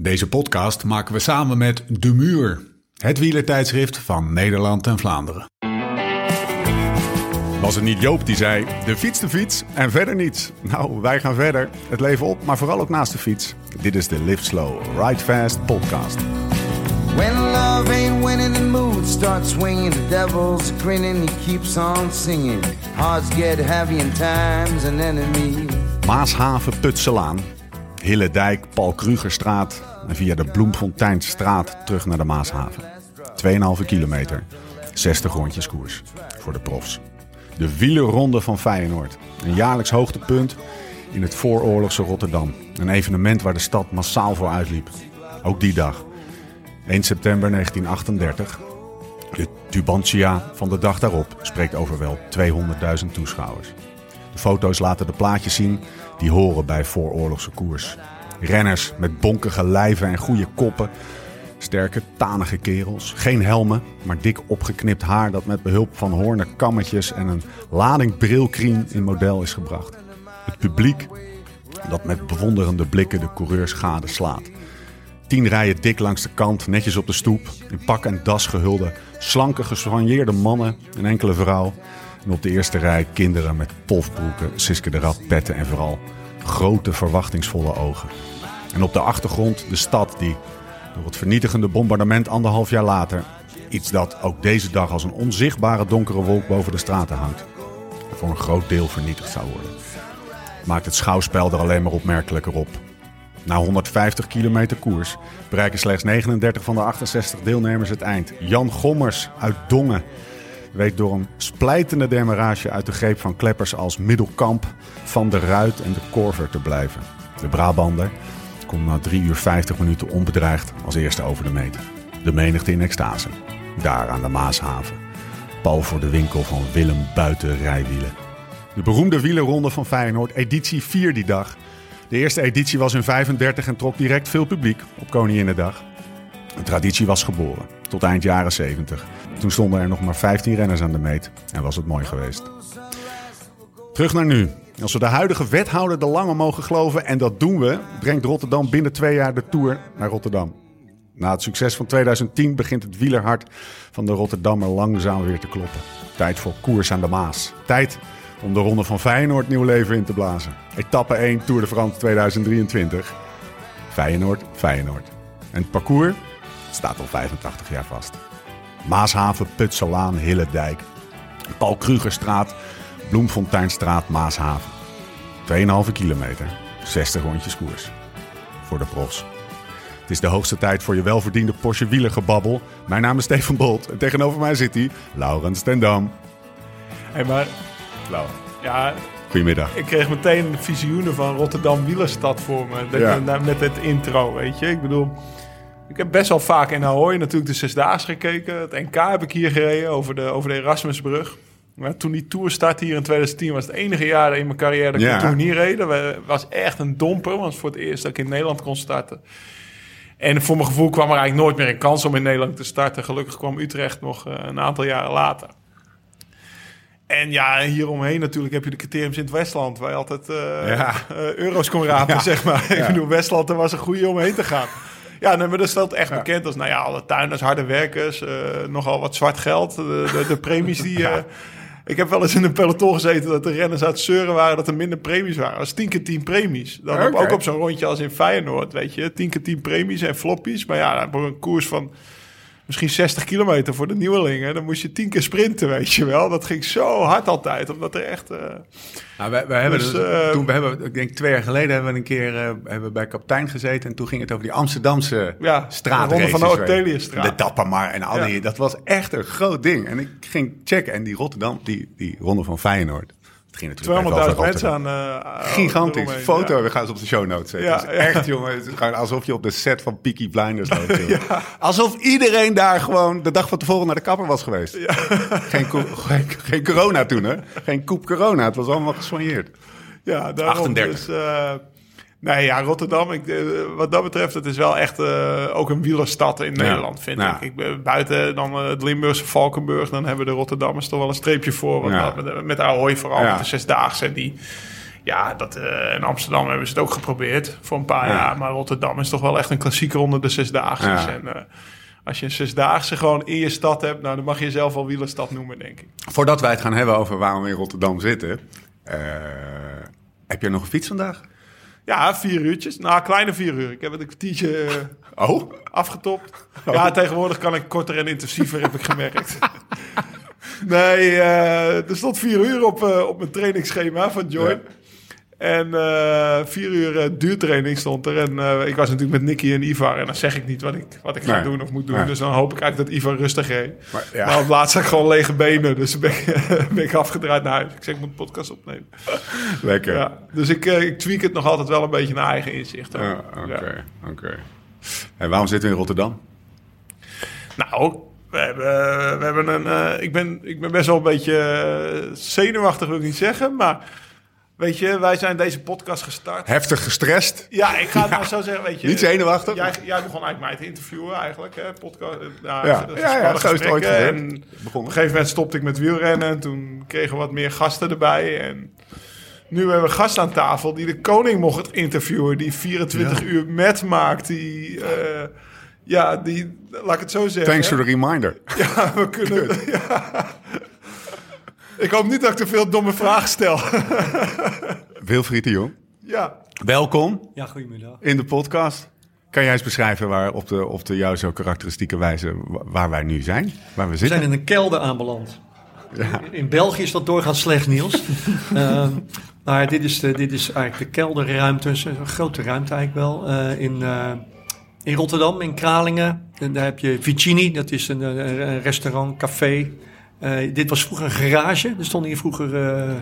Deze podcast maken we samen met De Muur, het wielertijdschrift van Nederland en Vlaanderen. Was het niet Joop die zei: de fiets, de fiets en verder niets? Nou, wij gaan verder. Het leven op, maar vooral ook naast de fiets. Dit is de Live Slow, Ride Fast podcast. When love ain't winning, the mood starts swinging. The devil's grinning, he keeps on singing. Hearts get heavy and time's an enemy. Maashaven, Putselaan, Hillendijk, Paul Krugerstraat en via de Bloemfonteinstraat terug naar de Maashaven. 2,5 kilometer, 60 rondjes koers voor de profs. De wielerronde van Feyenoord. Een jaarlijks hoogtepunt in het vooroorlogse Rotterdam. Een evenement waar de stad massaal voor uitliep. Ook die dag, 1 september 1938. De Tubantia van de dag daarop spreekt over wel 200.000 toeschouwers. De foto's laten de plaatjes zien die horen bij vooroorlogse koers. Renners met bonkige lijven en goede koppen. Sterke, tanige kerels. Geen helmen, maar dik opgeknipt haar dat met behulp van hoornen kammetjes en een lading brilkriem in model is gebracht. Het publiek dat met bewonderende blikken de coureurs slaat. Tien rijen dik langs de kant, netjes op de stoep. In pak en das gehulde, slanke, gesoigneerde mannen, een enkele vrouw. En op de eerste rij kinderen met pofbroeken, Siske de petten en vooral grote verwachtingsvolle ogen. En op de achtergrond de stad die door het vernietigende bombardement anderhalf jaar later... iets dat ook deze dag als een onzichtbare donkere wolk boven de straten hangt... voor een groot deel vernietigd zou worden. Maakt het schouwspel er alleen maar opmerkelijker op. Na 150 kilometer koers bereiken slechts 39 van de 68 deelnemers het eind. Jan Gommers uit Dongen weet door een splijtende demarage uit de greep van kleppers als Middelkamp, Van der Ruit en de Korver te blijven. De Brabander komt na 3 uur 50 minuten onbedreigd als eerste over de meter. De menigte in extase. Daar aan de Maashaven. Pal voor de winkel van Willem Buiten Rijwielen. De beroemde wielerronde van Feyenoord, editie 4 die dag. De eerste editie was in 35 en trok direct veel publiek op Koninginnedag. Een traditie was geboren, tot eind jaren 70. Toen stonden er nog maar 15 renners aan de meet en was het mooi geweest. Terug naar nu. Als we de huidige wethouder de Lange mogen geloven, en dat doen we, brengt Rotterdam binnen twee jaar de Tour naar Rotterdam. Na het succes van 2010 begint het wielerhart van de Rotterdammer langzaam weer te kloppen. Tijd voor koers aan de Maas. Tijd om de ronde van Feyenoord nieuw leven in te blazen. Etappe 1 Tour de France 2023. Feyenoord, Feyenoord. En het parcours staat al 85 jaar vast. Maashaven, Putselaan, Hillendijk. Paul Krugerstraat, Bloemfonteinstraat, Maashaven. 2,5 kilometer, 60 rondjes koers. Voor de profs. Het is de hoogste tijd voor je welverdiende Porsche wielergebabbel. Mijn naam is Stefan Bolt en tegenover mij zit hij, Laurens Tendam. Hey, maar Lauw. ja, Goedemiddag. ik kreeg meteen visioenen van Rotterdam wielerstad voor me. Ja. met het intro, weet je. Ik bedoel, ik heb best wel vaak in Ahoy natuurlijk de Zesdaagse gekeken. Het NK heb ik hier gereden over de, over de Erasmusbrug. Maar toen die Tour startte hier in 2010 was het enige jaar in mijn carrière dat ik Ja. een Tour niet reed. Dat was echt een domper, want voor het eerst dat ik in Nederland kon starten. En voor mijn gevoel kwam er eigenlijk nooit meer een kans om in Nederland te starten. Gelukkig kwam Utrecht nog eh, een aantal jaren later. En ja, hieromheen natuurlijk heb je de criteriums in het Westland... waar je altijd eh, Ja. eh, euro's kon rapen, Ja. zeg maar. Ik bedoel, Westland, er was een goede om heen te gaan. Ja, nee, maar dat stelt echt bekend als... nou ja, alle tuinders, harde werkers, nogal wat zwart geld. De, de, de premies die... eh, ik heb wel eens in een peloton gezeten dat de renners uit zeuren waren... dat er minder premies waren. Dat was 10 keer 10 premies. Dan Oké. ook op zo'n rondje als in Feyenoord, weet je. 10 keer 10 premies en floppies. Maar ja, voor een koers van misschien 60 kilometer voor de nieuwelingen. Dan moest je 10 keer sprinten, weet je wel. Dat ging zo hard altijd, omdat er echt... eh, Nou, wij, wij hebben Dus, dus, eh, toen we hebben, ik denk twee jaar geleden hebben we een keer eh, hebben we bij kapitein gezeten en toen ging het over die Amsterdamse Ja, straat. de ronde van de Orteliusstraat. De Dappermar en al Ja. die, dat was echt een groot ding. En ik ging checken en die Rotterdam, die, die ronde van Feyenoord, 200.000 echt over mensen Rotterdam. aan... eh, Gigantisch. eromheen, Foto, ja. we gaan ze op de show notes zetten. Ja, Het is ja. echt, jongen. Het is gewoon alsof je op de set van Peaky Blinders loopt. Alsof iedereen daar gewoon de dag van tevoren naar de kapper was geweest. Geen, geen, geen corona toen, hè? Geen koep corona. Het was allemaal gesoigneerd. Ja, daarom 38. Dus, eh, nee, ja, Rotterdam, ik, eh, wat dat betreft, het is wel echt eh, ook een wielerstad in Nederland, vind Ja. ik. ik. Buiten dan eh, het Limburgse Valkenburg, dan hebben de Rotterdamers toch wel een streepje voor. Want Ja. met, met Ahoy vooral, met de Zesdaagse, die... Ja, dat, in Amsterdam hebben ze het ook geprobeerd voor een paar Ja. jaar. Maar Rotterdam is toch wel echt een klassieker onder de zesdaagse. En als je een zesdaagse gewoon in je stad hebt, nou, dan mag je jezelf wel wielerstad noemen, denk ik. Voordat wij het gaan hebben over waarom we in Rotterdam zitten. heb je nog een fiets vandaag? Ja, vier uurtjes. Nou, kleine vier uur. Ik heb het een kwartiertje eh, Oh, afgetopt. Ja, tegenwoordig kan ik korter en intensiever, heb ik gemerkt. Nee, eh, er stond vier uur op, eh, op mijn trainingsschema van Join. En eh, vier uur eh, duurtraining stond er. En eh, ik was natuurlijk met Nicky en Ivar. En dan zeg ik niet wat ik, wat ik ga doen of moet doen. Nee. Dus dan hoop ik eigenlijk dat Ivar rustig reed. Maar, ja. Maar op laatst had ik gewoon lege benen. Dus ben ik, ben ik afgedraaid naar huis. Ik zeg, ik moet een podcast opnemen. lekker. Ja, dus ik, ik tweak het nog altijd wel een beetje naar eigen inzicht. Oké, Ja. oké. En waarom zitten we in Rotterdam? Nou, we hebben, we hebben een. ik, ben, ik ben best wel een beetje zenuwachtig, wil ik niet zeggen. Maar weet je, wij zijn deze podcast gestart. Heftig gestrest? Ja, ik ga het maar zo zeggen. Weet je, Niet zenuwachtig? Jij, jij begon eigenlijk mij te interviewen, eigenlijk. Hè, podcast, eh, nou, Ja. Ja, ja, zo is het ooit. En op een gegeven moment stopte ik met wielrennen. En toen kregen we wat meer gasten erbij. En nu hebben we een gast aan tafel die de koning mocht interviewen. Die 24 uur met maakt. Die, eh, ja, die, laat ik het zo zeggen. Thanks for the reminder. Ja, we kunnen. Ja. Ik hoop niet dat ik te veel domme vragen stel. Wilfried de Jong, ja. welkom Ja, goedemiddag. in de podcast. Kan jij eens beschrijven waar op de, op de jou zo karakteristieke wijze wa- waar wij nu zijn? Waar we We zitten? zijn in een kelder aanbeland. In België is dat doorgaans slecht nieuws. Ehm, maar dit is, de, dit is eigenlijk de kelderruimte, een grote ruimte eigenlijk wel. eh, in, eh, in Rotterdam, in Kralingen. En daar heb je Vicini, dat is een restaurant, café. Eh, dit was vroeger een garage. Er stonden hier vroeger eh,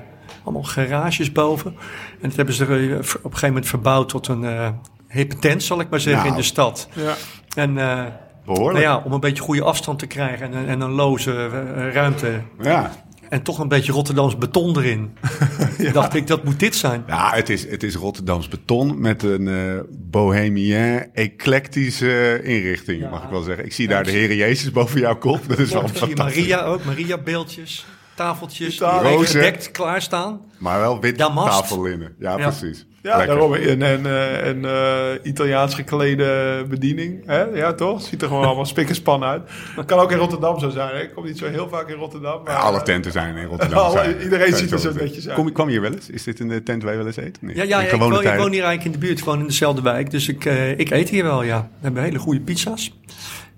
allemaal garages boven. En dat hebben ze er, eh, op een gegeven moment verbouwd tot een eh hippe tent, zal ik maar zeggen, Nou. in de stad. ja. En eh, Behoorlijk. nou ja, om een beetje goede afstand te krijgen en, een- en een loze ruimte. Ja. En toch een beetje Rotterdams beton erin. Dacht ik, dat moet dit zijn. Ja, het is, het is Rotterdams beton met een eh bohemien, eclectische inrichting, Ja. mag ik wel zeggen. Ik zie daar de Heer Jezus boven jouw kop. Dat is wel fantastisch. Maria ook, Maria-beeldjes, tafeltjes, Tafel. die gedekt klaarstaan. Maar wel wit Damast. tafellinnen. Ja. precies. Ja, Lekker. daarom een, een, eh, een, eh, Italiaans geklede bediening. Hè? Ja, toch? Ziet er gewoon allemaal spik en span uit. Kan ook in Rotterdam zo zijn. Hè? Ik kom niet zo heel vaak in Rotterdam. Maar, Ja, alle tenten zijn in Rotterdam. Alle- zijn. iedereen Zijn ziet er zo netjes uit. Kom, kwam je hier wel eens? Is dit een eh, tent waar je wel eens eet? Nee. Ja, ja, ik, woon, ik woon hier eigenlijk in de buurt, gewoon in dezelfde wijk. Dus ik, eh, ik eet hier wel, ja. We hebben hele goede pizza's.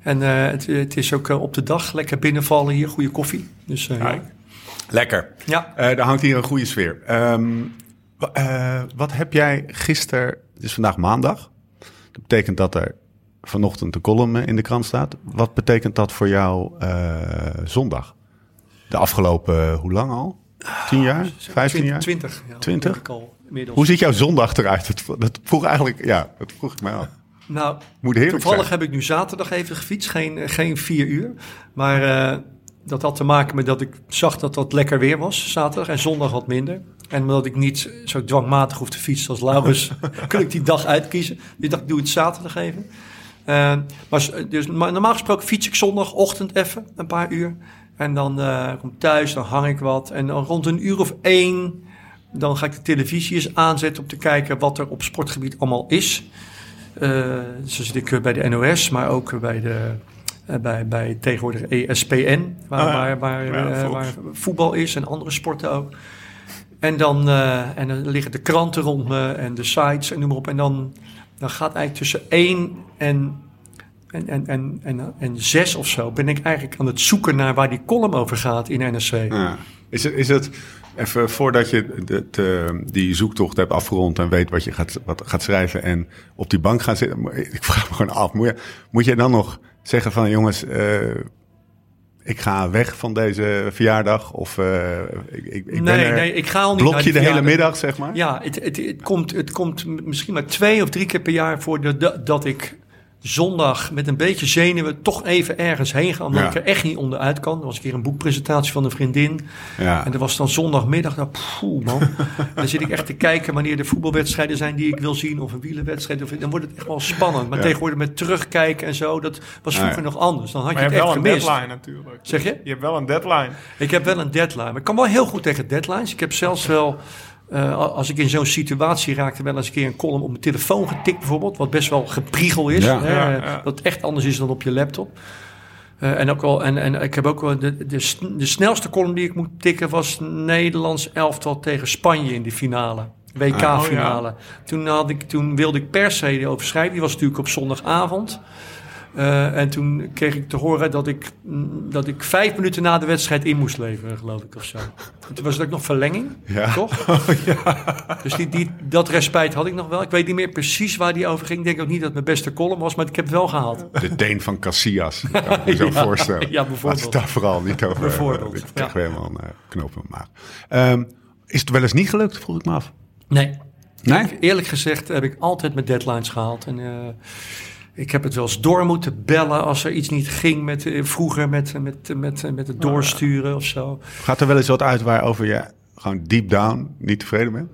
En eh, het, het is ook eh, op de dag lekker binnenvallen hier, goede koffie. Dus eh, ja. Lekker. ja. Eh daar hangt hier een goede sfeer. Ehm, eh, wat heb jij gisteren... Het is vandaag maandag. Dat betekent dat er vanochtend een column eh, in de krant staat. Wat betekent dat voor jou eh, zondag? De afgelopen, hoe lang al? 10 jaar? 15 jaar? 20. Ja, 20? denk ik al inmiddels. Hoe ziet jouw zondag eruit? Dat, dat vroeg eigenlijk, ja, dat vroeg ik mij af. Nou, Moet heerlijk toevallig zijn. heb ik nu zaterdag even gefietst, geen, geen vier uur. Maar dat had te maken met dat ik zag dat dat lekker weer was, zaterdag. En zondag wat minder. En omdat ik niet zo dwangmatig hoef te fietsen als Laurens, kon ik die dag uitkiezen. Dus ik dacht, ik doe het zaterdag even. Eh, maar, dus, maar normaal gesproken fiets ik zondagochtend even, een paar uur. En dan eh, kom ik thuis, dan hang ik wat. En dan rond een uur of één, dan ga ik de televisie eens aanzetten om te kijken wat er op sportgebied allemaal is. Eh, zo zit ik bij de NOS, maar ook bij, de, bij, bij tegenwoordig ESPN, waar, Ah, waar, waar, Ja, waar voetbal is en andere sporten ook. En dan, eh, en liggen de kranten rond me en de sites en noem maar op. En dan, dan gaat eigenlijk tussen één en, en, en, en, en, en zes of zo... ben ik eigenlijk aan het zoeken naar waar die column over gaat in NRC. Is, het, is het, even voordat je die zoektocht hebt afgerond en weet wat je gaat, wat gaat schrijven en op die bank gaat zitten, ik vraag me gewoon af, moet je, moet dan nog zeggen van jongens, eh, ik ga weg van deze verjaardag of eh, ik, ik, ik ben nee, er, nee, ik ga al niet blok je de hele middag, zeg maar? Ja, het, het, het, komt, het komt misschien maar twee of drie keer per jaar voor de, dat- dat ik zondag met een beetje zenuwen toch even ergens heen ga. Omdat Ja. ik er echt niet onderuit kan. Er was een keer een boekpresentatie van een vriendin. Ja. En dat was dan zondagmiddag. Nou, poeh, man. dan zit ik echt te kijken wanneer de voetbalwedstrijden zijn die ik wil zien. Of een wielerwedstrijd. Of, dan wordt het echt wel spannend. Maar Ja. tegenwoordig met terugkijken en zo. Dat was vroeger nog anders. Dan had Maar je je het hebt echt wel een gemist. deadline natuurlijk. Zeg je? Je hebt wel een deadline. Ik heb wel een deadline. Maar ik kan wel heel goed tegen deadlines. Ik heb zelfs wel eh, als ik in zo'n situatie raakte, wel eens een keer een column op mijn telefoon getikt bijvoorbeeld, wat best wel gepriegel is. Ja. hè, Ja, ja. Dat echt anders is dan op je laptop. Eh, en, ook al, en, en ik heb ook wel de, de, sn- de snelste column die ik moet tikken was Nederlands elftal tegen Spanje in de finale. WK-finale. toen, had ik, toen wilde ik per se erover schrijven. Die was natuurlijk op zondagavond. Eh, en toen kreeg ik te horen dat ik, mm, dat ik vijf minuten na de wedstrijd in moest leveren, geloof ik, of zo. En toen was het ook nog verlenging, Ja. toch? Dus die, die, dat respijt had ik nog wel. Ik weet niet meer precies waar die over ging. Ik denk ook niet dat het mijn beste column was, maar ik heb het wel gehaald. De Deen van Casillas. Dat kan ik me zo voorstellen. ja, bijvoorbeeld. Laat het daar vooral niet over. Bijvoorbeeld, Ik ja. krijg weer helemaal een eh, knoop in mijn maag. Ehm, is het wel eens niet gelukt, vroeg ik me af. Nee. Nee? Eerlijk gezegd heb ik altijd mijn deadlines gehaald. En eh, ik heb het wel eens door moeten bellen als er iets niet ging met, eh, vroeger met, met, met, met het doorsturen of zo. Gaat er wel eens wat uit waarover je gewoon deep down niet tevreden bent?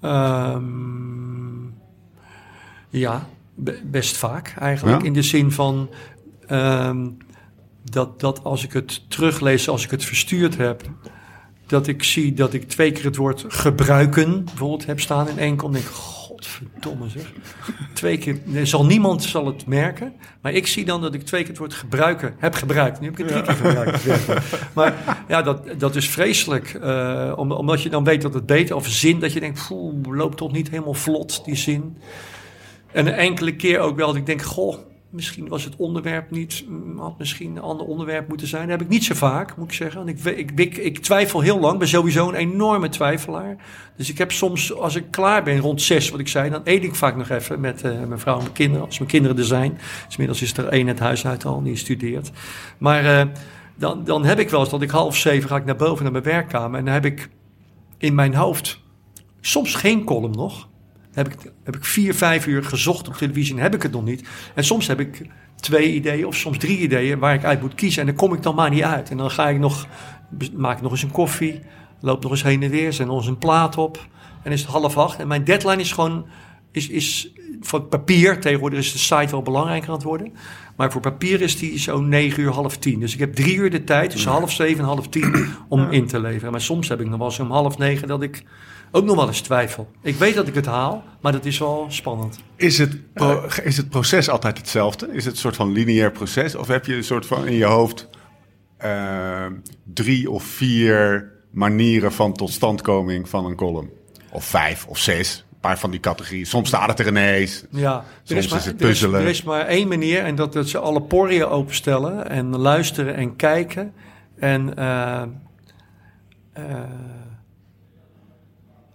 Ehm, ja, be- best vaak eigenlijk. Ja? In de zin van ehm, dat, dat als ik het teruglees, als ik het verstuurd heb, dat ik zie dat ik twee keer het woord gebruiken bijvoorbeeld heb staan in één kom. denk ik, godverdomme zeg. Twee keer, er zal niemand zal het merken, maar ik zie dan dat ik twee keer het woord gebruiken heb gebruikt. Nu heb ik het drie keer gebruikt. Maar ja, dat, dat is vreselijk. eh, om- omdat je dan weet dat het beter, of zin, dat je denkt, poeh, loopt toch niet helemaal vlot, die zin. En een enkele keer ook wel dat ik denk, goh, misschien was het onderwerp niet, mm, had misschien een ander onderwerp moeten zijn. Dat heb ik niet zo vaak, moet ik zeggen. Ik, ik, ik, ik twijfel heel lang, ben sowieso een enorme twijfelaar. Dus ik heb soms, als ik klaar ben, rond zes, wat ik zei, dan eet ik vaak nog even met eh, mijn vrouw en mijn kinderen, als mijn kinderen er zijn. Dus inmiddels is er één het huis uit al, die studeert. Maar eh, dan, dan heb ik wel eens dat ik half zeven ga ik naar boven naar mijn werkkamer en dan heb ik in mijn hoofd soms geen column nog. Heb ik, heb ik vier, vijf uur gezocht op televisie en heb ik het nog niet. En soms heb ik twee ideeën of soms drie ideeën waar ik uit moet kiezen. En dan kom ik dan maar niet uit. En dan ga ik nog, maak ik nog eens een koffie, loop nog eens heen en weer, zet nog eens een plaat op. En is het half acht. En mijn deadline is gewoon, is, is voor papier, tegenwoordig is de site wel belangrijker aan het worden. Maar voor papier is die zo negen uur, half tien. Dus ik heb drie uur de tijd, tussen half zeven en half tien, om in te leveren. Maar soms heb ik nog wel eens om half negen dat ik ook nog wel eens twijfel. Ik weet dat ik het haal, maar dat is wel spannend. Is het, pro- is het proces altijd hetzelfde? Is het een soort van lineair proces? Of heb je een soort van in je hoofd eh, drie of vier manieren van totstandkoming van een column? Of vijf of zes? Een paar van die categorieën. Soms staat het er ineens. Ja, Soms maar, is het er puzzelen. Er is, maar één manier en dat, dat ze alle poriën openstellen en luisteren en kijken. En, eh,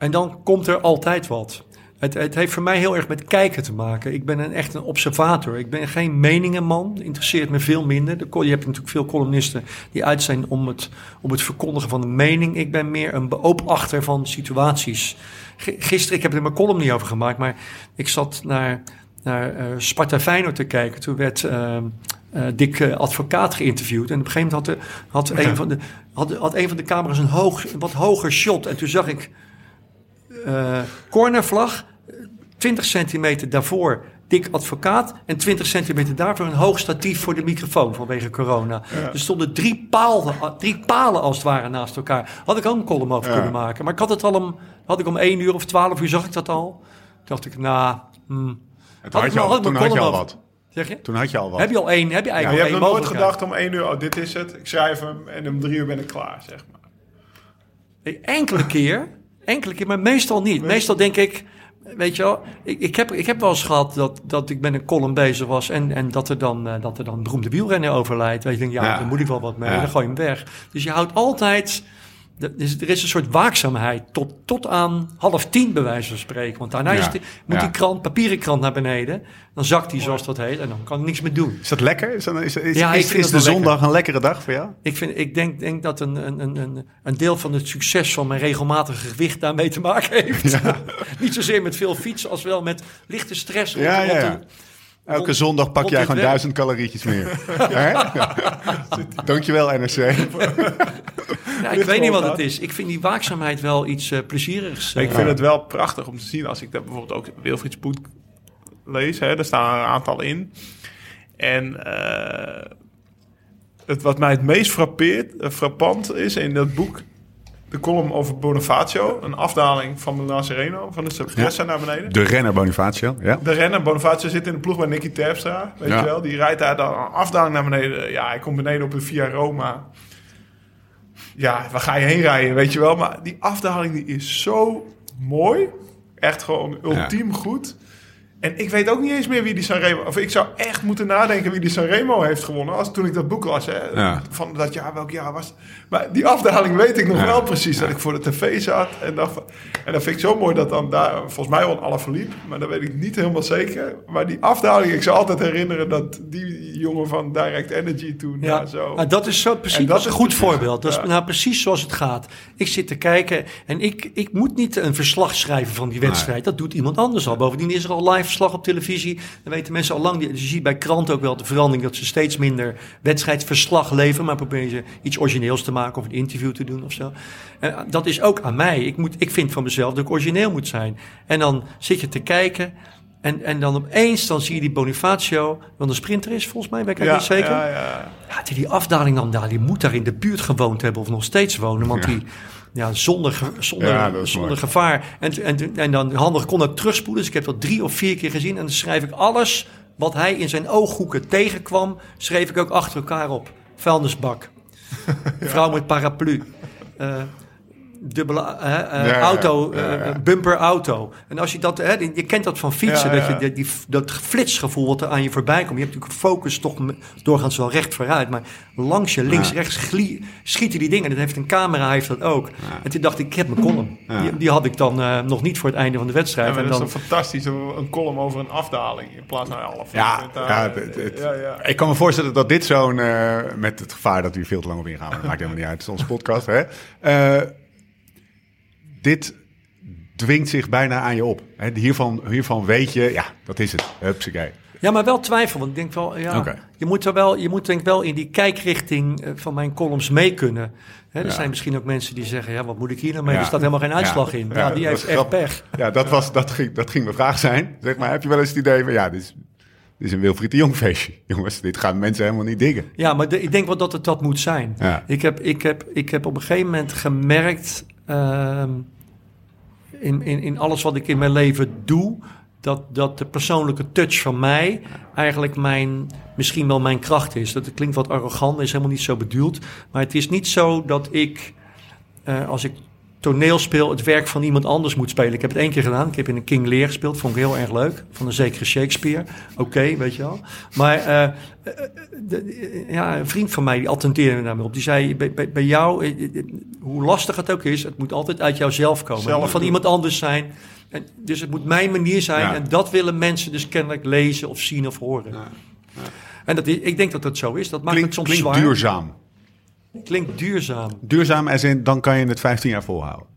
en dan komt er altijd wat. Het, het heeft voor mij heel erg met kijken te maken. Ik ben een, echt een observator. Ik ben geen meningenman. Interesseert me veel minder. De, je hebt natuurlijk veel columnisten die uit zijn om het, om het verkondigen van een mening. Ik ben meer een beoopachter van situaties. Gisteren, ik heb er mijn column niet over gemaakt, maar ik zat naar, naar eh, Sparta Feyenoord te kijken. Toen werd eh, Dick Advocaat geïnterviewd. En op een gegeven moment had, de, had, een, van de, had, had een van de camera's een, hoog, een wat hoger shot. En toen zag ik eh, cornervlag, eh, 20 centimeter daarvoor dik advocaat en 20 centimeter daarvoor een hoog statief voor de microfoon vanwege corona. Er stonden drie palen, drie palen als het ware naast elkaar. Had ik ook een column over kunnen maken. Maar ik had het al om, had ik om 1 uur of 12 uur zag ik dat al. Toen dacht ik, nou, hmm. Het Had je al, had toen had je al wat. Zeg je? Toen had je al wat. Heb je al één? Heb je Ja, eigenlijk je al hebt nog nooit gedacht om één uur, oh, dit is het. Ik schrijf hem en om drie uur ben ik klaar, zeg maar. Enkele keer, enkele keer, maar meestal niet. Meestal denk ik, weet je wel, ik, ik, heb, ik heb wel eens gehad dat, dat ik met een column bezig was en, en dat, er dan, eh, dat er dan een beroemde wielrenner overlijdt. Weet je, denk, ja, Ja. daar moet ik wel wat mee, Ja. dan gooi je hem weg. Dus je houdt altijd, er is, er is een soort waakzaamheid tot, tot aan half tien bij wijze van spreken. Want daarna Ja. is die, moet Ja. die krant, papieren krant naar beneden, dan zakt die zoals dat heet en dan kan ik niks meer doen. Is dat lekker? Is, dat, is, is, Ja, de zondag een lekkere dag voor jou? Ik, vind, ik denk, denk dat een, een, een- een, een deel van het succes van mijn regelmatige gewicht daarmee te maken heeft. Niet zozeer met veel fietsen als wel met lichte stress. rond- rond. Elke zondag pak jij gewoon duizend calorietjes meer. Hè? Dankjewel, NRC. Ja, ik weet niet wat het is. Ik vind die waakzaamheid wel iets eh, plezierigs. eh. Ik vind het wel prachtig om te zien als ik daar bijvoorbeeld ook Wilfried Spoed lees. Hè, daar staan er een aantal in. En eh, het, wat mij het meest frappeert, eh, frappant is in dat boek... de column over Bonifacio. Een afdaling van Milan Sereno, van de Sabgressa naar beneden. De renner Bonifacio, ja. De renner, Bonifacio zit in de ploeg bij Nicky Terpstra, weet Ja. je wel. Die rijdt daar dan een afdaling naar beneden. Ja, hij komt beneden op de Via Roma. Ja, waar ga je heen rijden, weet je wel. Maar die afdaling die is zo mooi. Echt gewoon ultiem goed. En ik weet ook niet eens meer wie die Sanremo... Of ik zou echt moeten nadenken wie die Sanremo heeft gewonnen... Als, toen ik dat boek las. Hè, Ja. Van dat jaar, welk jaar was het? Maar die afdaling weet ik nog Ja. wel precies. Dat ik voor de tv zat. En, dacht, van- en dat vind ik zo mooi dat dan daar... Volgens mij wel alle verliep. Maar dat weet ik niet helemaal zeker. Maar die afdaling... Ik zou altijd herinneren dat die jongen van Direct Energy toen... Ja, zo... nou, dat is zo precies En dat dat is een goed precies- voorbeeld. Dat is nou precies zoals het gaat. Ik zit te kijken en ik, ik moet niet een verslag schrijven van die wedstrijd. Dat doet iemand anders al. Bovendien is er al live verslag op televisie. Dan weten mensen al lang. die- je ziet bij kranten ook wel de verandering dat ze steeds minder wedstrijdverslag leveren. Maar proberen ze iets origineels te maken of een interview te doen of zo. En dat is ook aan mij. Ik, moet, ik vind van mezelf dat ik origineel moet zijn. En dan zit je te kijken. En, en dan opeens dan zie je die Bonifacio, want een sprinter is volgens mij, weet ik ja, niet zeker. Ja, ja. Ja, die, die afdaling dan daar, die moet daar in de buurt gewoond hebben of nog steeds wonen. Want die, ja, zonder, zonder, Ja, zonder gevaar. En, en, en dan handig kon dat terugspoelen. Dus ik heb dat drie of vier keer gezien. En dan schrijf ik alles wat hij in zijn ooghoeken tegenkwam, schreef ik ook achter elkaar op. Vuilnisbak. Vrouw met paraplu. Eh, dubbele eh, ja, auto, ja, ja. eh, bumper auto. En als je dat, hè, je kent dat van fietsen, Ja, dat ja. je die, die, dat flitsgevoel wat er aan je voorbij komt. Je hebt natuurlijk focus toch doorgaans wel recht vooruit, maar langs je links, Ja. rechts glie- schieten die dingen. Dat heeft een camera, heeft dat ook. En toen dacht ik, ik heb mijn column. Ja. Die, die had ik dan eh, nog niet voor het einde van de Ja, wedstrijd. maar en dat dan, is dan fantastisch. Een een column over een afdaling in plaats van half. Ja, het- het- ja, ja. ik kan me voorstellen dat dit zo'n... eh, met het gevaar dat we veel te lang op ingaan, dat maakt helemaal niet uit. Het is onze podcast, hè. Dit dwingt zich bijna aan je op. Hè, hiervan, hiervan weet je, ja, dat is het. Hupsakee. Ja, maar wel twijfel. Want ik denk wel, ja, je moet er wel, je moet denk ik wel in die kijkrichting eh, van mijn columns mee kunnen. Hè, er Ja. zijn misschien ook mensen die zeggen, ja, wat moet ik hier nou mee? Ja. Er staat helemaal geen uitslag Ja. in. Ja, die heeft is echt pech. Ja, dat, was, dat, ging, dat ging mijn vraag zijn. Zeg maar, heb je wel eens het idee van, ja, dit is, dit is een Wilfried de Jong feestje. Jongens, dit gaan mensen helemaal niet diggen. Ja, maar de- ik denk wel dat het dat moet zijn. Ik, heb, ik, heb, ik heb op een gegeven moment gemerkt ehm, in, in, in alles wat ik in mijn leven doe, dat, dat de persoonlijke touch van mij eigenlijk mijn, misschien wel mijn kracht is. Dat klinkt wat arrogant, is helemaal niet zo bedoeld. Maar het is niet zo dat ik, eh, als ik toneel speel, het werk van iemand anders moet spelen. Ik heb het één keer gedaan. Ik heb in een King Lear gespeeld. Vond ik heel erg leuk. Van een zekere Shakespeare. Oké, weet je wel. Maar eh, eh, de- ja, een vriend van mij die attenteerde daarmee op. Die zei, bij, bij, bij jou, eh, hoe lastig het ook is... het moet altijd uit jouzelf komen. Het Zelf moet van iemand anders zijn. En, dus het moet mijn manier zijn. Ja. En dat willen mensen dus kennelijk lezen of zien of horen. En dat, ik denk dat dat zo is. Dat maakt Klinkt, het soms klinkt zwaar. duurzaam. Klinkt duurzaam. Duurzaam als in, dan kan je het 15 jaar volhouden.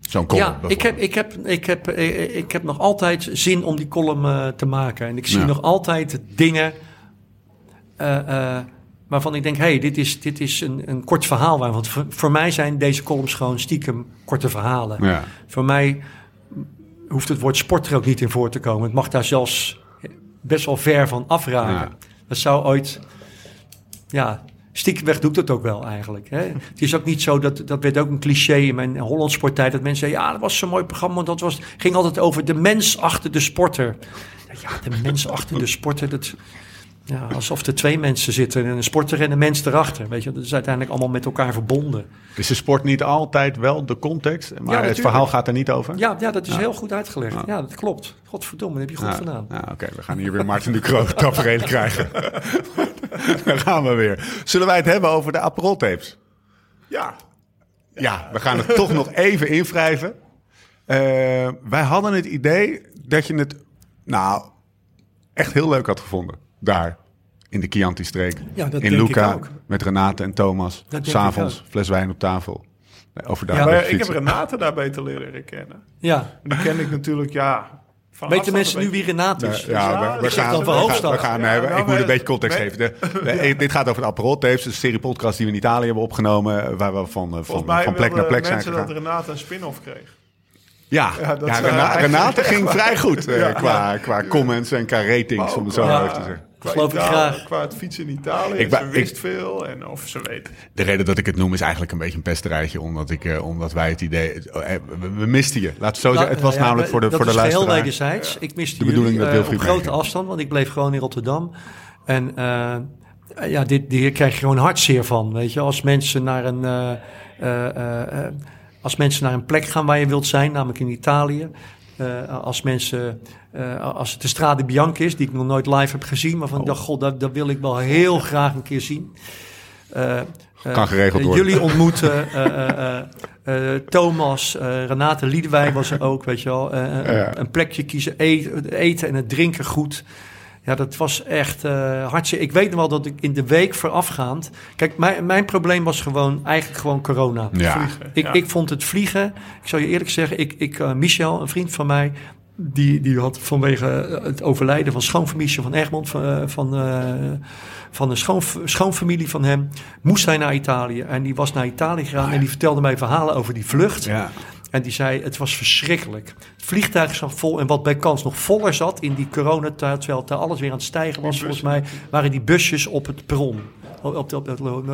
Zo'n column Ja, ik heb, ik, heb, ik, heb, eh, ik heb nog altijd zin om die column eh, te maken. En ik zie Ja. nog altijd dingen eh, eh, waarvan ik denk... hé, hey, dit is, dit is een, een kort verhaal. Want voor, voor mij zijn deze columns gewoon stiekem korte verhalen. Ja. Voor mij hoeft het woord sport er ook niet in voor te komen. Het mag daar zelfs best wel ver van afraken. Ja. Dat zou ooit... Ja, stiekemweg doet het ook wel eigenlijk. Hè? Het is ook niet zo, dat, dat werd ook een cliché in mijn Hollands sporttijd... dat mensen zeiden, ja, dat was zo'n mooi programma... want dat was, ging altijd over de mens achter de sporter. Ja, de mens achter de sporter, dat... Ja, alsof er twee mensen zitten, een sporter en een mens erachter. Weet je, dat is uiteindelijk allemaal met elkaar verbonden. Is de sport niet altijd wel de context? Maar het natuurlijk. verhaal gaat er niet over? Ja, ja dat is heel goed uitgelegd. Ja, dat klopt. Godverdomme, dat heb je goed Ja, gedaan. ja, Oké, we gaan hier weer Martin de Croo tafereel krijgen. Daar gaan we weer. Zullen wij het hebben over de Aperol tapes? Ja, Ja, we gaan het toch nog even invrijven. Eh, wij hadden het idee dat je het, nou, echt heel leuk had gevonden. Daar, in de Chianti-streek. Ja, dat in denk Luca, ik ook. met Renate en Thomas. S'avonds, fles wijn op tafel. Overdag Ja, ik heb. Renate daar beter leren kennen. Ja, Die ken ik natuurlijk, ja... weten mensen nu wie Renate Ja, is? ja, Ja, we, gaan, we gaan, Hoofdstad. we gaan, Ja, nee, nou, ik moet een beetje context geven. De- de- dit gaat over de Aperol tapes, een serie podcast die we in Italië hebben opgenomen, waar we van, eh, van, plek naar plek zijn mensen gegaan. dat Renate een spin-off kreeg. Ja, Ja, dat Renate ging vrij goed eh, Ja. qua, qua comments en qua ratings, om het zo Ja. maar even te zeggen. Qua, Geloof ik graag. qua het fietsen in Italië. Ik wist veel en of ze weet. De reden dat ik het noem is eigenlijk een beetje een pesterijtje. Omdat, ik, eh, omdat wij het idee... eh, we, we misten je. Laat het zo zeggen. Het was Nou, ja, namelijk voor de, dat voor de is geheel luisteraar. wederzijds. Ik miste De bedoeling jullie dat eh, op grote afstand, want ik bleef gewoon in Rotterdam. En eh, ja, dit, hier krijg je gewoon hartzeer van, weet je. Als mensen naar een... eh, eh, eh, eh, als mensen naar een plek gaan waar je wilt zijn, namelijk in Italië. Eh, als mensen, eh, als het de Strade Bianca is, die ik nog nooit live heb gezien, maar van, dacht, god, dat, dat wil ik wel heel graag een keer zien. Eh, Kan geregeld worden. Jullie ontmoeten Thomas, Renate Liedewij was er ook, weet je wel. Ja. Een plekje kiezen, eten, het eten en het drinken goed. Ja, dat was echt eh hartstikke... Ik weet nog wel dat ik in de week voorafgaand... Kijk, mijn, mijn probleem was gewoon eigenlijk gewoon corona. Ja. Ik, Ja. ik vond het vliegen, ik zal je eerlijk zeggen, ik, ik, eh, Michel, een vriend van mij, die, die had vanwege het overlijden van schoonfamilie van Egmond, van, eh, van, eh, van een schoon, schoonfamilie van hem, moest hij naar Italië. En die was naar Italië gegaan en die vertelde mij verhalen over die vlucht. Ja. En die zei, het was verschrikkelijk. Het vliegtuig zat vol en wat bij kans nog voller zat in die coronatijd, terwijl het daar alles weer aan het stijgen was, volgens mij, waren die busjes op het perron. Op, op, op, op,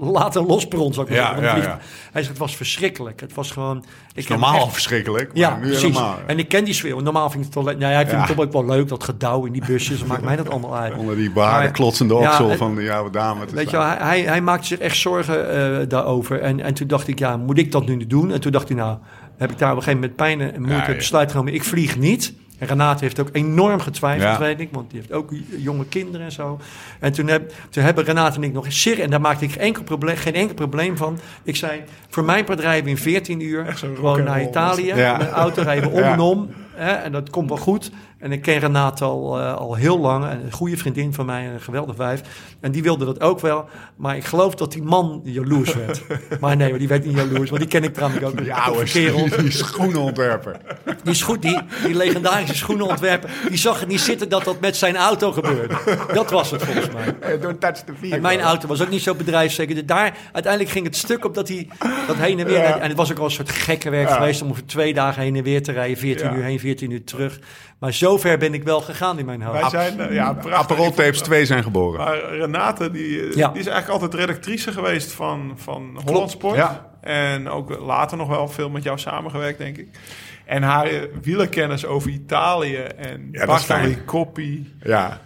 later los perron, zou ik maar Ja, zeggen. ja. Hij zegt, het was verschrikkelijk. Het was gewoon... Ik Normaal echt- verschrikkelijk, maar ja, nu precies. helemaal. En ik ken die sfeer. Normaal vind ik het wel leuk. Nou ja, ik vind het toch ook wel leuk, dat gedouw in die busjes. Maakt mij dat allemaal uit. Onder die behaarde Maar- klotsende oksel van de oude dame. Weet je wel, hij, hij, hij maakte zich echt zorgen eh, daarover. En, en toen dacht ik, ja, moet ik dat nu doen? En toen dacht hij, nou, heb ik daar op een gegeven moment pijn en moeite Ja, besluit genomen. Ik vlieg niet. En Renate heeft ook enorm getwijfeld, Ja. weet ik. Want die heeft ook jonge kinderen en zo. En toen, heb, toen hebben Renate en ik nog serieus... En daar maakte ik geen enkel, probleem, geen enkel probleem van. Ik zei, voor mijn bedrijf in 14 uur... gewoon naar Italië. Ja. Met auto rijden om Ja. en om. Hè, en dat komt wel goed. En ik ken Renate al, eh, al heel lang. En een goede vriendin van mij, een geweldig wijf. En die wilde dat ook wel. Maar ik geloof dat die man jaloers werd. maar nee, maar die werd niet jaloers. Want die ken ik trouwens ook. Die oude kerel. die schoenenontwerper. Die, schoen, die, die legendarische schoenenontwerper. Die zag het niet zitten dat dat met zijn auto gebeurde. Dat was het volgens mij. Don't touch the vehicle. En mijn auto was ook niet zo bedrijfszeker. Daar, uiteindelijk ging het stuk op dat hij dat heen en weer... Ja. En het was ook al een soort gekke werk Ja. geweest... om voor twee dagen heen en weer te rijden. 14 Ja. uur heen, 14 uur terug. Maar zover ben ik wel gegaan in mijn hoofd. Wij zijn, eh, ja. Aperol Tapes 2 zijn geboren. Maar Renate, die, eh, Ja. die is eigenlijk altijd redactrice geweest van, van Holland Sport. Ja. En ook later nog wel veel met jou samengewerkt, denk ik. En haar eh, wielerkennis over Italië en Ja, dat is Bartoli fijn. Coppi, Ja,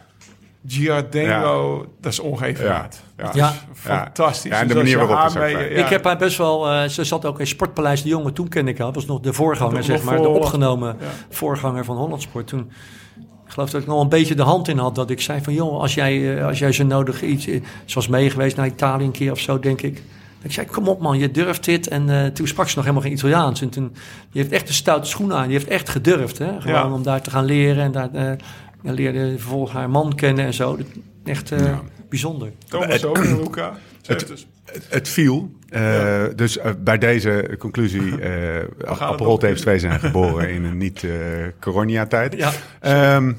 Giardengo, dat is ongeëvenaard. Ja. Fantastisch. Ja, en de Dus manier je waarop mee- ja. Ik heb haar best wel... eh, ze zat ook in Sportpaleis de Jonge. Toen ken ik haar. Dat was nog de voorganger, Nog zeg maar. voor De opgenomen Ja. voorganger van Hollandsport. Toen... Ik geloof dat ik nog een beetje de hand in had. Dat ik zei van, joh, als jij, eh, als jij zo nodig iets... eh, Ze was mee geweest naar Italië een keer of zo, denk ik. Ik zei, kom op man, je durft dit. En eh, toen sprak ze nog helemaal geen Italiaans. En toen, die heeft echt een stoute schoen aan. Die heeft echt gedurfd, hè. Gewoon Ja. om daar te gaan leren. En daar eh, leerde vervolgens haar man kennen en zo. Echt eh, bijzonder. Thomas ook en Luca. Het, het viel. eh, Dus eh, bij deze conclusie, eh het Aperol Tapes 2 zijn geboren in een niet-coronia-tijd. Ja. Ehm,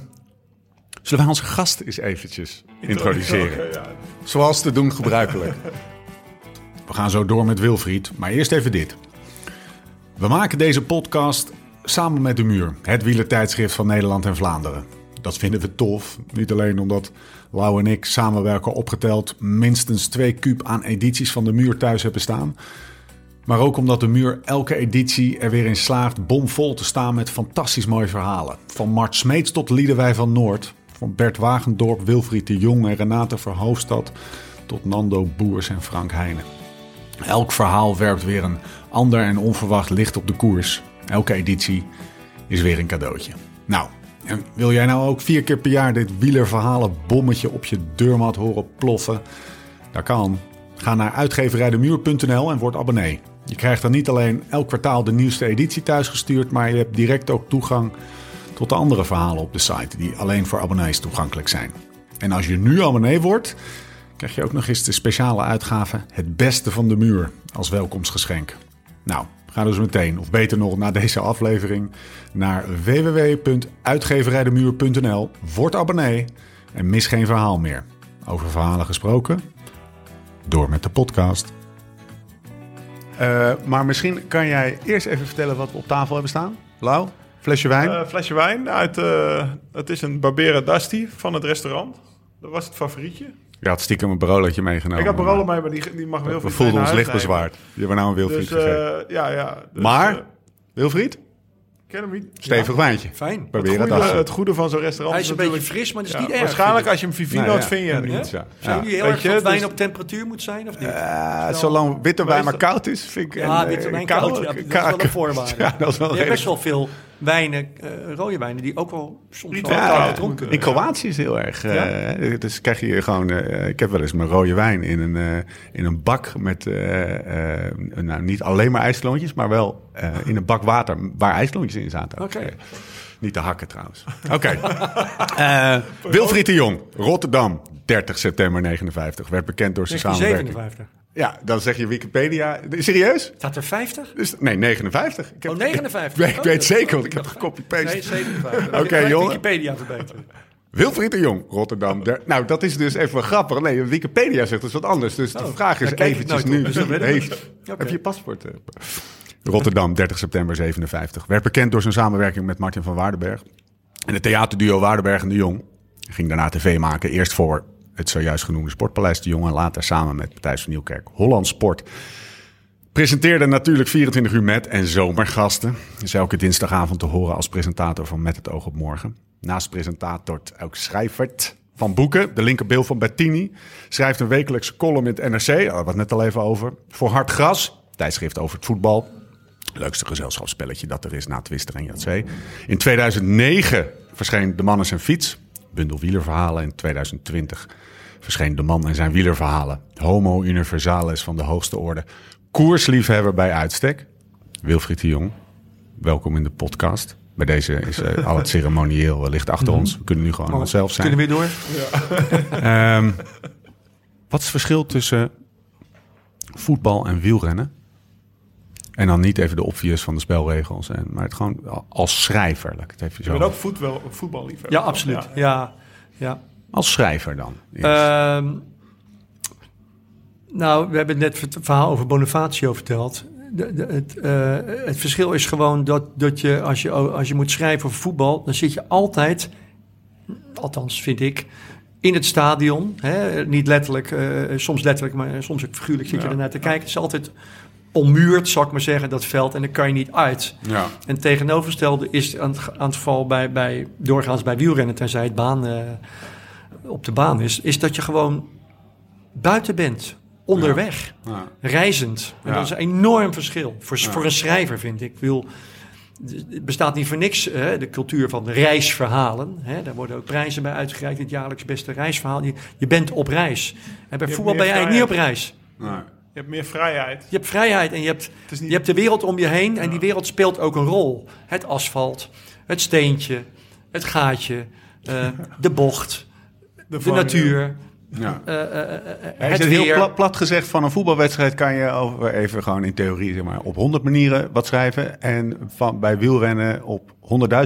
zullen wij onze gast eens eventjes introduceren? Ja, Zoals te doen gebruikelijk. We gaan zo door met Wilfried, maar eerst even dit. We maken deze podcast samen met De Muur, het wielertijdschrift van Nederland en Vlaanderen. Dat vinden we tof, niet alleen omdat Lau en ik samenwerken opgeteld minstens twee kuub aan edities van De Muur thuis hebben staan. Maar ook omdat De Muur elke editie er weer in slaagt bomvol te staan met fantastisch mooie verhalen. Van Mart Smeets tot Liedewij van Noord. Van Bert Wagendorp, Wilfried de Jong en Renate Verhoofdstad tot Nando Boers en Frank Heijnen. Elk verhaal werpt weer een ander en onverwacht licht op de koers. Elke editie is weer een cadeautje. Nou, wil jij nou ook vier keer per jaar dit wielerverhalen bommetje op je deurmat horen ploffen? Dat kan. Ga naar uitgeverijdemuur.nl en word abonnee. Je krijgt dan niet alleen elk kwartaal de nieuwste editie thuisgestuurd, maar je hebt direct ook toegang tot de andere verhalen op de site die alleen voor abonnees toegankelijk zijn. En als je nu abonnee wordt, krijg je ook nog eens de speciale uitgave Het Beste van de Muur als welkomstgeschenk. Nou, ga dus meteen, of beter nog na deze aflevering, naar www.uitgeverijdemuur.nl, word abonnee en mis geen verhaal meer. Over verhalen gesproken, door met de podcast. Eh, maar misschien kan jij eerst even vertellen wat we op tafel hebben staan. Lau, flesje wijn. Eh, flesje wijn uit, eh, het is een Barbera Dusty van het restaurant. Dat was het favorietje. Je had stiekem een broodje meegenomen. ik had Barolo maar mee, maar die, die mag wel We voelden ons licht bezwaard. Je hebben nou een Wilfried Dus, gegeven. eh, ja, ja. Dus, Maar, eh, Wilfried, ken hem niet. stevig wijntje. Fijn. Het Probeer het goede, het goede van zo'n restaurant Hij is een natuurlijk- beetje fris, maar dat is Ja, niet erg. Waarschijnlijk als je hem Vivino Nou ja, vind je hem niet. Ja. Zijn Ja. jullie heel Weet erg je, van dat wijn dus- op temperatuur moet zijn, of niet? Eh, zolang witte wijn maar koud is, vind ik... Ja, en, witte wijn koud- dat is wel een voorwaarde. Ja, dat is wel Je hebt best wel veel wijnen, eh, rode wijnen, die ook wel soms Niet wel gedronken. In Kroatië is het heel erg. eh, Ja? dus krijg je gewoon. eh, ik heb wel eens mijn rode wijn in een, eh, in een bak met. eh, eh, nou, niet alleen maar ijsklontjes, maar wel eh, in een bak water waar ijsklontjes in zaten. Oké. Eh, niet te hakken trouwens. Oké. Eh, Wilfried de Jong, Rotterdam, 30 september 59. Werd bekend door zijn samenwerking. 1957. Ja, dan zeg je Wikipedia. Serieus? Staat er 50? Dus, nee, 59. Ik heb, Oh, 59. Ik, weet- ik Oh, weet zeker, want ik heb Nee, gecopy-paste. 57. Oké, jongen. Wikipedia verbeteren. Wilfried de Jong, Rotterdam. Der- nou, dat is dus even grappig. Nee, Wikipedia zegt dus wat anders. Dus de Oh, vraag is eventjes nu. dus heeft. Heb je paspoort? Rotterdam, 30 september 57. Werd bekend door zijn samenwerking met Martin van Waardenberg. En het theaterduo Waardenberg en de Jong ging daarna tv maken. Eerst voor het zojuist genoemde Sportpaleis de Jong... later samen met Matthijs van Nieuwkerk Holland Sport. Presenteerde natuurlijk 24 uur met en zomergasten. Is elke dinsdagavond te horen als presentator van Met het oog op morgen. Naast presentator ook schrijvert van boeken. De linkerbeeld van Bettini. Schrijft een wekelijkse column in het NRC. Daar hadden we het net al even over. Voor Hard Gras. Tijdschrift over het voetbal. Leukste gezelschapsspelletje dat er is na Twister en Jatzee. In 2009 verscheen De Man en zijn fiets. Bundel wielerverhalen. In 2020 verscheen De Man en zijn wielerverhalen. Homo universalis van de hoogste orde. Koersliefhebber bij uitstek. Wilfried de Jong, welkom in de podcast. Bij deze is eh, al het ceremonieel ligt achter ons. We kunnen nu gewoon onszelf zijn. Kunnen we weer door? Ehm, wat is het verschil tussen voetbal en wielrennen? En dan niet even de obvious van de spelregels, en, maar het gewoon als schrijver. Laat ik het even Je zo. bent ook voetbal, voetballiefhebber. Ja, absoluut. Ja, ja. Als schrijver dan. Ehm, nou, we hebben net het verhaal over Bonifacio verteld. De, de- het, eh, het verschil is gewoon dat, dat je als, je als je moet schrijven over voetbal, dan zit je altijd, althans vind ik, in het stadion. Hè? Niet letterlijk, eh, soms letterlijk, maar soms ook figuurlijk zit je Ja. ernaar te kijken. Het is altijd ommuurd, zal ik maar zeggen, dat veld. En dan kan je niet uit. ja. En tegenovergestelde is aan het, aan het geval bij, bij, doorgaans bij wielrennen, tenzij het baan eh, op de baan is, is dat je gewoon buiten bent, onderweg, Ja. reizend. En Ja. dat is een enorm verschil. Voor, Ja. voor een schrijver, vind ik. ik wil, het bestaat niet voor niks, hè, de cultuur van reisverhalen. Hè, daar worden ook prijzen bij uitgereikt, het jaarlijks beste reisverhaal. Je, je bent op reis. En bij voetbal ben je eigenlijk niet op reis. Nee. Je hebt meer vrijheid. Je hebt vrijheid en je hebt, niet... je hebt de wereld om je heen en die wereld speelt ook een rol. Het asfalt, het steentje, het gaatje, eh, de bocht, de natuur, Ja. eh, eh, eh, eh, Hij het is heel plat, plat gezegd, van een voetbalwedstrijd kan je over, even gewoon in theorie zeg maar, op 100 manieren wat schrijven. En van, bij wielrennen op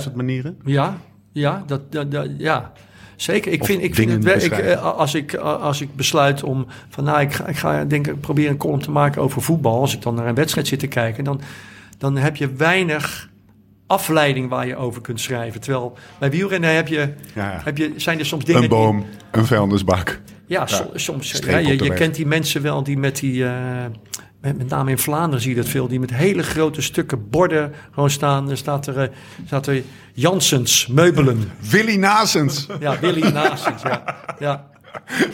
100.000 manieren. Ja, ja, dat, dat, dat- ja. Zeker. Ik Of vind, ik vind het wel, ik, eh, als, ik, als ik besluit om van nou, ik ga, ik ga denk, ik proberen een column te maken over voetbal. Als ik dan naar een wedstrijd zit te kijken, dan, dan heb je weinig afleiding waar je over kunt schrijven. Terwijl bij wielrennen heb je, Ja, heb je, zijn er soms dingen Een die- boom, een vuilnisbak. Ja, so- soms. Ja, je, kent die mensen wel die met die. eh, met, name in Vlaanderen zie je dat veel. Die met hele grote stukken borden gewoon staan. Er staat er, eh, staat er Jansens, meubelen. Willy Nasens. Ja, Willy Naasens. Ja, ja.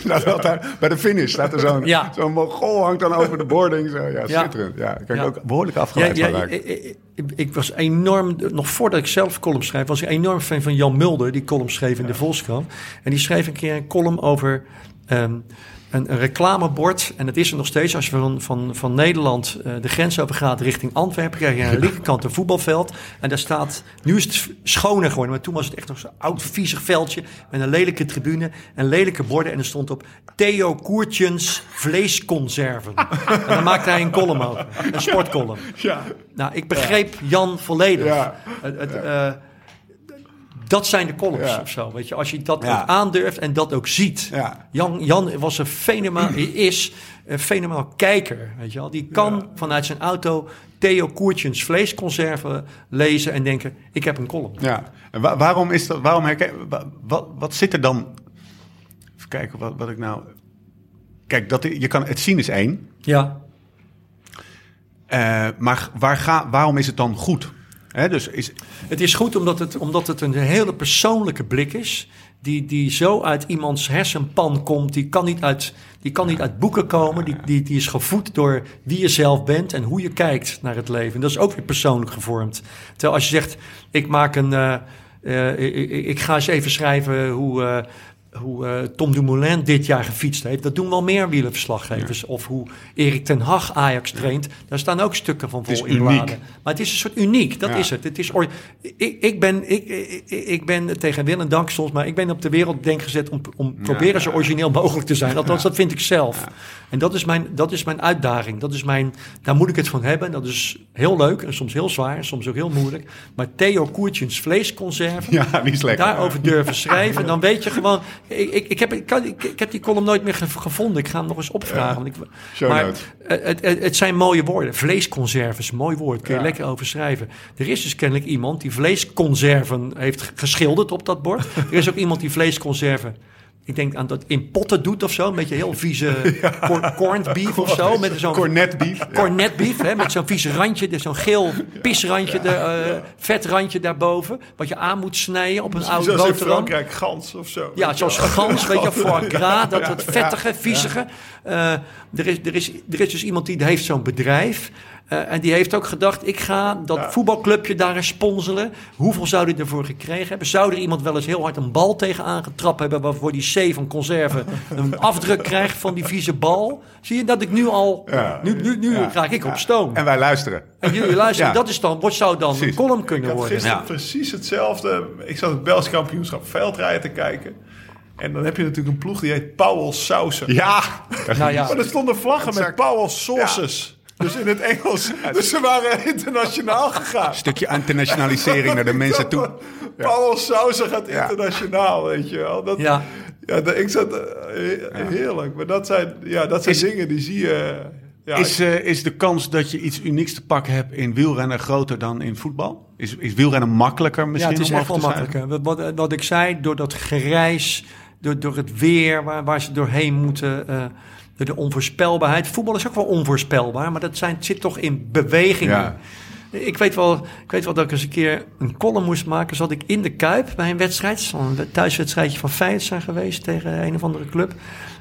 Nou, dat daar, bij de finish staat er zo'n Ja. zo'n mongool hangt dan over de boarding. Zo. Ja, Ja. schitterend. Ja, daar kan ik Ja. ook behoorlijk afgeleid ja, van ik, ik- was enorm, nog voordat ik zelf column schreef, was ik enorm fan van Jan Mulder, die column schreef in de Volkskrant. En die schreef een keer een column over ehm, een, een reclamebord. En dat is er nog steeds. Als je van, van, van Nederland eh, de grens over gaat richting Antwerpen, krijg je aan de linkerkant een voetbalveld. En daar staat, nu is het schoner geworden, maar toen was het echt nog zo'n oud, viezig veldje met een lelijke tribune en lelijke borden. En er stond op Theo Koertjens vleesconserven. en dan maakte hij een column over, een sportcolumn. Ja. Nou, ik begreep Jan volledig. Ja. Het, het, eh, dat zijn de columns Ja. of zo. Weet je, als je dat Ja. ook aandurft en dat ook ziet. Ja. Jan, Jan was een fenomenaal, is een fenomenaal kijker. Weet je wel. Die kan vanuit zijn auto Theo Koertjens vleesconserven lezen en denken: ik heb een column. Ja. En wa- waarom is dat? Waarom herken, wa- wat, wat zit er dan? kijken wat, wat ik nou... Kijk, dat, je kan, het zien is één. Ja, Eh, maar waar ga, waarom is het dan goed? Dus is, Het is goed omdat het, omdat het een hele persoonlijke blik is. Die, die zo uit iemands hersenpan komt. Die kan niet uit, die kan niet uit boeken komen. Die, die, die is gevoed door wie je zelf bent en hoe je kijkt naar het leven. Dat is ook weer persoonlijk gevormd. Terwijl als je zegt, ik maak een. eh, eh, ik, ik- ik ga eens even schrijven hoe. eh, hoe eh, Tom Dumoulin dit jaar gefietst heeft. Dat doen wel meer wielerverslaggevers. Of hoe Erik ten Hag Ajax traint. Daar staan ook stukken van vol in bladen. Maar het is een soort uniek, dat Ja. is het. het is or- ik, ik, ben, ik, ik, ben tegen wil en dank soms, maar ik ben op de wereld denk gezet om, om proberen zo origineel mogelijk te zijn. Althans, dat vind ik zelf. En dat is, mijn, dat is mijn uitdaging. Dat is mijn, daar moet ik het van hebben. Dat is heel leuk en soms heel zwaar, en soms ook heel moeilijk. Maar Theo Koertjens vleesconserven, ja, die is lekker. daarover durven schrijven, dan weet je gewoon. Ik, ik, ik, heb, ik, kan- ik, ik heb die column nooit meer ge- gevonden. Ik ga hem nog eens opvragen. want ik, maar het, het, het- het zijn mooie woorden. Vleesconserves, mooi woord. Kun je Ja. lekker over schrijven. Er is dus kennelijk iemand die vleesconserven heeft geschilderd op dat bord. Er is ook iemand die vleesconserven. Ik denk aan dat in potten doet of zo. Een beetje heel vieze cor- corned beef of zo. Met zo'n Cornet beef. cornet beef, hè, met zo'n vies randje, dus zo'n geel pisrandje, de, eh, vetrandje daarboven, wat je aan moet snijden op een oude Zoals in boterham. Frankrijk, gans of zo. Ja, zoals gans, weet je, foie gras, dat, dat vettige, viezige. Eh, er, is, er, is, er is dus iemand die heeft zo'n bedrijf. Eh, en die heeft ook gedacht, ik ga dat voetbalclubje daar eens sponsoren. Hoeveel zou die ervoor gekregen hebben? Zou er iemand wel eens heel hard een bal tegen aangetrapt hebben... waarvoor die C van conserve een afdruk krijgt van die vieze bal? Zie je dat ik nu al... Ja. nu nu, nu raak ik op stoom. En wij luisteren. En jullie luisteren, Ja. dat is dan, wat zou dan een column Ik kunnen had worden? gisteren Ja. precies hetzelfde. Ik zat het Belgisch kampioenschap veldrijden te kijken. En dan heb je natuurlijk een ploeg die heet Powell Sausen. Ja. Nou ja, Maar er stonden vlaggen met. Powell Sauces. Dus in het Engels. Dus ze waren internationaal gegaan. Stukje internationalisering naar de mensen toe. Powell Sausen gaat Ja. internationaal, weet je wel. Dat, ja. ja, dat- ik zat... eh, he- heerlijk. Maar dat zijn, ja, dat zijn Is- dingen die zie je... Ja, Is, eh, is de kans dat je iets unieks te pakken hebt in wielrennen groter dan in voetbal? Is, is wielrennen makkelijker Ja, misschien het is om echt wel makkelijker. Wat, wat, wat ik zei, door dat gereis, door, door het weer waar, waar ze doorheen moeten, eh, de onvoorspelbaarheid. Voetbal is ook wel onvoorspelbaar, maar dat zijn, zit toch in bewegingen. Ja. Ik weet, wel, ik weet wel dat ik eens een keer een column moest maken. Zat ik in de Kuip bij een wedstrijd. Een thuiswedstrijdje van Feyenoord zijn geweest tegen een of andere club.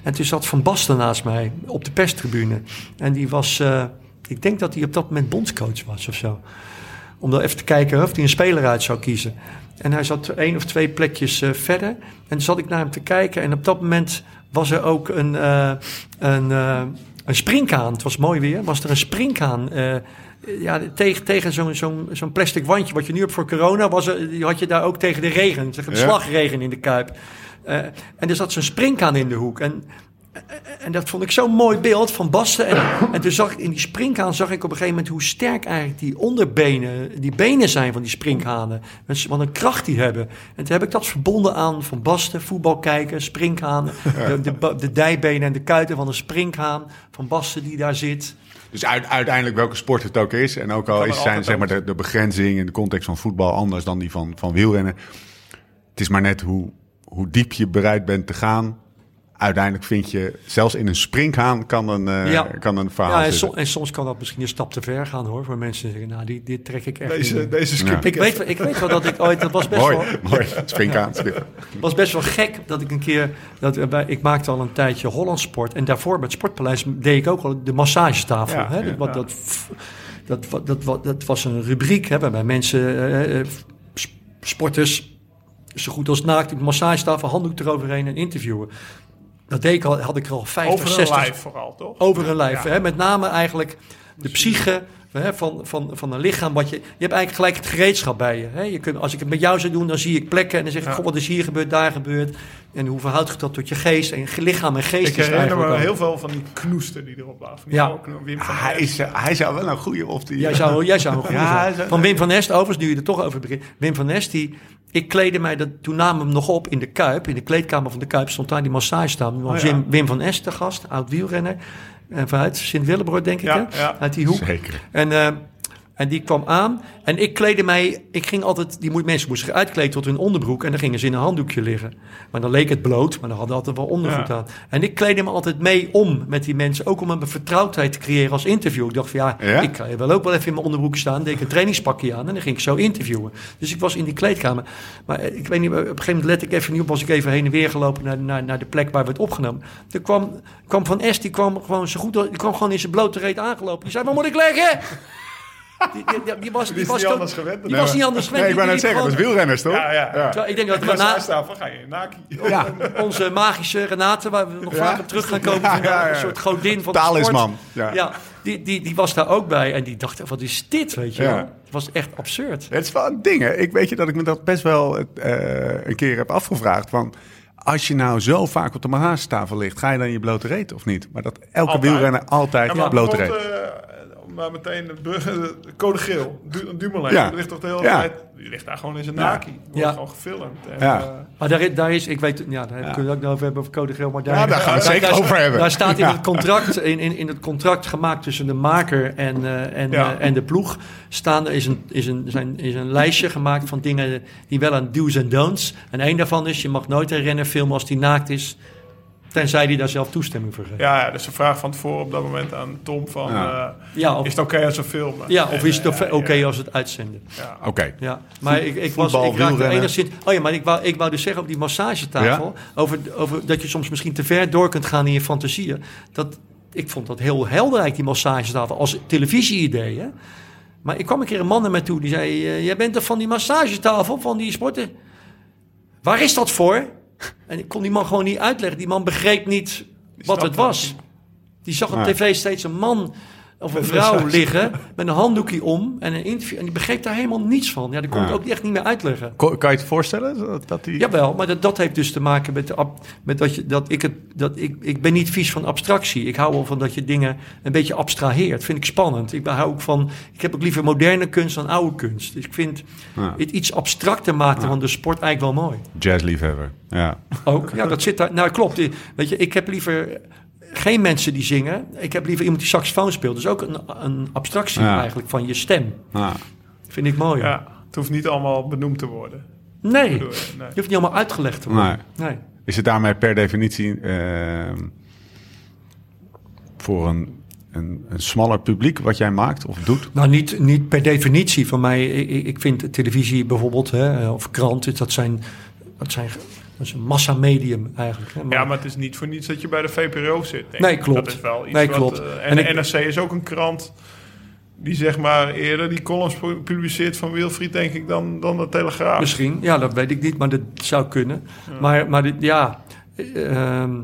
En toen zat Van Basten naast mij op de perstribune. En die was, eh, ik denk dat hij op dat moment bondscoach was of zo. Om dan even te kijken of hij een speler uit zou kiezen. En hij zat één of twee plekjes eh, verder. En toen zat ik naar hem te kijken. En op dat moment was er ook een, eh, een, eh, een springkaan. Het was mooi weer. Was er een springkaan. eh, ja, tegen, tegen zo'n zo'n zo'n plastic wandje wat je nu hebt voor corona, was er, die had je daar ook tegen de regen, tegen de Ja. slagregen in de kuip. Eh, en er zat zo'n springkaan in de hoek. En, en dat vond ik zo'n mooi beeld van Basten. En, en toen zag ik in die springhaan zag ik op een gegeven moment hoe sterk eigenlijk die onderbenen, die benen zijn van die springhanen. Wat een kracht die hebben. En toen heb ik dat verbonden aan Van Basten, voetbal kijken, springhanen. De, de, dijbenen en de kuiten van een springhaan. Van Basten die daar zit. Dus uit- uiteindelijk welke sport het ook is. En ook al is zijn zeg maar, de, de begrenzing in de context van voetbal anders dan die van, van wielrennen. Het is maar net hoe, hoe diep je bereid bent te gaan. Uiteindelijk vind je, zelfs in een springhaan kan een, eh, Ja. kan een verhaal Ja, en, zitten. som- en soms kan dat misschien een stap te ver gaan hoor. Voor mensen die zeggen, nou, die, dit trek ik echt Deze, niet. deze skip Ik weet, wel- ik weet wel dat ik ooit, dat was best Mooi, wel, mooi. Springhaan. was best wel gek dat ik een keer, dat, eh, ik maakte al een tijdje Holland Sport. En daarvoor bij het Sportpaleis deed ik ook al de massagetafel. Ja, hè? ja. Dat, wat, dat, dat, dat, dat, dat, dat was een rubriek hè, waarbij mensen, eh, eh, sp- sporters, zo goed als naakt op de massagetafel, handdoek eroverheen en interviewen. Dat deed ik al, had ik er al 50, Over een 60 lijf vooral, toch? over een lijf. Hè? Met name eigenlijk de psyche hè, van, van, van een lichaam. Wat je, je hebt eigenlijk gelijk het gereedschap bij je. Hè? je kunt, als ik het met jou zou doen, dan zie ik plekken en dan zeg ik: Ja. Wat is hier gebeurd, daar gebeurd. En hoe verhoudt zich dat tot je geest? En lichaam en geest Ik is herinner eigenlijk me heel veel van die knoesten die erop. Van die Ja. Wim van Hij, is, hij zou wel een goede of die. Jij zou, jij zou een goede Ja, zou- Van Wim van Nest, overigens, nu je er toch over begint. Wim van Nest, die, ik kleedde mij, dat, toen namen we hem nog op in de Kuip. In de kleedkamer van de Kuip stond daar die. Toen was Oh ja. Wim van Nest de gast, oud wielrenner. En vanuit Sint-Willebroord, denk ik, Ja, hè? ja. Uit die hoek. Zeker. En, eh, En die kwam aan en ik kleedde mij... Ik ging altijd... Die mensen moesten zich uitkleden tot hun onderbroek... en dan gingen ze in een handdoekje liggen. Maar dan leek het bloot, maar dan hadden altijd wel ondergoed Ja. aan. En ik kleedde me altijd mee om met die mensen... ook om een vertrouwdheid te creëren als interview. Ik dacht van ja, Ja? ik wil ook wel even in mijn onderbroek staan. deed ik een trainingspakje aan en dan ging ik zo interviewen. Dus ik was in die kleedkamer. Maar eh, ik weet niet, op een gegeven moment let ik even niet op... was ik even heen en weer gelopen naar, naar, naar de plek waar we het opgenomen. Er kwam, kwam Van S, die kwam gewoon zo goed... die kwam gewoon in zijn blote reet aangelopen. Die zei, waar moet ik leggen? Die, die, die, was, die was niet toch- anders gewend. Die was niet anders gewend. Nee, ik wou Die net zeggen, dat is wielrenners, toch? Ja, ja. Terwijl Ik denk dat je na, ga je in Naki. Ja. onze magische Renate, waar we nog Ja. vaker terug gaan komen, vandaag, Ja, ja, ja. een soort godin van de Talisman. sport. Ja. Ja, die, die, die was daar ook bij en die dacht, wat is dit, weet je Ja. wel? Het was echt absurd. Het is wel een ding, hè. Ik weet je dat ik me dat best wel eh, een keer heb afgevraagd. Van, als je nou zo vaak op de massagetafel ligt, ga je dan je blote reet of niet? Maar dat elke Altijd. wielrenner altijd Ja, blote reet. Eh, maar meteen de, brug- de code geel, du Dumoulin, Ja. die ligt toch de hele Ja. tijd, die ligt daar gewoon in zijn naki. Die wordt Ja. gewoon gefilmd. En, Ja. eh, Maar daar, is- daar is, ik weet, ja, daar kunnen we het ook nog over hebben over code geel, maar daar, Ja, daar gaan we het zeker daar- over hebben. Daar staat in, het contract, in, in, in het contract gemaakt tussen de maker en, eh, en, Ja. eh, en de ploeg, staan, er is, een, is, een, zijn, is een lijstje gemaakt van dingen die wel aan do's en don'ts. En één daarvan is, je mag nooit een renner filmen als die naakt is, tenzij hij daar zelf toestemming voor geeft. ja, ja, dus ze vragen van tevoren op dat moment aan Tom van, Ja. eh, Ja, of, is het oké als we filmen? ja, of En, is het oké ja, als het uitzenden? ja. Oké. Ja, maar ik, ik, was, ik raakte enigszins... Oh ja, maar ik wou, ik wou dus zeggen op die massagetafel... Over, over dat je soms misschien te ver door kunt gaan in je fantasieën. Dat, ik vond dat heel helderlijk, die massagetafel, als televisie-idee. Hè? Maar ik kwam een keer een man naar mij toe, die zei... eh, jij bent toch van die massagetafel, van die sporten? Waar is dat voor? En ik kon die man gewoon niet uitleggen. Die man begreep niet wat het was. Die zag op tv steeds een man of een vrouw liggen met een handdoekje om en een interview. En die begreep daar helemaal niets van. Ja, die kon ik Ja. ook echt niet meer uitleggen. Kan je het voorstellen? Dat, dat die... Jawel, maar dat, dat heeft dus te maken met, de met dat, je, dat ik het. Dat ik, ik ben niet vies van abstractie. Ik hou wel van dat je dingen een beetje abstraheert. Vind ik spannend. Ik hou ook van. Ik heb ook liever moderne kunst dan oude kunst. Dus ik vind Ja. het iets abstracter maken van de sport eigenlijk wel mooi. Jazzliefhebber. Ja. Ook. Ja, dat zit daar. Nou, klopt. Die- Weet je, ik heb liever geen mensen die zingen. Ik heb liever iemand die saxofoon speelt. Dus ook een, een abstractie Ja. eigenlijk van je stem. Ah. Vind ik mooi. Ja, het hoeft niet allemaal benoemd te worden. Nee, Bedoel? Nee. hoeft niet allemaal uitgelegd te worden. Nee. Is het daarmee per definitie ehm, voor een, een, een smaller publiek wat jij maakt of doet? Nou, niet, niet per definitie van mij. Ik, ik vind televisie bijvoorbeeld, hè, of krant, dat zijn, dat zijn dat is een massamedium eigenlijk. Hè. Maar- Ja, maar het is niet voor niets dat je bij de VPRO zit. denk Nee, klopt. Dat is wel iets Nee, wat, klopt. eh, En en, ik- de NRC is ook een krant die zeg maar eerder die columns pu- publiceert van Wilfried, denk ik, dan, dan de Telegraaf. Misschien, ja, dat weet ik niet, maar dat zou kunnen. Maar, maar dit- ja, eh, ehm,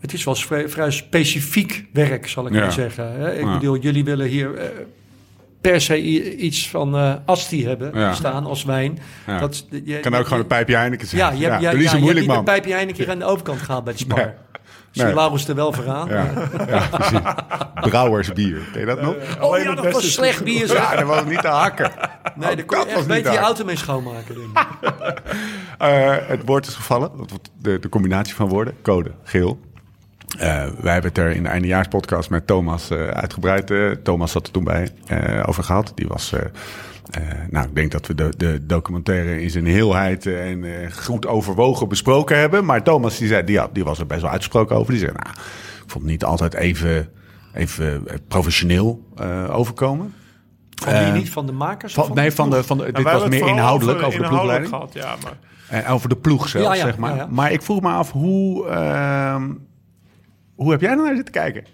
het is wel vrij, vrij specifiek werk, zal ik Ja. maar zeggen. Hè. Ik Ja. bedoel, jullie willen hier eh, per se iets van eh Asti hebben Ja. staan als wijn. Ja. Dat, je, kan ook gewoon een pijpje Heineken zijn. Ja, je hebt, ja, ja, zo je moeilijk, man. een pijpje Heineken aan de overkant gehaald bij de Spar. Nee. Zie Nee. Er wel vooraan. Ja, ja. Brouwersbier. Ken je dat nog? Oh Alleen ja, dat was is slecht bier. zeg. Ja, dat was niet te hakken. Nee, daar kon je echt beter je auto mee schoonmaken. Denk ik. Eh, het woord is gevallen. De, de combinatie van woorden. Code, geel. Eh, wij hebben het er in de eindejaarspodcast met Thomas eh, uitgebreid. eh, Thomas zat er toen bij eh, over gehad. Die was. eh, eh, nou, ik denk dat we de, de documentaire in zijn heelheid en eh, goed overwogen besproken hebben. Maar Thomas die zei, die, had, die was er best wel uitgesproken over. Die zei, nou, ik vond het niet altijd even, even professioneel eh, overkomen. Van wie niet? Van de makers? Van, nee, van de, van de, En dit was meer inhoudelijk over, de ploegleiding. gehad, ja, maar En over de ploeg zelf, Ja, ja, zeg maar. ja, ja. Maar ik vroeg me af, hoe, ehm, hoe heb jij er naar zitten kijken?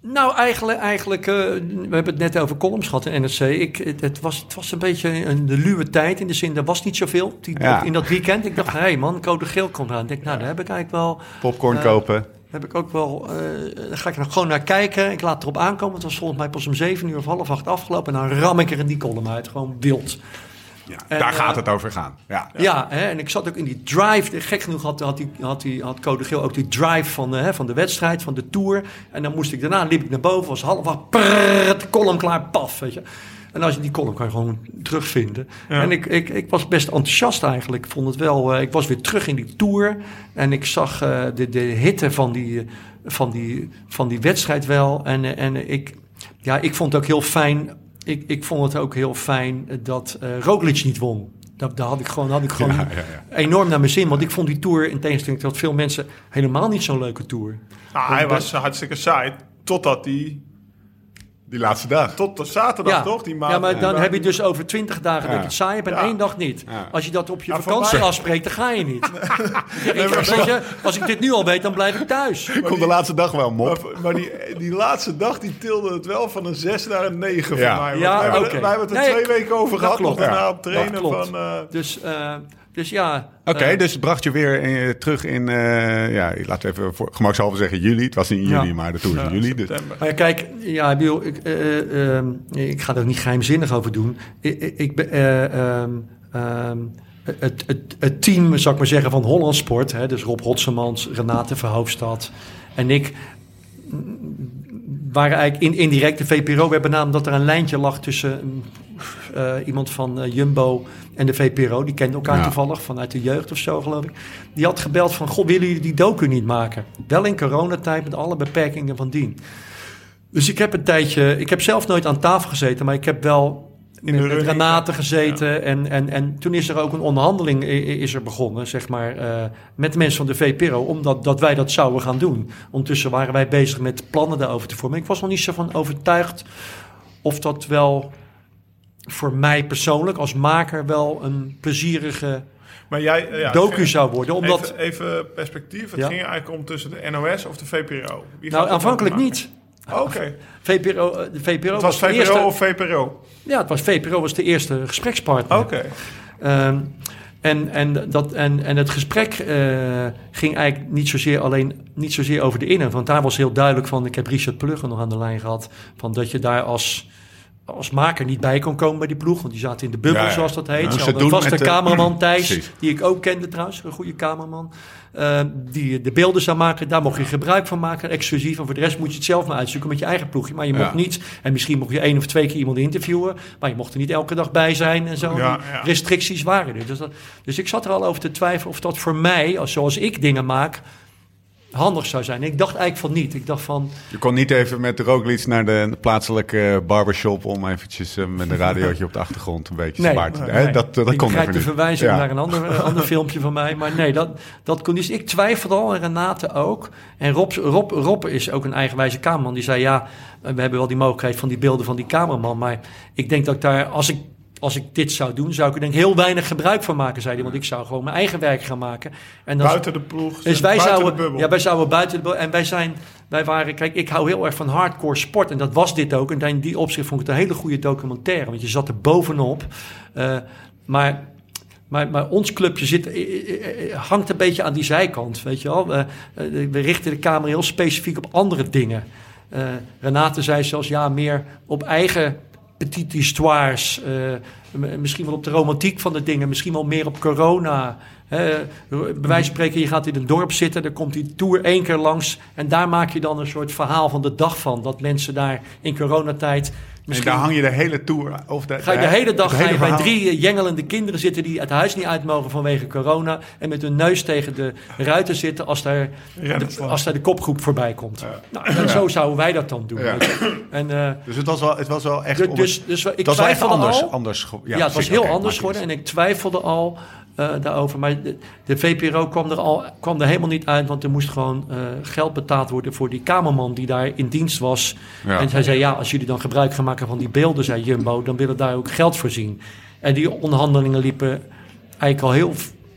Nou, eigenlijk, eigenlijk eh, we hebben het net over columns gehad in NRC. Ik, het, het was, het was een beetje een de luwe tijd. In de zin, er was niet zoveel die, Ja. in dat weekend. Ik dacht, hé hey man, code geel komt aan. Ik denk, nou, daar heb ik eigenlijk wel... Popcorn Eh, kopen. Heb ik ook wel, eh daar ga ik nog gewoon naar kijken. Ik laat erop aankomen. Het was volgens mij pas om zeven uur of half acht afgelopen. En dan ram ik er in die column uit. Gewoon wild. Ja, en, daar eh, gaat het over gaan. Ja. Ja, hè, en ik zat ook in die drive. Gek genoeg had, had, die, had, die, had Code Geel ook die drive van de, hè, van de wedstrijd, van de Tour. En dan moest ik daarna, liep ik naar boven, was half acht, prrrt, de column klaar, paf, weet je. En als je die column kan je gewoon terugvinden. Ja. En ik, ik, ik was best enthousiast eigenlijk. Ik vond het wel, eh, ik was weer terug in die Tour. En ik zag eh, de, de hitte van die, eh, van, die, van die wedstrijd wel. En, eh, en ik... ja, ik vond het ook heel fijn. Ik, ik vond het ook heel fijn dat eh Roglic niet won. Dat, daar had ik gewoon, had ik gewoon Ja, ja, ja. enorm naar mijn zin. Want ik vond die tour, in tegenstelling tot veel mensen, helemaal niet zo'n leuke tour. Nou, hij was hartstikke saai. Totdat hij... Die laatste dag. Tot de zaterdag, toch? Die maand, ja, maar dan heb je dus over twintig dagen dat je het saai hebt en Ja. één dag niet. Ja. Als je dat op je vakantie afspreekt, dan ga je niet. Ja, ik, weet je, als ik dit nu al weet, dan blijf ik thuis. Ik kon de laatste dag wel Maar, mop. maar die, die laatste dag die tilde het wel van een 6 naar een 9 Ja. voor mij. Want Ja, wij, wij hebben het er Nee, twee weken over dat gehad. klopt. Nog daarna op trainen dat klopt. van... eh, Dus, eh, dus ja. Oké, eh, dus het bracht je weer eh, terug in, eh, ja, laten we even voor gemakshalve zeggen juli. Het was niet in juli, Ja. maar de is in juli. Dus. Maar ja, kijk, ja, ik, bedoel, ik, eh, eh, ehm, ik ga er ook niet geheimzinnig over doen. Ik, ik, eh, ehm, ehm, het, het, het team, zou ik maar zeggen, van Holland Sport, hè, dus Rob Rotsemans, Renate Verhoofdstad en ik, waren eigenlijk in, indirect de VPRO. We hebben namelijk dat er een lijntje lag tussen eh, iemand van eh, Jumbo en de VPRO. Die kenden elkaar Ja. toevallig vanuit de jeugd of zo, geloof ik. Die had gebeld van, goh, willen jullie die docu niet maken? Wel in coronatijd met alle beperkingen van dien. Dus ik heb een tijdje, ik heb zelf nooit aan tafel gezeten, maar ik heb wel de met, met running, Renate ja. gezeten. En, en, en toen is er ook een onderhandeling is er begonnen, zeg maar, eh, met de mensen van de VPRO, omdat dat wij dat zouden gaan doen. Ondertussen waren wij bezig met plannen daarover te vormen. Ik was nog niet zo van overtuigd of dat wel voor mij persoonlijk als maker wel een plezierige Maar jij... eh, ja, docu zou worden. Omdat, Even, even perspectief. Het Ja. ging eigenlijk om tussen de NOS of de VPRO. Wie nou, aanvankelijk niet. Oké. VPRO, eh, de VPRO Het was de VPRO eerste, of VPRO? Ja, het was VPRO was de eerste gesprekspartner. Oké. Ehm, en, en, dat, en, en het gesprek eh, ging eigenlijk niet zozeer, alleen, niet zozeer over de inhoud. Want daar was heel duidelijk van, ik heb Richard Pluggen nog aan de lijn gehad, van dat je daar als, als maker niet bij kon komen bij die ploeg. Want die zaten in de bubbel, Ja, ja. zoals dat heet. Moest Ze een vaste de- cameraman Thijs, die ik ook kende trouwens, een goede cameraman. eh, die de beelden zou maken, daar mocht je gebruik van maken, exclusief. En voor de rest moet je het zelf maar uitzoeken met je eigen ploegje. Maar je mocht Ja. niet, en misschien mocht je één of twee keer iemand interviewen, maar je mocht er niet elke dag bij zijn en zo. Ja, ja. restricties waren er. Dus, dat, dus ik zat er al over te twijfelen of dat voor mij, als, zoals ik dingen maak, handig zou zijn. Ik dacht eigenlijk van niet. Ik dacht van, Je kon niet even met de Roglic naar de plaatselijke barbershop om eventjes eh, met een radiootje op de achtergrond een beetje Nee, te hè? nee. Dat, dat ik kon even de verwijzing Ja. naar een ander, ander filmpje van mij. Maar nee, dat, dat kon niet. Ik twijfelde al en Renate ook. En Rob, Rob, Rob is ook een eigenwijze cameraman. Die zei, ja, we hebben wel die mogelijkheid van die beelden van die cameraman. Maar ik denk dat ik daar, als ik, als ik dit zou doen, zou ik er denk heel weinig gebruik van maken, zei hij. Want ik zou gewoon mijn eigen werk gaan maken. En dan, Buiten de ploeg. dus wij buiten zouden, ja, wij zouden buiten de bubbel. En wij zijn, wij waren, kijk, ik hou heel erg van hardcore sport. En dat was dit ook. En in die opzicht vond ik het een hele goede documentaire. Want je zat er bovenop. Eh, maar, maar, maar ons clubje zit, eh, eh, hangt een beetje aan die zijkant, weet je wel. We richten de camera heel specifiek op andere dingen. Renate zei zelfs, ja, meer op eigen petite histoires. eh, misschien wel op de romantiek van de dingen. Misschien wel meer op corona. Bij wijze van spreken, je gaat in een dorp zitten, dan komt die tour één keer langs. En daar maak je dan een soort verhaal van de dag van. Dat mensen daar in coronatijd. En Misschien daar hang je de hele tour... Of de, ga je de hele dag ga je bij drie eh, jengelende kinderen zitten die het huis niet uit mogen vanwege corona. En met hun neus tegen de ruiten zitten als daar, de, als daar de kopgroep voorbij komt. Nou, en zo zouden wij dat dan doen. Ja. En, eh, Dus het was wel, het was wel echt... dus, dus, dus ik twijfelde anders. al. anders Ja, het was heel anders geworden. En ik twijfelde al eh, daarover. Maar de, de VPRO kwam er, al, kwam er helemaal niet uit. Want er moest gewoon eh, geld betaald worden voor die kamerman die daar in dienst was. Ja. En hij zei, ja, als jullie dan gebruik gaan maken van die beelden, zei Jumbo, dan willen we daar ook geld voor zien. En die onderhandelingen liepen eigenlijk al heel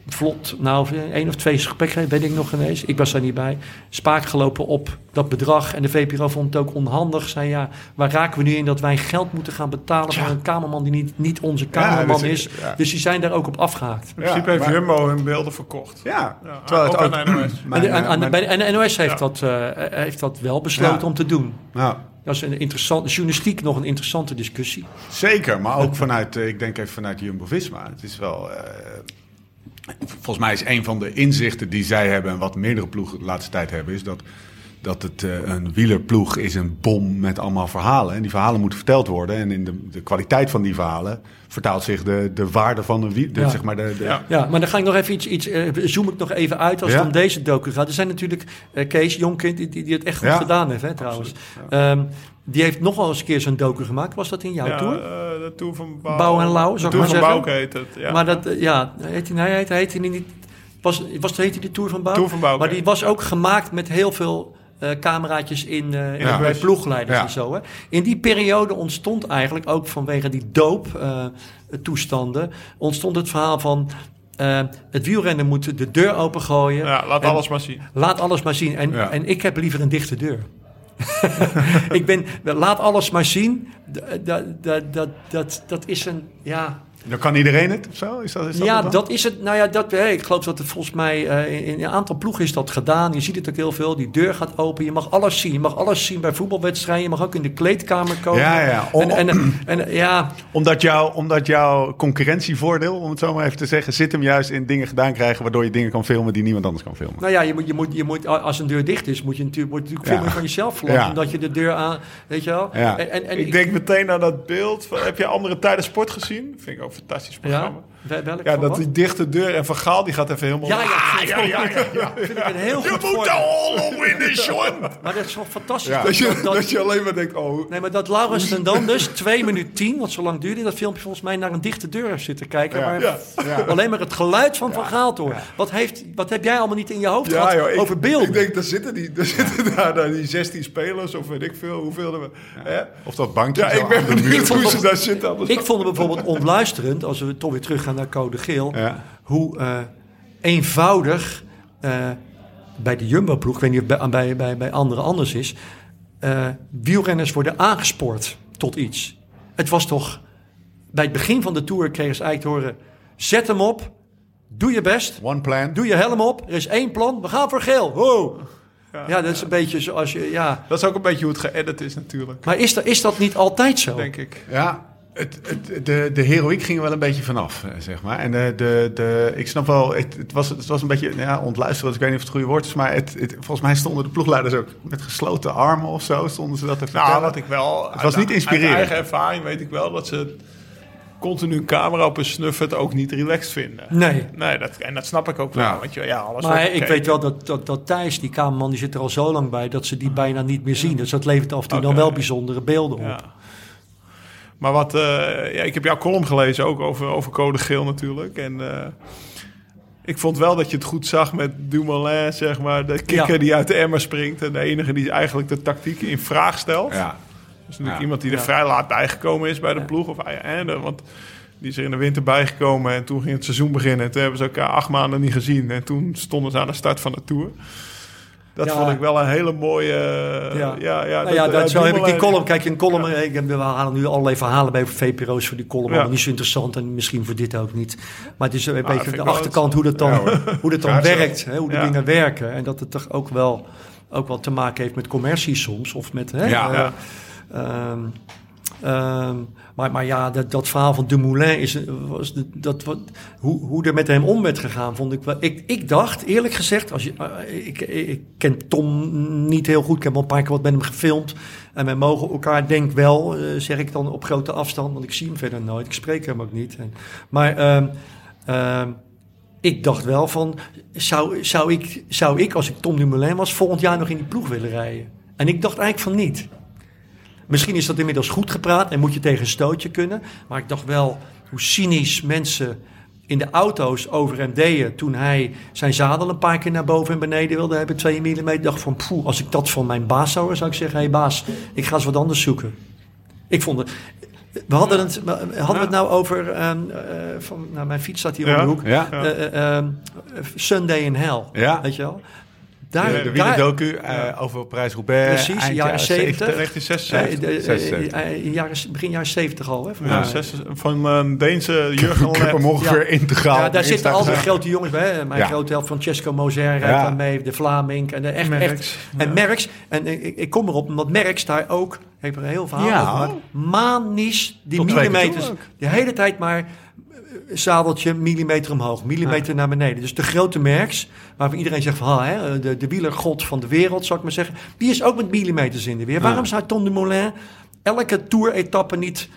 vlot. Nou, één of twee gesprekken, weet ik nog ineens. Ik was daar niet bij. Spaak gelopen op dat bedrag. En de VPRO vond het ook onhandig. Zei, ja, waar raken we nu in dat wij geld moeten gaan betalen voor een kamerman die niet, niet onze kamerman dus, is. ja. Dus die zijn daar ook op afgehaakt. In principe Ja, heeft maar- Jumbo hun beelden verkocht. Ja, Ja, terwijl het ook aan de NOS. Mijn, en, aan- mijn- bij de NOS heeft, Ja. dat, eh, heeft dat wel besloten Ja. om te doen. ja. Dat is een interessante, journalistiek nog een interessante discussie. Zeker, maar ook vanuit, eh, ik denk even vanuit Jumbo-Visma. Het is wel, eh, volgens mij is een van de inzichten die zij hebben en wat meerdere ploegen de laatste tijd hebben, is dat dat het eh, een wielerploeg is een bom met allemaal verhalen. En die verhalen moeten verteld worden. En in de, de kwaliteit van die verhalen vertaalt zich de, de waarde van een wiel, de, Ja. zeg maar de, de, Ja. Ja, maar dan ga ik nog even iets, iets eh, zoom ik nog even uit als Ja. het om deze docu gaat. Er zijn natuurlijk eh, Kees Jonkind, die, die, het echt goed gedaan heeft, hè, trouwens. Die heeft nog wel eens een keer zo'n docu gemaakt. Was dat in jouw Ja, tour? eh, de Tour van Bouw. Bouw en Lauw, zou ik Tour maar van zeggen. Bouw heet het. Ja. Maar dat, eh, ja, heet hij, heet, heet hij niet... Was, was heet hij de Tour van Bouw? Tour van Bouw, Maar die was ook gemaakt met heel veel eh, cameraatjes in, Ja. bij ploegleiders Ja. en zo. Hè. In die periode ontstond eigenlijk ook vanwege die doop-toestanden... ontstond het verhaal van... het wielrennen moet de deur opengooien. ja, laat alles maar zien. Laat alles maar zien. En, Ja. en ik heb liever een dichte deur. ik ben, laat alles maar zien. Dat, dat, dat, dat, dat, is een, ja, Dan kan iedereen het of zo? Is dat, is dat ja, dat is het. Nou ja, dat, hey, ik geloof dat het volgens mij eh, in, in een aantal ploegen is dat gedaan. Je ziet het ook heel veel. Die deur gaat open. Je mag alles zien. Je mag alles zien bij voetbalwedstrijden. Je mag ook in de kleedkamer komen. Ja, ja. Om- En, en, en, ja, Omdat, jouw, omdat jouw concurrentievoordeel, om het zo maar even te zeggen, zit hem juist in dingen gedaan krijgen waardoor je dingen kan filmen die niemand anders kan filmen. nou ja, je moet, je moet, je moet, als een deur dicht is, moet je natuurlijk, moet je natuurlijk veel meer van jezelf verlangen. Ja. Omdat je de deur aan, weet je wel. Ja. En, en, en ik denk meteen aan dat beeld. Van, heb je andere tijden sport gezien? Vind ik ook fantastisch programma. ja, welk Ja, dat wat? die dichte deur en Van Gaal die gaat even helemaal... Ja, ja, ja, ja, ja, ja. vind ik een heel Je goed moet voorbeeld. de hol winnen, John! Maar dat is wel fantastisch. Ja. Dat je, Dat- dat je alleen maar denkt, oh... Nee, maar dat Laurens en dan dus 2 minuten 10, want zo lang duurde dat filmpje volgens mij, naar een dichte deur heeft zitten kijken. Ja. Maar Ja. alleen maar het geluid van Van Gaal te horen. Wat, heeft, wat heb jij allemaal niet in je hoofd Ja, gehad joh, ik, over beelden? Ik denk, daar zitten, die, daar zitten daar, daar die 16 spelers, of weet ik veel, hoeveel er... Hè? Of dat bankje Ja, ik ben de benieuwd hoe ze daar zitten. Ik vond het bijvoorbeeld ontluisterend, als we toch weer teruggaan naar Code Geel, Ja. hoe eh, eenvoudig eh, bij de Jumbo-ploeg, ik weet niet of bij, bij, bij, bij anderen anders is, eh, wielrenners worden aangespoord tot iets. Het was toch, bij het begin van de Tour kregen ze eigenlijk te horen, zet hem op, doe je best, One plan. doe je helm op, er is één plan, we gaan voor geel. Wow. Ja, dat is een beetje zoals je, ja. Dat is ook een beetje hoe het geëdit is natuurlijk, Maar is dat, is dat niet altijd zo? denk ik. Ja, het, het, de, de heroïek ging er wel een beetje vanaf, eh, zeg maar. En de, de, de, ik snap wel, het, het, was, het was een beetje ja, ontluisterend, ik weet niet of het goede woord is, maar het, het, volgens mij stonden de ploegleiders ook met gesloten armen of zo, stonden ze dat te vertellen. Nou, wat ik wel... Het was niet inspirerend. Uit eigen ervaring weet ik wel dat ze continu een camera op een snuffert ook niet relaxed vinden. Nee. Nee, dat, en dat snap ik ook wel. Ja. Want je, ja, alles Maar ik weet wel dat, dat, dat Thijs, die kamerman, die zit er al zo lang bij dat ze die bijna niet meer zien. Dus dat levert af en toe dan wel bijzondere beelden op. Ja. Maar wat, eh, ja, ik heb jouw column gelezen ook over, over code geel natuurlijk. En eh, ik vond wel dat je het goed zag met Dumoulin, zeg maar. De kikker Ja. die uit de emmer springt. En de enige die eigenlijk de tactiek in vraag stelt. Ja, Dus natuurlijk Ja. iemand die er Ja. vrij laat bijgekomen is bij de ploeg. Of, eh, eh, want die is er in de winter bijgekomen. En toen ging het seizoen beginnen. En toen hebben ze elkaar acht maanden niet gezien. En toen stonden ze aan de start van de Tour. Dat vond ik wel een hele mooie... Ja. ja, ja, Nou ja, dat, eh, zo heb ik die column. Kijk, een column. Ik heb, we halen nu allerlei verhalen bij VPRO's voor die column. Allemaal niet zo interessant en misschien voor dit ook niet. Maar het is een dat beetje de achterkant hoe dat dan, hoe dat dan werkt. Hè, hoe de dingen werken. En dat het toch ook wel, ook wel te maken heeft met commercie soms. Of met. Hè, Ja. eh, Ja. Maar, maar ja, dat, dat verhaal van Dumoulin is, was dat, wat, hoe, hoe er met hem om werd gegaan, vond ik wel. Ik, ik dacht, eerlijk gezegd, als je, eh, ik, ik ken Tom niet heel goed, ik heb al een paar keer wat met hem gefilmd. En wij mogen elkaar, denk wel, eh, zeg ik dan op grote afstand, want ik zie hem verder nooit, ik spreek hem ook niet. En, maar ehm, ehm, ik dacht wel van, zou, zou, ik, zou ik, als ik Tom Dumoulin was, volgend jaar nog in die ploeg willen rijden? En ik dacht eigenlijk van niet. Misschien is dat inmiddels goed gepraat en moet je tegen een stootje kunnen. Maar ik dacht wel hoe cynisch mensen in de auto's over hem deden toen hij zijn zadel een paar keer naar boven en beneden wilde hebben, 2 mm. Ik dacht van, poeh, als ik dat van mijn baas zou zou ik zeggen, hé hey baas, ik ga eens wat anders zoeken. Ik vond het... We hadden het, hadden we het nou over, ehm, eh, van, nou mijn fiets staat hier Ja. om de hoek, ja. Ja. Eh, eh, ehm, Sunday in Hell, Ja. weet je wel? Daar, De De daar, eh over Parijs-Roubaix. Precies, eind jaren 70. 1976. eh, de- eh, 76. in jaren, begin jaren 70 al, hè? Ja, Ja. zes- van een Deense Jurgen Ik heb hem ongeveer Ja. integraal. Ja, daar in zitten altijd gezet. grote jongens bij. hè. Mijn Ja. grote held Francesco Moser rijdt Ja. mee, de Vlaming en de echt, Merckx. echt en Merckx. En ik, ik kom erop omdat Merckx daar ook, heeft er een heel verhaal Ja. over manisch die Tot millimeters, de hele tijd maar zadeltje millimeter omhoog, millimeter naar beneden. Dus de grote merks, waarvan iedereen zegt van, ah, hè, de, de wielergod van de wereld, zou ik maar zeggen, die is ook met millimeters in de weer. Waarom zou Tom Dumoulin elke tour-etappe niet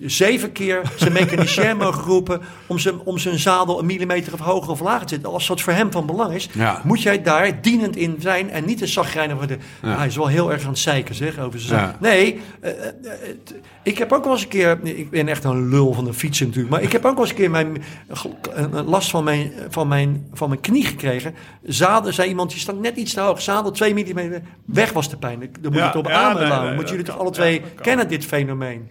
zeven keer zijn mechanicien mogen roepen om zijn, om zijn zadel een millimeter of hoger of lager te zitten. Als dat voor hem van belang is, Ja. moet jij daar dienend in zijn en niet een zagrijnig worden. Ja. Hij is wel heel erg aan het zeiken, zeg, over zijn Ja. Nee, eh, eh, het- ik heb ook wel eens een keer, ik ben echt een lul van de fietsen natuurlijk, maar ik heb ook wel eens een keer mijn, last van mijn, van, mijn, van mijn knie gekregen. Zadel, zei iemand, die stond net iets te hoog, zadel 2 mm, weg was de pijn. Dan moet je het op aan nee, houden. nee, Moeten jullie toch alle twee kennen dit fenomeen?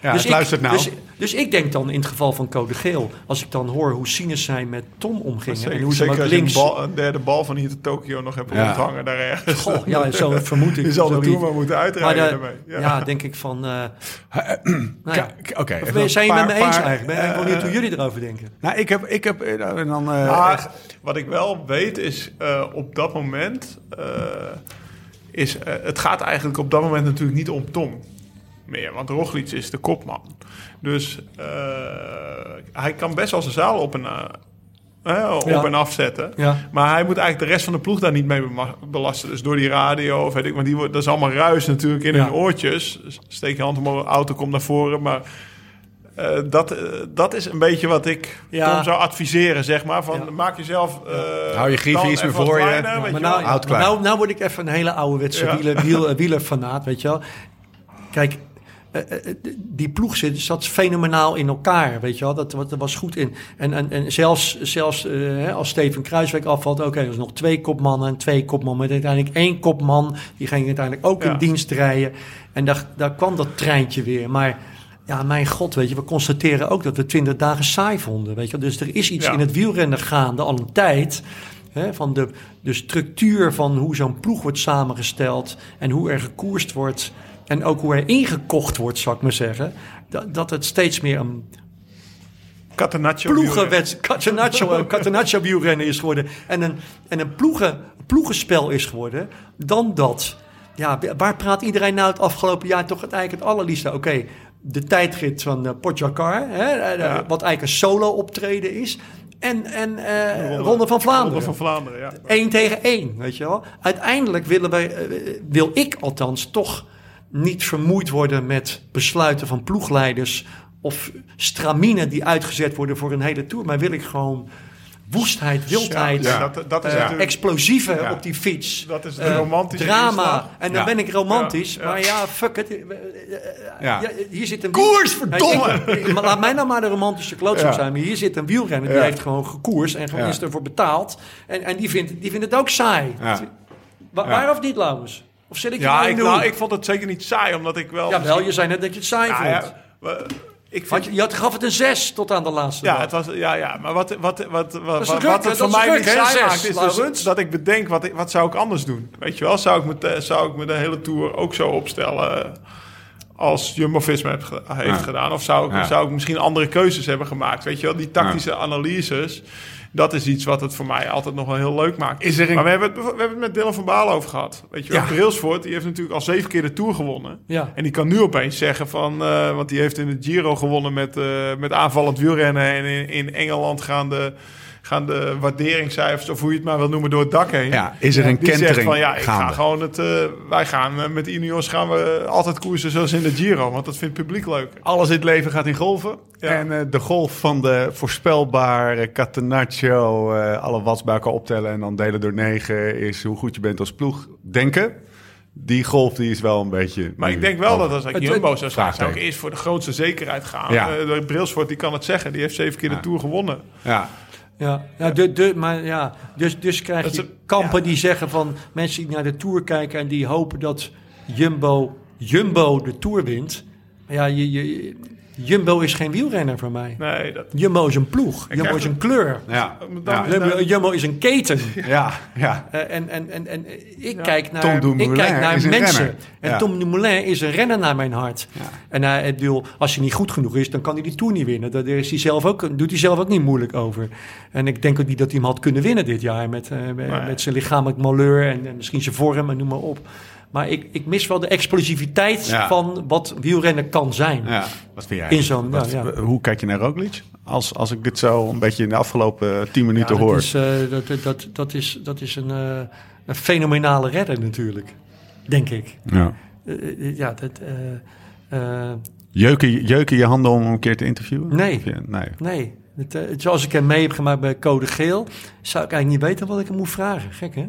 Ja, dus, dus luistert nou. dus, dus ik denk dan in het geval van Code Geel, als ik dan hoor hoe cynisch zij met Tom omgingen en Zeker, hoe ze je links... een, bal, een derde bal van hier te Tokio nog hebt Ja. onthangen daar ergens. Goh, ja, zo vermoed ik. Je zal de. Tour maar moeten Maar uitrijden de- daarmee. ja. Ja. denk ik van... eh nou ja. Oké. Zijn je met me eens paar- eigenlijk? Ben ik eh, benieuwd hoe jullie erover denken. Nou, ik heb, ik heb eh, en dan. eh, Maar wat ik wel weet is, eh, op dat moment eh, is, eh, het gaat eigenlijk op dat moment natuurlijk niet om Tom meer, want Roglic is de kopman. Dus eh, hij kan best wel zijn zaal op en, eh, eh, op Ja. en afzetten. Ja. Maar hij moet eigenlijk de rest van de ploeg daar niet mee belasten. Dus door die radio, of weet ik, want die, wordt- dat is allemaal ruis natuurlijk in Ja. hun oortjes. Steek je hand omhoog, auto komt naar voren, maar... eh, dat, dat is een beetje wat ik Ja. Tom zou adviseren, zeg maar. Van, Ja. Maak jezelf... eh, Hou je grieven iets meer voor je. kleiner, Ja, Maar nou, maar nou, nou word ik even een hele ouderwetse Ja. wieler, wiel, wielerfanaat, weet je wel. Kijk, die ploeg zit, zat fenomenaal in elkaar, weet je wel. Dat, dat was goed in. En, en, en zelfs, zelfs eh, als Steven Kruiswijk afvalt, oké, er is nog twee kopmannen en twee kopmannen. Maar uiteindelijk één kopman, die ging uiteindelijk ook Ja. in dienst rijden. En daar, daar kwam dat treintje weer. Maar ja, mijn god, weet je, we constateren ook dat we twintig dagen saai vonden, weet je wel. Dus er is iets Ja. in het wielrennen gaande al een tijd... Van de, de structuur van hoe zo'n ploeg wordt samengesteld en hoe er gekoerst wordt en ook hoe er ingekocht wordt, zou ik maar zeggen. Dat, dat het steeds meer een Catenaccio. ploegenwet, catenaccio, een catenaccio wielrennen is geworden en een, en een ploegen, ploegenspel is geworden, dan dat. Ja, waar praat iedereen nou het afgelopen jaar toch het eigenlijk het allerliefste? Oké, de tijdrit van uh, hè, eh, Ja. wat eigenlijk een solo optreden is. En, en eh, Ronde, van Vlaanderen. Ronde van Vlaanderen, ja. Eén tegen één, weet je wel. Uiteindelijk willen wij, wil ik althans toch niet vermoeid worden met besluiten van ploegleiders of straminen die uitgezet worden voor een hele tour. Maar wil ik gewoon woestheid, wildheid, Ja, dat, dat is eh, explosieven Ja. op die fiets. Dat is de eh, romantische drama. inslag. En dan ben ik romantisch. Maar ja, fuck it. Eh, hier zit een Koers, verdomme! Ja, ik- maar laat mij nou maar de romantische klootzak zijn. Maar hier zit een wielrenner die heeft gewoon gekoerst en gewoon is ervoor betaald. En, en die, vindt, die vindt het ook saai. Waar of niet, Laurens? Of zit ik Ja, ik, in de nou, ik vond het zeker niet saai, omdat ik wel... Ja, wel, je zei net dat je het saai Ja, vond. ja, we- ik vind... je, je had, gaf het een 6 tot aan de laatste Ja, dag. het was, ja, ja, maar wat, wat, wat, wat, wat, wat het voor mij niet saai maakt, is dus dat ik bedenk, wat, ik- wat zou ik anders doen? Weet je wel, zou ik me, zou ik me de hele Tour ook zo opstellen eh, als Jumbo-Visma heeft, ge- heeft Ja. gedaan? Of zou ik, Ja. zou ik misschien andere keuzes hebben gemaakt? Weet je wel, die tactische analyses, dat is iets wat het voor mij altijd nog wel heel leuk maakt. Is er een- Maar we hebben, het, we hebben het met Dylan van Baal over gehad. Weet je wel, Ja. Brailsford, die heeft natuurlijk al zeven keer de Tour gewonnen. Ja. En die kan nu opeens zeggen van, eh, want die heeft in de Giro gewonnen met, eh, met aanvallend wielrennen. En in, in Engeland gaan de, gaan de waarderingscijfers, of hoe je het maar wil noemen, door het dak heen. Ja, is er een die zegt kentering van ja, ik ga gewoon het, eh, wij gaan eh, met Ineos gaan we altijd koersen zoals in de Giro, want dat vindt het publiek leuk. Alles in het leven gaat in golven. Ja. En eh, de golf van de voorspelbare Catenaccio, eh alle watts bij elkaar optellen en dan delen door negen is hoe goed je bent als ploeg denken. Die golf die is wel een beetje... Maar ik denk wel over. dat als ik Jumbo zou zijn, zou ik eerst voor de grootste zekerheid gaan. Ja. Eh, de Brailsford die kan het zeggen, die heeft zeven keer Ja. de Tour gewonnen. Ja, Ja, ja, de, de, maar ja dus, dus krijg Dat je kampen ja. die zeggen van mensen die naar de Tour kijken en die hopen dat Jumbo, Jumbo de Tour wint. Maar ja, je, je, Jumbo is geen wielrenner voor mij. Nee, dat... Jumbo is een ploeg. Jumbo is een kleur. ja, Jumbo, Jumbo is een keten. ja, ja. Eh, en, en, en, en ik Ja. kijk naar, Tom ik kijk naar mensen. renner. En Ja. Tom Dumoulin is een renner naar mijn hart. Ja. En hij, ik bedoel, als hij niet goed genoeg is, dan kan hij die Tour niet winnen. Daar is hij zelf ook, doet hij zelf ook niet moeilijk over. En ik denk ook niet dat hij hem had kunnen winnen dit jaar. Met, eh, met- Nee. met zijn lichamelijk malheur en, en misschien zijn vorm en noem maar op. Maar ik, ik mis wel de explosiviteit Ja. van wat wielrennen kan zijn. ja. Wat vind jij? In zo'n- Wat- ja. Hoe kijk je naar Roglic Als, als ik dit zo een beetje in de afgelopen tien minuten Ja, hoor. dat, is, eh, dat, dat, dat, is, dat is een, eh, een fenomenale redder natuurlijk, denk ik. Ja. Eh, eh, ja, dat, eh, eh, Jeuken, jeuken je handen om een keer te interviewen? Nee. Je- nee. nee, het, eh, zoals ik hem mee heb gemaakt bij Code Geel, zou ik eigenlijk niet weten wat ik hem moet vragen. Gek, hè?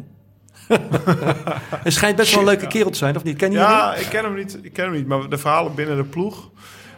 Het schijnt best wel een leuke kerel te zijn, of niet? Ken je hem? Ja, ik ken hem niet. Ik ken hem niet. Maar de verhalen binnen de ploeg.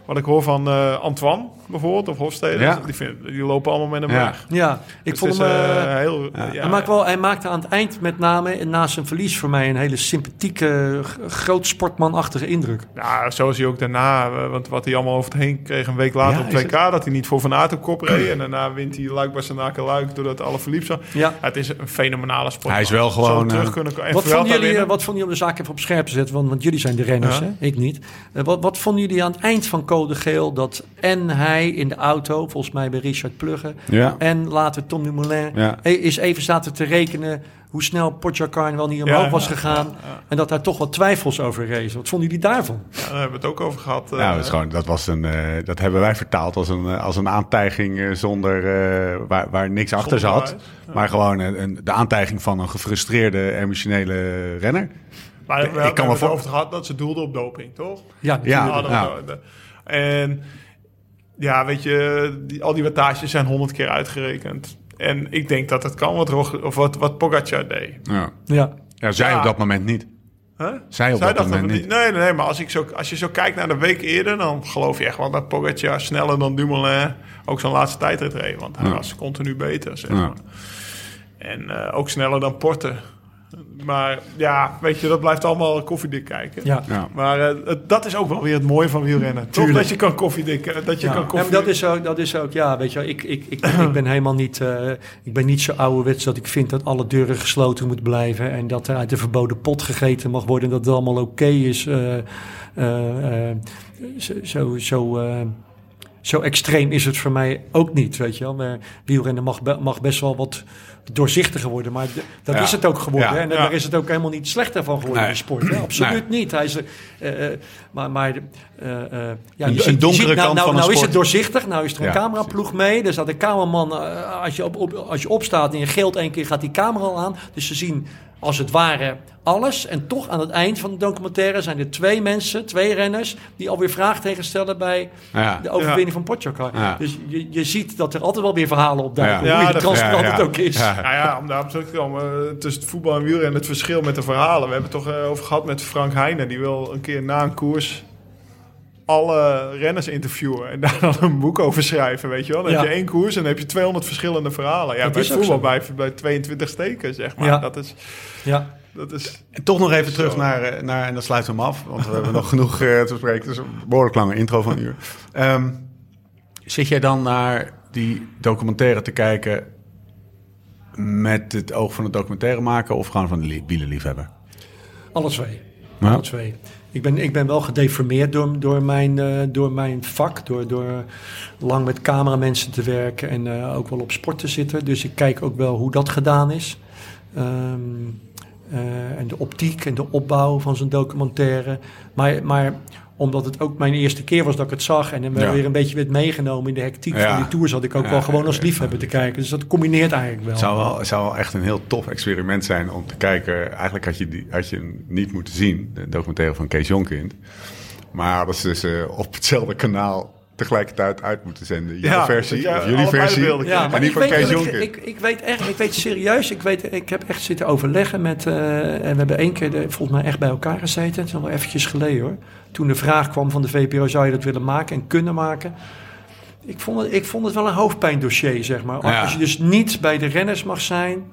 Wat ik hoor van eh, Antoine bijvoorbeeld, of Hofstede, Ja. die, die lopen allemaal met hem Ja. weg. Ja, ik Dus vond hem... eh, eh, heel, ja. ja. hij, maakt wel, hij maakte aan het eind met name, naast zijn verlies voor mij, een hele sympathieke, groot sportmanachtige indruk. Ja, zo is hij ook daarna. Want wat hij allemaal over het heen kreeg een week later Ja, op is 2K. Dat hij niet voor Van Aert op kop reed. En daarna wint hij Luik Bastenaken Luik doordat alle verliep zo. Ja. Het is een fenomenale sport. Hij is wel gewoon, terug kunnen. En Wat vonden, jullie, wat vonden jullie om de zaak even op scherp te zetten? Want, want jullie zijn de renners, Ja. hè? ik niet. Wat, wat vonden jullie aan het eind van Code Geel dat en hij in de auto, volgens mij bij Richard Plugge, Ja. en later Tom Dumoulin, Ja. eh, is even zaten te rekenen hoe snel Pogacar wel niet omhoog Ja, was ja, gegaan. En dat daar toch wat twijfels over rezen. Wat vonden jullie daarvan? Ja, daar hebben we het ook over gehad. eh, Ja, dat, is gewoon, dat, was een, eh, dat hebben wij vertaald als een, eh, als een aantijging eh, zonder, eh, waar, waar niks achter zat. Maar gewoon een, een- de aantijging van een gefrustreerde, emotionele renner. Maar we, Ik we kan hebben me het voor- over gehad dat ze doelden op doping, toch? Ja, Ja, natuurlijk. En ja, weet je, die, al die wattages zijn honderd keer uitgerekend. En ik denk dat het kan wat, Rog, of wat, wat Pogacar deed. Ja. ja. Ja, zij Ja. op dat moment niet. Huh? Zij op Zij dat dacht moment dat niet. Nee, nee, nee, maar als, ik zo, als je zo kijkt naar de week eerder... dan geloof je echt wel dat Pogacar sneller dan Dumoulin... ook zo'n laatste tijdrit reed. Want hij Ja. was continu beter, zeg Ja. maar. En eh, ook sneller dan Porter. Maar ja, weet je, dat blijft allemaal koffiedik kijken. Ja. Ja. Maar eh, dat is ook wel weer het mooie van wielrennen. Toch dat je kan koffiedik... eh, Dat je Ja. kan Ja, koffie... maar dat, is ook, dat is ook, ja, weet je wel, ik, ik, ik, ik ben helemaal niet, eh, ik ben niet zo ouderwets dat ik vind dat alle deuren gesloten moeten blijven en dat er uit de verboden pot gegeten mag worden en dat het allemaal oké is. eh, eh, eh, zo, zo, zo, eh, zo extreem is het voor mij ook niet, weet je wel. Maar wielrennen mag, be- mag best wel wat doorzichtiger worden, maar dat Ja. is het ook geworden. Ja. En daar is het ook helemaal niet slechter van geworden Nee. in de sport. Hè? Absoluut niet. Hij is, eh, eh, maar, maar eh, ja, ziet een donkere ziet, nou, kant nou, van een nou is het doorzichtig. Nou is er een cameraploeg mee. Er staat een cameraman. als, je op, op, als je opstaat en je gilt één keer, gaat die camera al aan. Dus ze zien als het ware alles. En toch aan het eind van de documentaire zijn er twee mensen, twee renners, die alweer vraagtekens stellen bij Ja. de overwinning van. Ja. Dus je, je ziet dat er altijd wel weer verhalen opduiken. Ja. Hoe transparant ja, ja. het ook is. Ja. Nou ja, om daarop terug te komen, eh, tussen het voetbal en wielrennen, het verschil met de verhalen. We hebben het toch eh, over gehad met Frank Heijnen. Die wil een keer na een koers alle renners interviewen en daar dan een boek over schrijven, weet je wel. Dan Ja. heb je één koers en dan heb je 200 verschillende verhalen. Ja, Dat bij is voetbal bij, bij 22 steken, zeg maar. Ja. Dat is... Ja. Dat is En toch nog even terug naar, eh, naar, en dan sluiten we hem af, want we hebben nog genoeg eh, te bespreken. Het is een behoorlijk lange intro van een uur. Ehm, zit jij dan naar die documentaire te kijken met het oog van het documentaire maken of gewoon van de li- wielerliefhebber? Alle twee. Ja. Alle twee. Ik ben, ik ben wel gedeformeerd door, door, mijn, eh, door mijn vak. Door, door lang met cameramensen te werken en eh, ook wel op sport te zitten. Dus ik kijk ook wel hoe dat gedaan is. Ehm, eh, en de optiek en de opbouw van zo'n documentaire. Maar, maar omdat het ook mijn eerste keer was dat ik het zag... en dan Ja. weer een beetje werd meegenomen in de hectiek Ja. van die tour... zat ik ook Ja, wel gewoon als liefhebber te kijken. Dus dat combineert eigenlijk wel. Het zou wel, zou wel echt een heel tof experiment zijn om te kijken. Eigenlijk had je, die, had je hem niet moeten zien, de documentaire van Kees Jonkind. Maar hadden ze ze op hetzelfde kanaal tegelijkertijd uit moeten zenden. Jouw Ja, versie, of jullie versie. beelden Ja, en maar die ik van weet, Kees ik, Jonkind. ik, ik weet echt, ik weet serieus, ik, weet, ik heb echt zitten overleggen met, eh, en we hebben één keer de- volgens mij echt bij elkaar gezeten, het is al wel eventjes geleden hoor. Toen de vraag kwam van de VPRO, zou je dat willen maken en kunnen maken? Ik vond het, ik vond het wel een hoofdpijndossier, zeg maar. Ja. Als je dus niet bij de renners mag zijn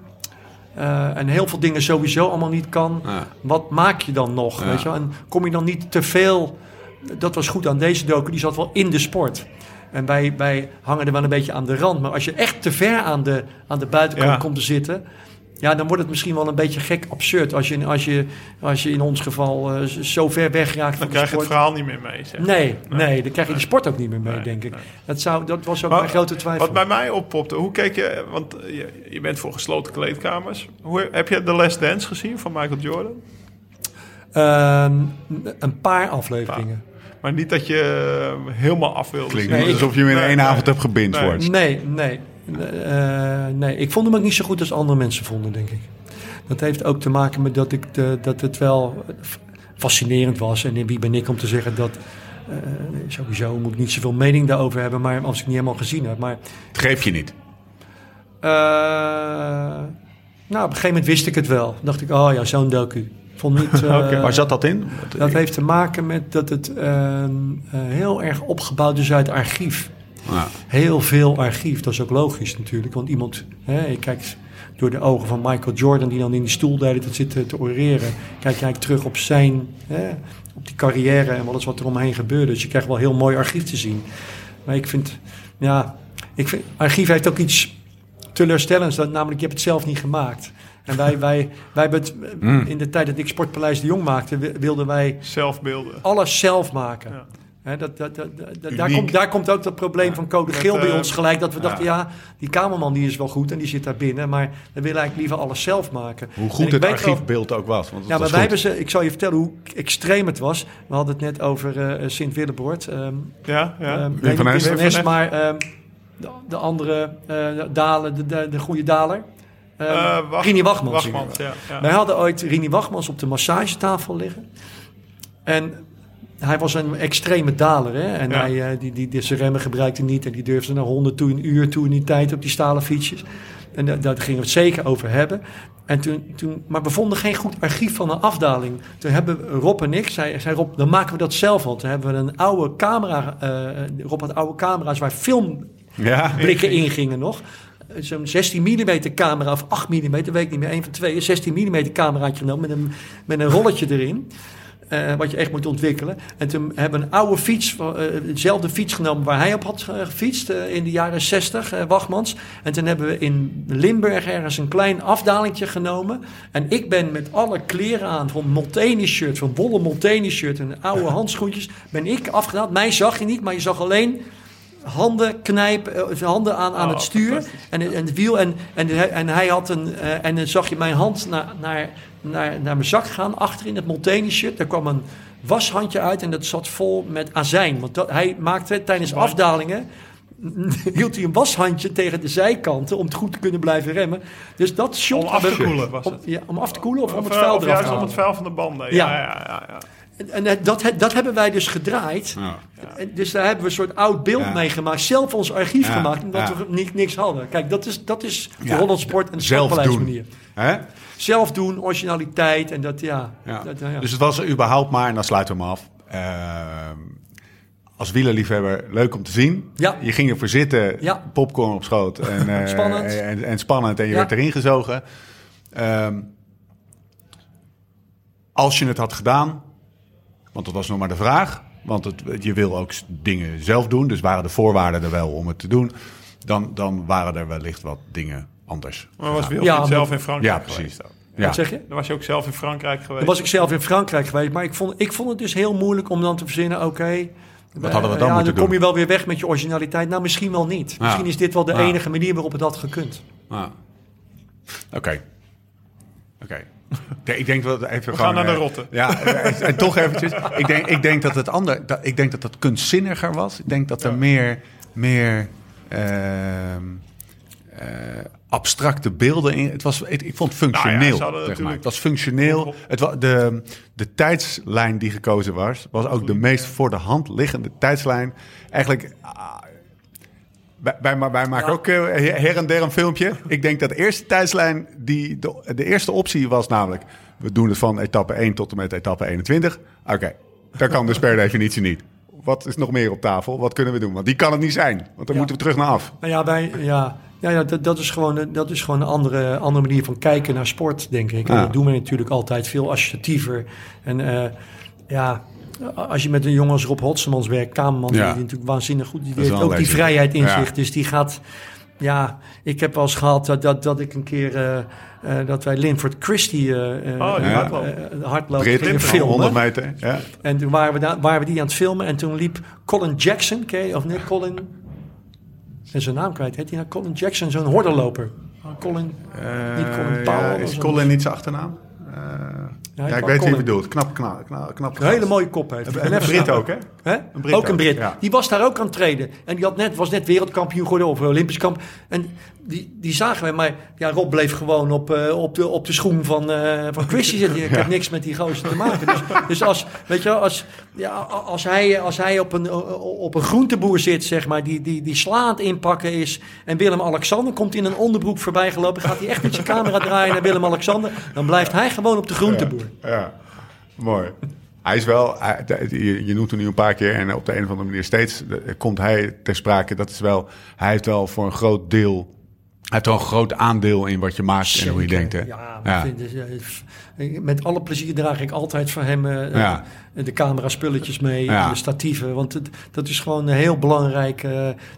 eh, en heel veel dingen sowieso allemaal niet kan, Ja. wat maak je dan nog? Ja. Weet je wel? En kom je dan niet te veel. Dat was goed aan deze docu, die zat wel in de sport. En wij, wij hangen er wel een beetje aan de rand. Maar als je echt te ver aan de, aan de buitenkant Ja. komt te zitten. Ja, dan wordt het misschien wel een beetje gek absurd. Als je, als je, als je in ons geval eh, zo ver wegraakt Dan van de krijg je het verhaal niet meer mee. Zeg. Nee, nee, dan krijg je de sport ook niet meer mee, Nee, denk ik. nee. Dat, zou, dat was ook Maar mijn grote twijfel. Wat bij mij oppopte, hoe keek je, want je, je bent voor gesloten kleedkamers. Hoe, heb je The Last Dance gezien van Michael Jordan? Ehm, een paar afleveringen. Maar niet dat je eh, helemaal af wilde. Klinkt Nee, alsof je hem in nee, één nee. avond hebt gebinged Nee. wordt. Nee, nee. Eh, nee. Ik vond hem ook niet zo goed als andere mensen vonden, denk ik. Dat heeft ook te maken met dat, ik de, dat het wel fascinerend was. En wie ben ik om te zeggen dat... eh, sowieso moet ik niet zoveel mening daarover hebben, maar als ik het niet helemaal gezien heb. Maar Het geef je niet. eh, nou, op een gegeven moment wist ik het wel. dacht ik, oh ja, zo'n docu. Ik Vond niet, eh, Waar zat dat in? dat heeft te maken met dat het eh, eh, heel erg opgebouwd is uit archief. Ja. Heel veel archief, dat is ook logisch natuurlijk. Want iemand, hè, je kijkt door de ogen van Michael Jordan, die dan in die stoel de hele tijd zit te, te oreren. Kijk jij terug op zijn, hè, op die carrière en alles wat er omheen gebeurde. Dus je krijgt wel heel mooi archief te zien. Maar ik vind, ja, ik vind, archief heeft ook iets teleurstellends. Dat, namelijk, je hebt het zelf niet gemaakt. En wij, wij, wij hebben het, in de tijd dat ik Sportpaleis de Jong maakte, wi- wilden wij Zelfbeelden. alles zelf maken. Ja. Dat, dat, dat, daar, komt, daar komt ook dat probleem van Code Met, Geel bij eh, ons gelijk. Dat we dachten, ja, die kamerman die is wel goed en die zit daar binnen. Maar we willen eigenlijk liever alles zelf maken. Hoe En goed ik het archiefbeeld ook was. Want Ja, maar wij ze, ik zal je vertellen hoe extreem het was. We hadden het net over eh Sint-Willeboord. ehm Ja, ja. ehm, Wim nee, van maar ehm, de, de andere eh, dalen, de, de, de goede daler. Eh, Wach- Rini Wachmans. Wachmans, ja. ja. Wij hadden ooit Rini Wachmans op de massagetafel liggen. En hij was een extreme daler. Hè? En Ja. hij, eh, die, die, die zijn remmen gebruikte niet. En die durfde naar 100 toe een uur toe in die tijd op die stalen fietsjes. En da- daar gingen we het zeker over hebben. En toen, toen, maar we vonden geen goed archief van een afdaling. Toen hebben Rob en ik, zei, zei Rob, dan maken we dat zelf wel. Toen hebben we een oude camera, eh, Rob had oude camera's waar film Ja. ingingen nog. Zo'n 16 mm camera of 8 mm, weet ik niet meer, één van twee. Een 16 mm cameraatje genomen met een, met een rolletje erin. eh, wat je echt moet ontwikkelen. En toen hebben we een oude fiets, eh, dezelfde fiets genomen waar hij op had eh, gefietst in de jaren 60, eh, Wachmans. En toen hebben we in Limburg ergens een klein afdalingje genomen. En ik ben met alle kleren aan, van Molteni shirt, van wollen Molteni shirt en oude handschoentjes, ben ik afgedaald. Mij zag je niet, maar je zag alleen handen knijpen, eh, handen aan, aan Oh, het stuur en, en het wiel. En, en, hij- en hij had een. eh, en dan zag je mijn hand naar, naar, naar, naar mijn zak gaan, achter in het Molteni shirt. Daar kwam een washandje uit en dat zat vol met azijn. Want dat, hij maakte tijdens afdalingen. hield hij een washandje tegen de zijkanten om het goed te kunnen blijven remmen. Dus dat shot Om af te koelen was om, het. ja, om af te koelen of, om het vuil eraf te om het vuil van de banden. Ja. Ja, ja, ja. ja. En, en eh, dat, dat hebben wij dus gedraaid. Ja. Dus daar hebben we een soort oud beeld Ja. mee gemaakt. Zelf ons archief gemaakt, omdat we ni- niks hadden. Kijk, dat is, dat is de. Holland Sport en de Zelf doen. sportbeleidsmanier. Hè? Zelf doen, originaliteit en dat, ja. Dat, ja. Dus het was er überhaupt maar, en dan sluiten we hem af. Ehm, als wielerliefhebber leuk om te zien. Ja. Je ging ervoor zitten, Ja. popcorn op schoot. En, eh, Spannend. En, en spannend en je Ja. werd erin gezogen. Ehm, als je het had gedaan, want dat was nog maar de vraag. Want het, je wil ook dingen zelf doen. Dus waren de voorwaarden er wel om het te doen. Dan, dan waren er wellicht wat dingen anders. Maar was. Wilfried Ja, zelf in Frankrijk Ja, precies. geweest ook. Ja. Wat zeg je? Dan was je ook zelf in Frankrijk geweest. Dan was ik zelf in Frankrijk geweest, maar ik vond, ik vond het dus heel moeilijk om dan te verzinnen, oké... Wat eh, hadden we dan ja, moeten dan kom doen? je wel weer weg met je originaliteit. Nou, misschien wel niet. Ja. Misschien is dit wel de Ja. enige manier waarop het had gekund. Oké. Oké. Ik denk dat even We gaan naar de eh, rotte. Ja, en toch eventjes. Ik denk, ik denk dat het ander, dat, ik denk dat het kunstzinniger was. Ik denk dat er meer, meer ehm, eh, abstracte beelden in. Het was, ik, ik vond het functioneel. Nou ja, zeg maar. Het was functioneel. Het was de, de tijdslijn die gekozen was, was ook de meest voor de hand liggende tijdslijn. Eigenlijk. ah, wij, wij, wij maken Ja. ook eh, her en der een filmpje. Ik denk dat de eerste tijdslijn, die, de, de eerste optie was namelijk... we doen het van etappe 1 tot en met etappe 21. Oké, dat kan dus per definitie niet. Wat is nog meer op tafel? Wat kunnen we doen? Want die kan het niet zijn. Want dan Ja. moeten we terug naar af. Nou ja, wij, ja, ja, ja dat, dat is gewoon, een- dat is gewoon een andere, andere manier van kijken naar sport, denk ik. En Ja. dat doen we natuurlijk altijd veel associatiever. En eh, ja, als je met een jongen als Rob Hotsemans werkt, kamerman, Ja. die, natuurlijk waanzinnig goed, die heeft ook die vrijheid in Ja. zich. Dus die gaat, ja, ik heb wel eens gehad dat, dat, dat ik een keer, eh, eh, dat wij Linford Christie eh, eh, Oh, eh, hardloop Brit, gingen filmen. 100 meter. Ja. En toen waren we, daar, waren we die aan het filmen en toen liep Colin Jackson, je, of nee, Colin... Ben zijn naam kwijt. Heet hij nou Colin Jackson, zo'n hordenloper? Colin, niet Colin Powell. ja, is. Colin niet zijn achternaam? Eh, Ja, ik weet wie je bedoelt. Knap, knap, knap. knap Een hele mooie kop heeft. Een Brit ook, hè? Hè? Een Brit ook een Brit. ja. Die was daar ook aan het treden. En die had net, was net wereldkampioen geworden of Olympisch kamp. En die, die zagen wij. Maar ja, Rob bleef gewoon op, eh, op, de, op de schoen van, eh van Christy zitten. Ik heb niks met die gozer te maken. Dus, dus als, weet je, als, ja, als hij, als hij op, een, op een groenteboer zit, zeg maar, die, die, die sla aan het inpakken is. En Willem-Alexander komt in een onderbroek voorbij gelopen. Gaat hij echt met zijn camera draaien naar Willem-Alexander. Dan blijft hij gewoon op de groenteboer. Ja, mooi. Hij is wel, hij- je, je noemt hem nu een paar keer en op de een of andere manier steeds komt hij ter sprake. Dat is wel, hij heeft wel voor een groot deel, hij heeft wel een groot aandeel in wat je maakt en hoe je denkt. Hè? Ja, vind, eh, met alle plezier draag ik altijd voor hem eh, Ja. eh, de camera spulletjes mee Ja. de statieven. Want het, dat is gewoon heel belangrijk.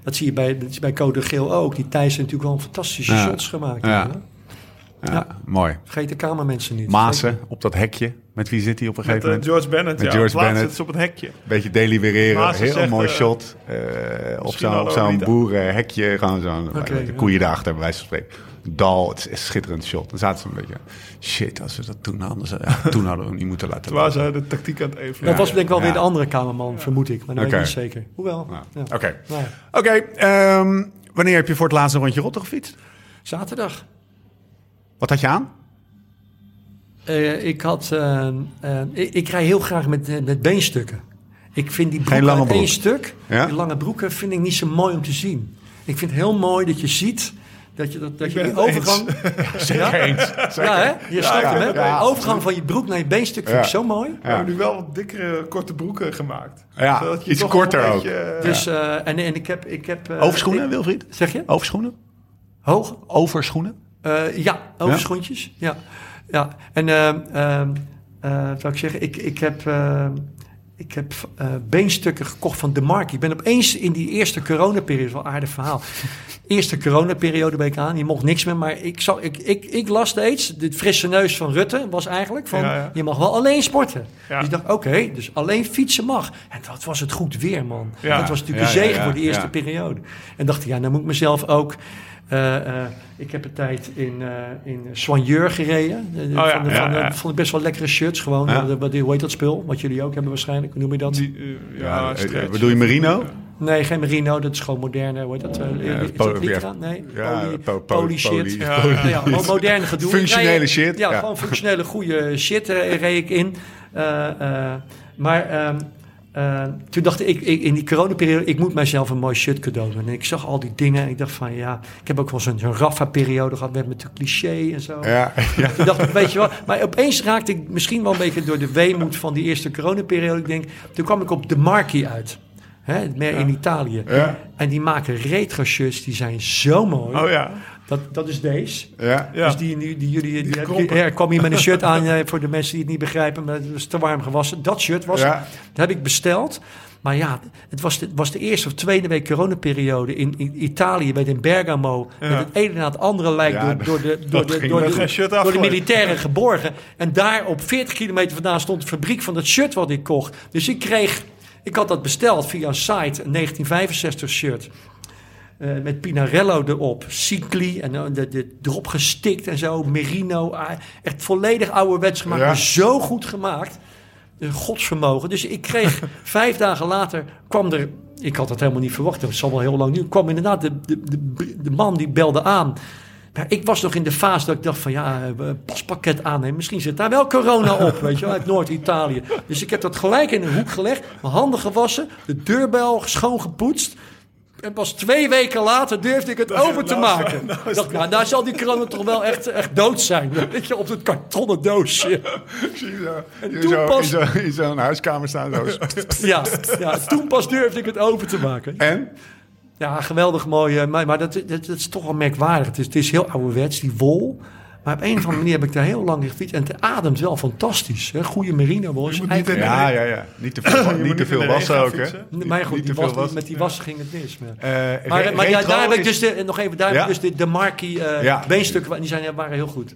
dat zie je bij, dat is bij Code Geel ook. Die Thijs heeft natuurlijk wel fantastische Ja. shots gemaakt. Ja. Ja. Ja, mooi. Vergeet de kamermensen niet. Maassen op dat hekje. Met wie zit hij op een gegeven eh, moment? George Bennett. Met ja, George Bennett. zit ze op het hekje. Beetje delibereren. Heel zegt, mooi eh, shot. eh, op zo'n Lolita. boerenhekje. Gewoon zo'n koeien daarachter, bij wijze van spreken. Dal, het is een schitterend shot. Dan zaten ze een beetje... Shit, als we dat toen hadden... ze- Ja, toen hadden we hem niet moeten laten Toen waren ze de tactiek aan het even. Dat was denk ik wel Ja. weer de andere kamerman, vermoed ik. Maar dat weet ik niet zeker. Hoewel, Ja. ja. Oké. Ja. Oké, ehm, wanneer heb je voor het laatst een rondje Rotte gefietst? Zaterdag. Wat had je aan? Eh, ik, had, eh, eh, ik, ik rij heel graag met, met beenstukken. Ik vind die broeken lange uit één broek. stuk, Ja? die lange broeken, vind ik niet zo mooi om te zien. Ik vind het heel mooi dat je ziet dat je, dat, dat je die overgang... Zeker eens. Ja, hè? Je snapt ja, hem, hè? ja. Overgang van je broek naar je beenstuk vind ik Ja. zo mooi. We hebben nu wel wat dikkere, korte broeken gemaakt. Ja, Zodat je iets korter ook. beetje, Dus, eh, en, en ik heb... Ik heb eh, Overschoenen, ik- Wilfried? Zeg je? Overschoenen? Hoog? Overschoenen? Eh, ja, overschoentjes. Ja. ja. En ehm ehm eh, wat zou ik zeggen, ik, ik heb, ehm, ik heb eh, beenstukken gekocht van De Mark. Ik ben opeens in die eerste coronaperiode, wel aardig verhaal. Eerste coronaperiode ben ik aan, je mocht niks meer, maar ik, zag, ik, ik, ik las steeds, de frisse neus van Rutte was eigenlijk van, Ja, ja. je mag wel alleen sporten. Ja. Dus ik dacht, oké, dus alleen fietsen mag. En wat was het goed weer, man. Ja. Dat was natuurlijk een zegen voor de eerste periode. En dacht ik, ja, dan moet ik mezelf ook... eh, eh, ik heb een tijd in, eh in Soigneur gereden. Ja, van de- ja, van de- ja. vond ik best wel lekkere shirts. Gewoon, Ja. wat, hoe heet dat spul? Wat jullie ook hebben waarschijnlijk. Hoe noem je dat? Die, ja, bedoel je Merino? Nee, geen merino. Dat is gewoon moderne. Hoe heet dat? Ja, is dat Lycra? Nee, Ja, poly, po- po- poly shit. poly. Ja, ja, ja, gewoon moderne gedoe. Functionele shit, Ja, ja. gewoon functionele goede shit eh, reed ik in. Eh, eh, maar ehm, eh, toen dacht ik, ik, in die coronaperiode, ik moet mijzelf een mooi shirt cadeau doen. En ik zag al die dingen en ik dacht van ja, ik heb ook wel zo'n zo'n Raffa-periode gehad met, met de cliché en zo. Ja, ja. Toen dacht ik, weet je wel. Maar opeens raakte ik misschien wel een beetje door de weemoed van die eerste coronaperiode. Ik denk, toen kwam ik op de Marchi uit. Hè, meer in Italië. Ja. En die maken retro shirts, die zijn zo mooi. Oh ja. Dat, dat is deze. ja. Ja. Dus die, die, die jullie, die, die, ja, ik kwam hier met een shirt aan eh, voor de mensen die het niet begrijpen, maar het was te warm gewassen. Dat shirt was, Ja. dat heb ik besteld. Maar ja, het was de, was de eerste of tweede week coronaperiode in, in Italië, bij in Bergamo. Ja. Met het ene na het andere lijkt Ja, door, door, de, door, de, door, met de, door de militairen geborgen. En daar op 40 kilometer vandaan stond de fabriek van dat shirt wat ik kocht. Dus ik kreeg, ik had dat besteld via een site, een 1965 shirt. Eh, met Pinarello erop, Cicli en dan de, de, erop gestikt en zo, Merino. ah, echt volledig ouderwets gemaakt, Ja. maar zo goed gemaakt. Een godsvermogen. Dus ik kreeg vijf dagen later, kwam er, ik had dat helemaal niet verwacht, dat zal wel heel lang nu, kwam inderdaad de, de, de, de man die belde aan. Maar ik was nog in de fase dat ik dacht van ja, eh, paspakket aannemen. Misschien zit daar wel corona op, weet je wel, uit Noord-Italië. Dus ik heb dat gelijk in een hoek gelegd, mijn handen gewassen, de deurbel schoongepoetst. En pas twee weken later durfde ik het open te maken. ik dacht, nou, daar zal die corona toch wel echt, echt dood zijn. Weet je, op het kartonnen doosje. Zie zo, in toen zo- pas- in zo- in zo'n huiskamer staan. Zo. Ja, ja, toen pas durfde ik het open te maken. En? Ja, geweldig mooi. eh, Maar, maar dat, dat, dat is toch wel merkwaardig. Het is, het is heel ouderwets, die wol. Maar op een of andere manier heb ik daar heel lang in gefietst. En het ademt wel fantastisch. Hè? Goede merino was. niet Ja, ja, ja. Niet te veel, niet niet te veel de wassen ook, hè? Maar goed, Niet die te veel was, wassen. met die wassen ging het mis. Maar, Eh, maar, re- maar ja, retro daar heb ik dus de, nog even, daar heb ik dus de, de Markie eh Ja. beenstukken, die zijn, waren heel goed.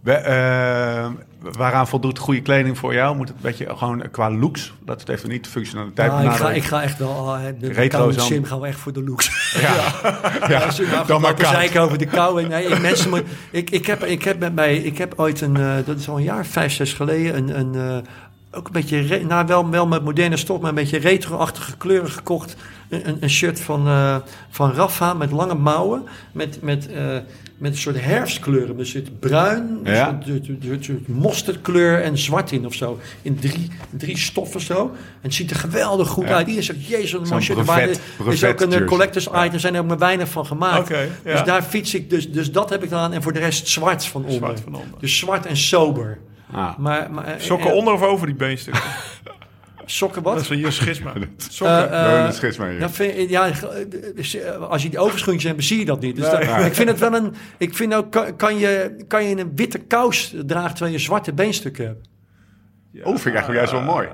We, eh, waaraan voldoet goede kleding voor jou? Moet het een beetje gewoon qua looks? Dat het even niet de functionaliteit Ja, ik, ga, ik ga echt wel. eh, De, de Retro zand. sim gaan we echt voor de looks. Ja, ja. Nou dan maar zeiken over de kou. En, nee, ik, mensen, moet- ik, ik, heb, ik, heb met mij, ik heb ooit een, eh, dat is al een jaar, vijf, zes geleden, een, een, eh, ook een beetje, nou wel, wel met moderne stof, maar een beetje retro-achtige kleuren gekocht. Een, een, een shirt van, eh, van Rafa met lange mouwen, met, met, met een soort herfstkleuren. Er zit bruin, een Ja. soort, soort, mosterdkleur en zwart in of zo. In drie, drie stoffen zo. En het ziet er geweldig goed Ja. uit. Iedereen zegt, jezus, een mooi shirt. Er er is ook een eh, collectors Ja. item, er zijn er ook maar weinig van gemaakt. Ja. Dus daar fiets ik, dus, dus dat heb ik aan. En voor de rest zwart van onder. Zwart van onder. Dus zwart en sober. Ah. Maar, maar, eh, Sokken eh, onder of over die beenstukken? Sokken Dat is wel hier schisma. Eh, Sokken. We eh, een schisma hier. ja, vind, ja, eh, als je die overschoentjes hebt, zie je dat niet. Dus dat- ik vind het wel een. Ik vind ook, kan, je, kan je een witte kous dragen terwijl je zwarte beenstukken hebt? Oh, vind ik eigenlijk juist wel mooi.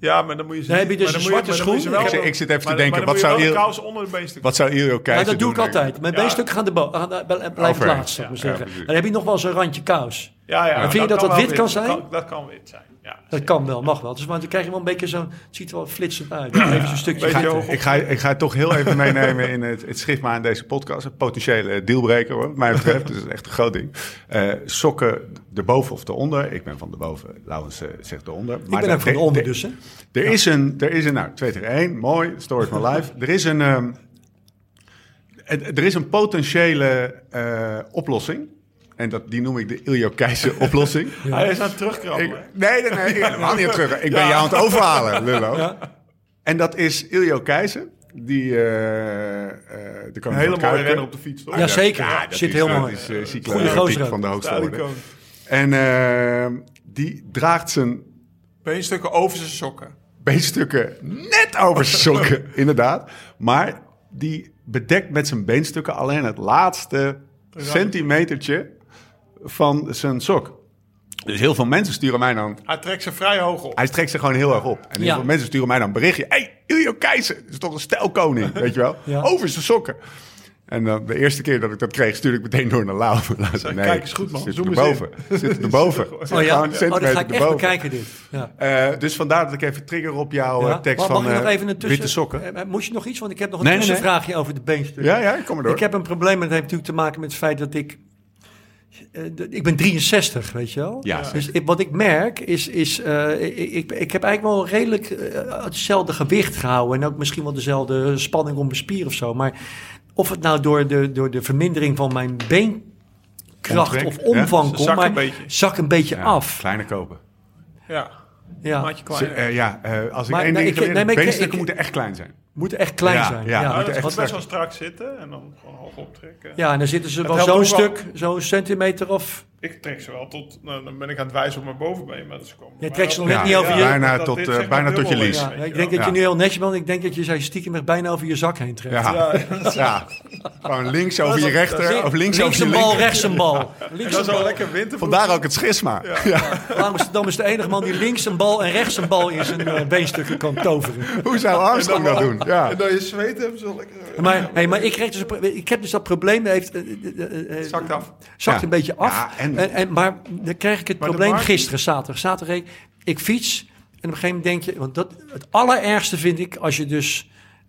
ja, maar dan moet je ze Dan heb je dus maar een zwarte je schoen. Ik zit- ik zit even te denken, maar dan wat moet je zou kous onder de beenstukken. Wat zou Ja, Keizer dat doe ik doen, altijd. Mijn Ja. beenstukken gaan de bo- gaan de- blijven laatst, zou ik maar Ja, zeggen. dan heb je nog wel zo'n randje kous. Ja, ja. vind je dat dat wit kan zijn? Dat kan, dat kan wit zijn, ja. Dat kan wel, mag wel. Dus, maar dan krijg je wel een beetje zo'n... Het ziet er wel flitsend uit. Even zo'n stukje witte. hoog. Ik ga, ik ga het toch heel even meenemen in het, het schrift aan deze podcast. Een potentiële dealbreaker, hoor, wat mij betreft. Dus dat is echt een groot ding. Eh, sokken erboven of eronder. Ik ben van de boven. Laurens eh, zegt eronder. Ik ben ook van de onder dus, hè. Er is een, er is een, nou, 2 tegen 1, mooi, story of my life. Er is een, ehm, er er is een potentiële eh, oplossing. En dat, die noem ik de Iljo Keizer oplossing. Hij is aan het terugkrabben. Ik, nee, nee, nee, ik helemaal niet aan terug. Ik ben jou aan het overhalen, Lullo. En dat is Iljo Keizer. Die, eh eh de Een hele mooie renner op de fiets, toch? Ja, zeker. Ja, dat Zit is, heel dat mooi. is uh, gozer ook. van de hoogste orde. En eh, die draagt zijn Beenstukken over zijn sokken. beenstukken net over zijn sokken, inderdaad. Maar die bedekt met zijn beenstukken alleen het laatste centimetertje van zijn sok. Dus heel veel mensen sturen mij dan... Hij trekt ze vrij hoog op. Hij trekt zich gewoon heel erg op. En heel Ja. veel mensen sturen mij dan een berichtje. hey, Iljo Keizer, is toch een stijlkoning, weet je wel? Ja. Over zijn sokken. En dan de eerste keer dat ik dat kreeg, stuurde ik meteen door naar Lau. Lau zei, kijk eens goed, man. Zit Zoom erboven. Zit erboven. Oh ja, oh, dat ga ik echt bekijken dit. Ja. Eh, dus vandaar dat ik even trigger op jouw Ja. eh, tekst Mag- van mag nog eh, even een tussen... witte sokken. Eh, Moest je nog iets? Want ik heb nog een Nee, nee, nee. tussenvraagje over de beenstukken. Ja, ja, ik kom maar door. Ik heb een probleem en dat heeft natuurlijk te maken met het feit dat ik... eh, ik ben 63, weet je wel? Ja, dus ik- wat ik merk is... is eh, ik, ik, heb eigenlijk wel redelijk eh, hetzelfde gewicht gehouden... en ook misschien wel dezelfde spanning om mijn spier of zo. Maar of het nou door de, door de vermindering van mijn beenkracht of omvang komt... maar een beetje. zak een beetje Ja, af. Kleine kopen. Ja, Ja. maatje eh, ja, eh, als ik Maar, één nee, ding geleerd nee, ik- moeten echt klein zijn. Moeten echt klein Ja, zijn. ja. Ja, Nou, echt best strak. wel strak zitten en dan gewoon hoog optrekken. Ja, en dan zitten ze wel helpt zo'n wel. stuk, zo'n centimeter of... Ik trek ze wel tot, nou, dan ben ik aan het wijzen op mijn bovenbeen, maar dat is komen. Jij Maar trekt ze nog net niet over ja, je... bijna tot, dit eh, maar bijna tot je lies. Ja, ik je denk dat je nu heel netjes bent. Ik denk dat je zei stiekem bijna over je zak heen trekt. Ja. Ja. Gewoon links over je rechter, of links, Links over je een bal, linker. rechts een bal. Links dat een is wel bal. lekker winter. Vandaar ook het schisma. Ja. Amsterdam is de enige man die links een bal en rechts een bal in zijn eh, beenstukken kan toveren. Hoe zou Armstrong dat doen? Ja. En dan je zweet hebt, zo lekker... Maar, hey, maar ik, krijg dus ik heb dus dat probleem. Heeft, eh, Zakt af. zakt Ja. een beetje af. Ja, en- en, en, maar dan krijg ik het Maar probleem markt- gisteren, zaterdag. Zaterdag, ik fiets en op een gegeven moment denk je... Want dat, het allerergste vind ik als je dus...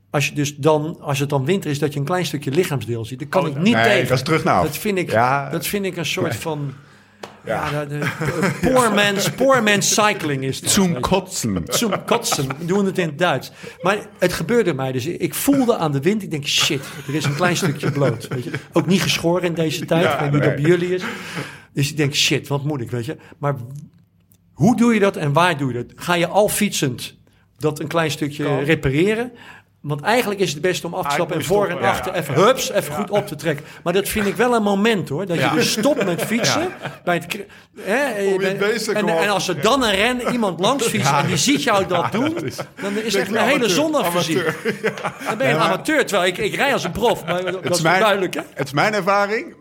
Als, je dus dan, als het dan winter is, dat je een klein stukje lichaamsdeel ziet. Dat kan Oh, ik niet Nee, tegen. dat is terug naar af. Dat vind ik, Ja. dat vind ik een soort van... Ja, Ja. de, de- poor, man's, poor man's cycling is dat. Zum kotsen. Zum kotsen. We doen het in het Duits. Maar het gebeurde mij. Dus ik voelde aan de wind. Ik denk, shit, er is een klein stukje bloot. Weet je? Ook niet geschoren in deze tijd. ik weet niet dat bij jullie is. Dus ik denk, shit, wat moet ik, weet je. Maar hoe doe je dat en waar doe je dat? Ga je al fietsend dat een klein stukje Kan. repareren? Want eigenlijk is het best om af te stappen en voor en achter ja. even hups, even goed op te trekken. Maar dat vind ik wel een moment hoor. Dat je dus stopt met fietsen. Bij het, hè, je en, als er dan een ren iemand langs fietst en die ziet jou dat doen, dan is echt je mijn hele zondag voorzien. Dan ben je een amateur, terwijl ik, ik rij als een prof. Maar dat Het is is, mijn, duidelijk hè? het is mijn ervaring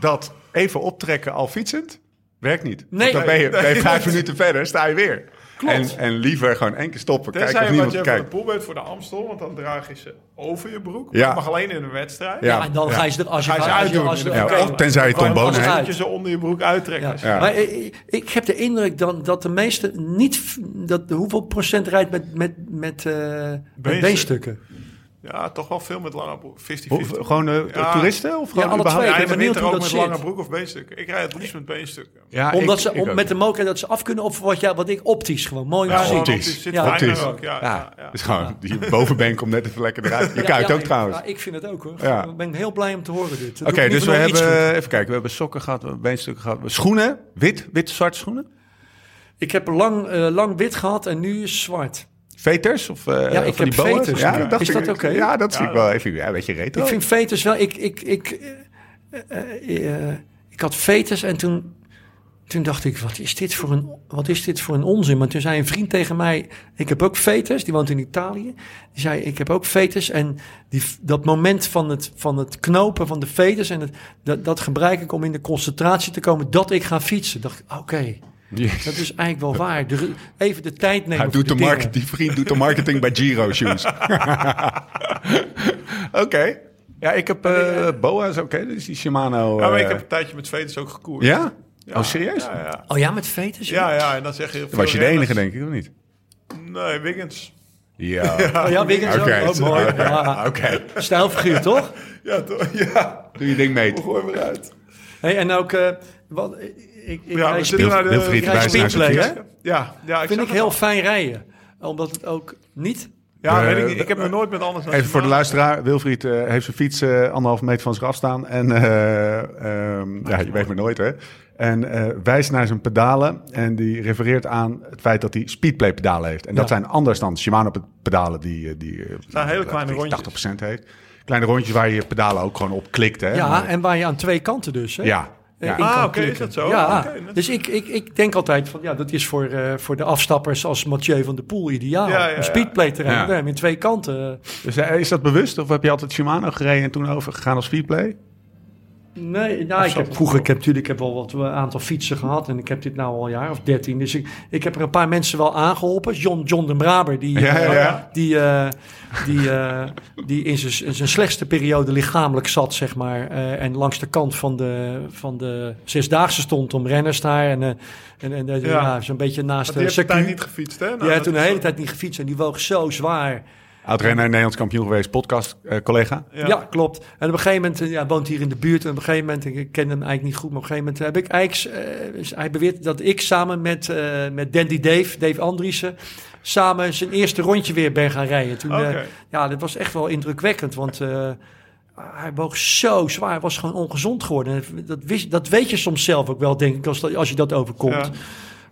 dat even optrekken al fietsend werkt niet. Nee. Want dan ben je, ben je vijf minuten verder, sta je weer. En, en liever gewoon één keer stoppen. Kijken Tenzij of je wat niemand je voor de kijkt. pool bent voor de Amstel, want dan draag je ze over je broek. Ja. Dat mag alleen in een wedstrijd. Ja. Ja, en dan ga je ze er als je Ga je ze uitdoen, of tenzij je Tom heeft. dat je ze onder je broek. Ja. Ja. Maar ik, ik heb de indruk dan, dat de meeste niet... Dat, hoeveel procent rijdt met, met, met, eh, met Beenstukken. Ja, toch wel veel met lange broek. 50-50. Hoe- Gewoon eh, Ja. toeristen? Of gewoon alle überhaupt? twee. Ja, ik ben de benieuwd winter hoe ook dat met zit. lange broek of beenstukken. Ik rijd het liefst met beenstukken. Ja, Omdat ik- ze ik om, met de mogelijkheid dat ze af kunnen of wat, ja, wat ik optisch gewoon mooi Ja, gewoon optisch. Zit Ja, optisch. ook. Ja, Ja, ja, ja. dus gewoon, die bovenbeen komt net even lekker eruit. Je Ja, ja, ook ik- trouwens. Ja, ik vind het ook hoor. Ja. Ik ben heel blij om te horen dit. Oké, dus we hebben, even kijken, we hebben sokken gehad, we hebben beenstukken gehad. Schoenen, wit, wit, zwarte schoenen. Ik heb lang, eh, lang wit gehad en nu is zwart. Veters? Of, eh, Ja, ik van heb die veters. Ja, dat Is ik. dat oké? Ja, dat zie ik wel even. Ja, een beetje retro. Ik vind veters wel... Ik, ik, ik, eh, eh, ik had veters en toen, toen dacht ik, wat is, dit voor een, wat is dit voor een onzin? Maar toen zei een vriend tegen mij, ik heb ook veters, die woont in Italië. Die zei, ik heb ook veters en die, dat moment van het, van het knopen van de veters... en het, dat, dat gebruik ik om in de concentratie te komen dat ik ga fietsen. dacht ik, oké, Yes. dat is eigenlijk wel waar. De, even de tijd nemen Hij doet de market, die vriend doet de marketing bij Giro Shoes. Oké. Ja, ik heb eh boa's, oké. dus die Shimano. Ja, maar ik eh, heb een tijdje met veters ook gekoerd. Ja? Ja, Oh, serieus? Ja, ja. Oh ja, met veters? Ja, ja, en dan zeg je... Was je de enige, denk ik, of niet? Nee, Wiggins. Ja. Oh ja, Wiggins Oké. ook. Oh, mooi. Oké. Ja. Oké. Stijlfiguur, toch? Ja, toch? Ja. Doe je ding mee. Gooi hem eruit. Hey, en ook, eh, wat, ik, ik, Ja, naar de... Wilfried ik rij wijst naar zijn speedplay, fiets. hè? Ja, ja, ik Vind ik het heel al. fijn rijden. Omdat het ook niet... Ja, weet ik. Ik heb me nooit met anders... Even voor de luisteraar. Wilfried eh, heeft zijn fiets eh anderhalf meter van zich afstaan. En eh, ehm, ja, je weet maar nooit hè. En eh, wijst naar zijn pedalen. En die refereert aan het feit dat hij speedplay pedalen heeft. En dat zijn anders dan Shimano pedalen die, die eh, zijn hele kleine die rondjes. 80% heeft. Kleine rondjes waar je je pedalen ook gewoon op klikt. Hè? Ja, Maar- en waar je aan twee kanten dus... Hè? ja. Eh, ja. in Ah, oké, is dat zo? Ja, dus ik, ik, ik denk altijd van... Ja, dat is voor, eh, voor de afstappers als Mathieu van der Poel ideaal. Ja, ja, Een speedplay te rijden. Ja. Heb je twee kanten. Dus eh, is dat bewust? Of heb je altijd Shimano gereden en toen overgegaan als speedplay? Nee, nou, ik heb vroeger, ik heb natuurlijk ik heb wel wat een aantal fietsen gehad en ik heb dit nou al een jaar of dertien. Dus ik, ik heb er een paar mensen wel aangeholpen. John, John de Braber, die, Ja, ja, eh, ja. die, eh, die, eh, die in zijn- slechtste periode lichamelijk zat, zeg maar. eh, en langs de kant van de, van de zesdaagse stond om renners daar. En, eh, en, en eh, Ja. ja. zo'n beetje naast Die de heeft de tijd circuit. niet gefietst, hè? Nou, Die dat toen de hele tijd niet gefietst en die woog zo zwaar. Oud-renner, Nederlands kampioen geweest, podcast eh, collega. Ja. klopt. En op een gegeven moment, eh, ja, woont hier in de buurt. En op een gegeven moment, ik ken hem eigenlijk niet goed, maar op een gegeven moment heb ik eigenlijk, eh, hij beweert dat ik samen met, eh, met Dandy Dave, Dave Andriessen, samen zijn eerste rondje weer ben gaan rijden. Toen, eh, Oké. ja, dat was echt wel indrukwekkend, want eh, hij woog zo zwaar, hij was gewoon ongezond geworden. En Dat, wist, dat weet je soms zelf ook wel, denk ik, als, dat- als je dat overkomt. Ja.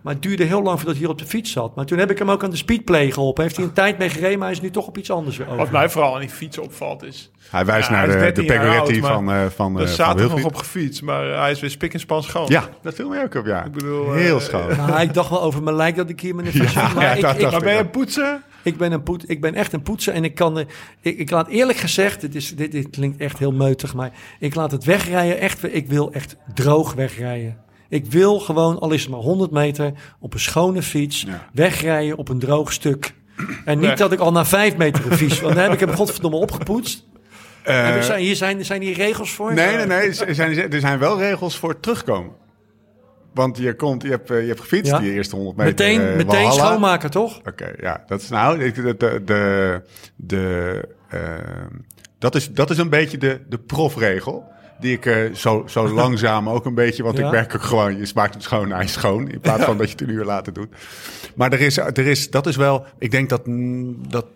Maar het duurde heel lang voordat hij hier op de fiets zat. Maar toen heb ik hem ook aan de speedplay geholpen. Heeft hij een tijd mee gereden, maar hij is nu toch op iets anders weer over. Wat mij vooral aan die fiets opvalt is... Hij wijst Ja, naar hij de, de 13 jaar Pegoretti van, eh van, van staat er nog op gefietst, maar hij is weer spik en span schoon. Ja, dat viel mij ook op, ja. Ik bedoel, Heel eh, schoon. Nou, ik dacht wel over mijn lijk dat ik hier met een fiets Ja, maar ja, ik, dat ik, dacht Maar ben je poetsen? ik, ben een poet, ik ben echt een poetser en ik kan... eh, Ik, ik laat eerlijk gezegd, dit, is, dit, dit klinkt echt heel meutig, maar ik laat het wegrijden echt... Ik wil echt droog wegrijden. Ik wil gewoon, al is het maar 100 meter, op een schone fiets Ja. wegrijden op een droog stuk. En niet dat ik al na vijf meter een fiets... Want dan heb ik hem godverdomme opgepoetst. En er zijn, hier zijn, zijn hier regels voor? nee, nee, nee. Er zijn, er zijn wel regels voor terugkomen. Want je, komt, je, hebt, eh, je hebt gefietst, Ja. die eerste 100 meter. Meteen, eh, meteen schoonmaken, toch? Oké, ja. Dat is nou... De, de, de, de, dat, is, dat is een beetje de, de profregel. Die ik eh, zo, zo langzaam ook een beetje... Want Ja. ik merk ook gewoon, je smaakt het schoon, hij is schoon. In plaats van dat je het een uur later doet. Maar er is, er is, dat is wel... Ik denk dat, mm, dat 80%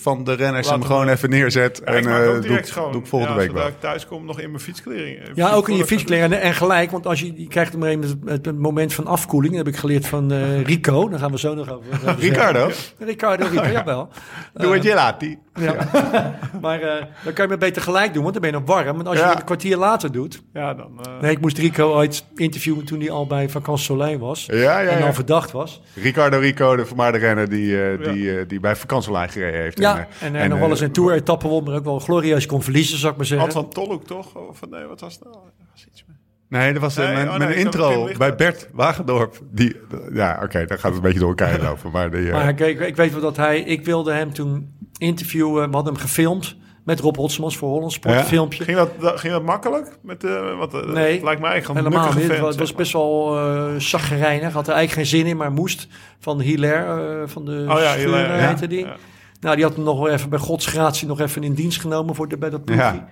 van de renners Laat hem hem gewoon even neerzet. En eh, doe, ik- schoon. doe ik volgende ja, week wel. ik thuis kom, nog in mijn fietskleding. eh, Ja, ook in je fiets- fietskleren. En gelijk, want als je, je krijgt op een het, het moment van afkoeling. Dat heb ik geleerd van Rico. Daar gaan we zo nog over. Ricardo, Ricardo, Rico, jawel. doe het je laat. Die. Ja. maar eh, dan kan je maar beter gelijk doen, want dan ben je nog warm. Want als je het een kwartier later doet. Ja, dan... eh, Nee, ik moest Rico ooit interviewen toen hij al bij Vacances Soleil was. Ja, ja, En ja. al verdacht was. Ricardo Rico, de vermaarde renner die, eh, die, eh, die bij vakantielijn gereden heeft. Ja, en, en, nog wel eens een tour-etappe won, maar ook wel glorieus kon verliezen, zou ik maar zeggen. Van Tolhoek, toch? Of nee, wat was het nou? Er was iets mee. Nee, dat was Nee, mijn, oh, nee, ik intro bij. Bert Wagendorp. Die, ja, oké, dan gaat het een beetje door elkaar lopen. Maar die, Maar kijk, ik weet wel dat hij... Ik wilde hem toen interviewen. We hadden hem gefilmd met Rob Hotsmans voor Holland Sport. Ja. Ging dat, dat- ging dat makkelijk? Met, eh wat, eh, Nee, het lijkt mij eigenlijk een Helemaal niet. Het was, best wel eh chagrijnig. Had er eigenlijk geen zin in, maar moest. Van Hilaire, eh, van de Oh ja, Hilaire, ja. heette die. Ja. Nou, die had hem nog wel even bij godsgratie nog even in dienst genomen voor de, bij dat ploegje. Ja.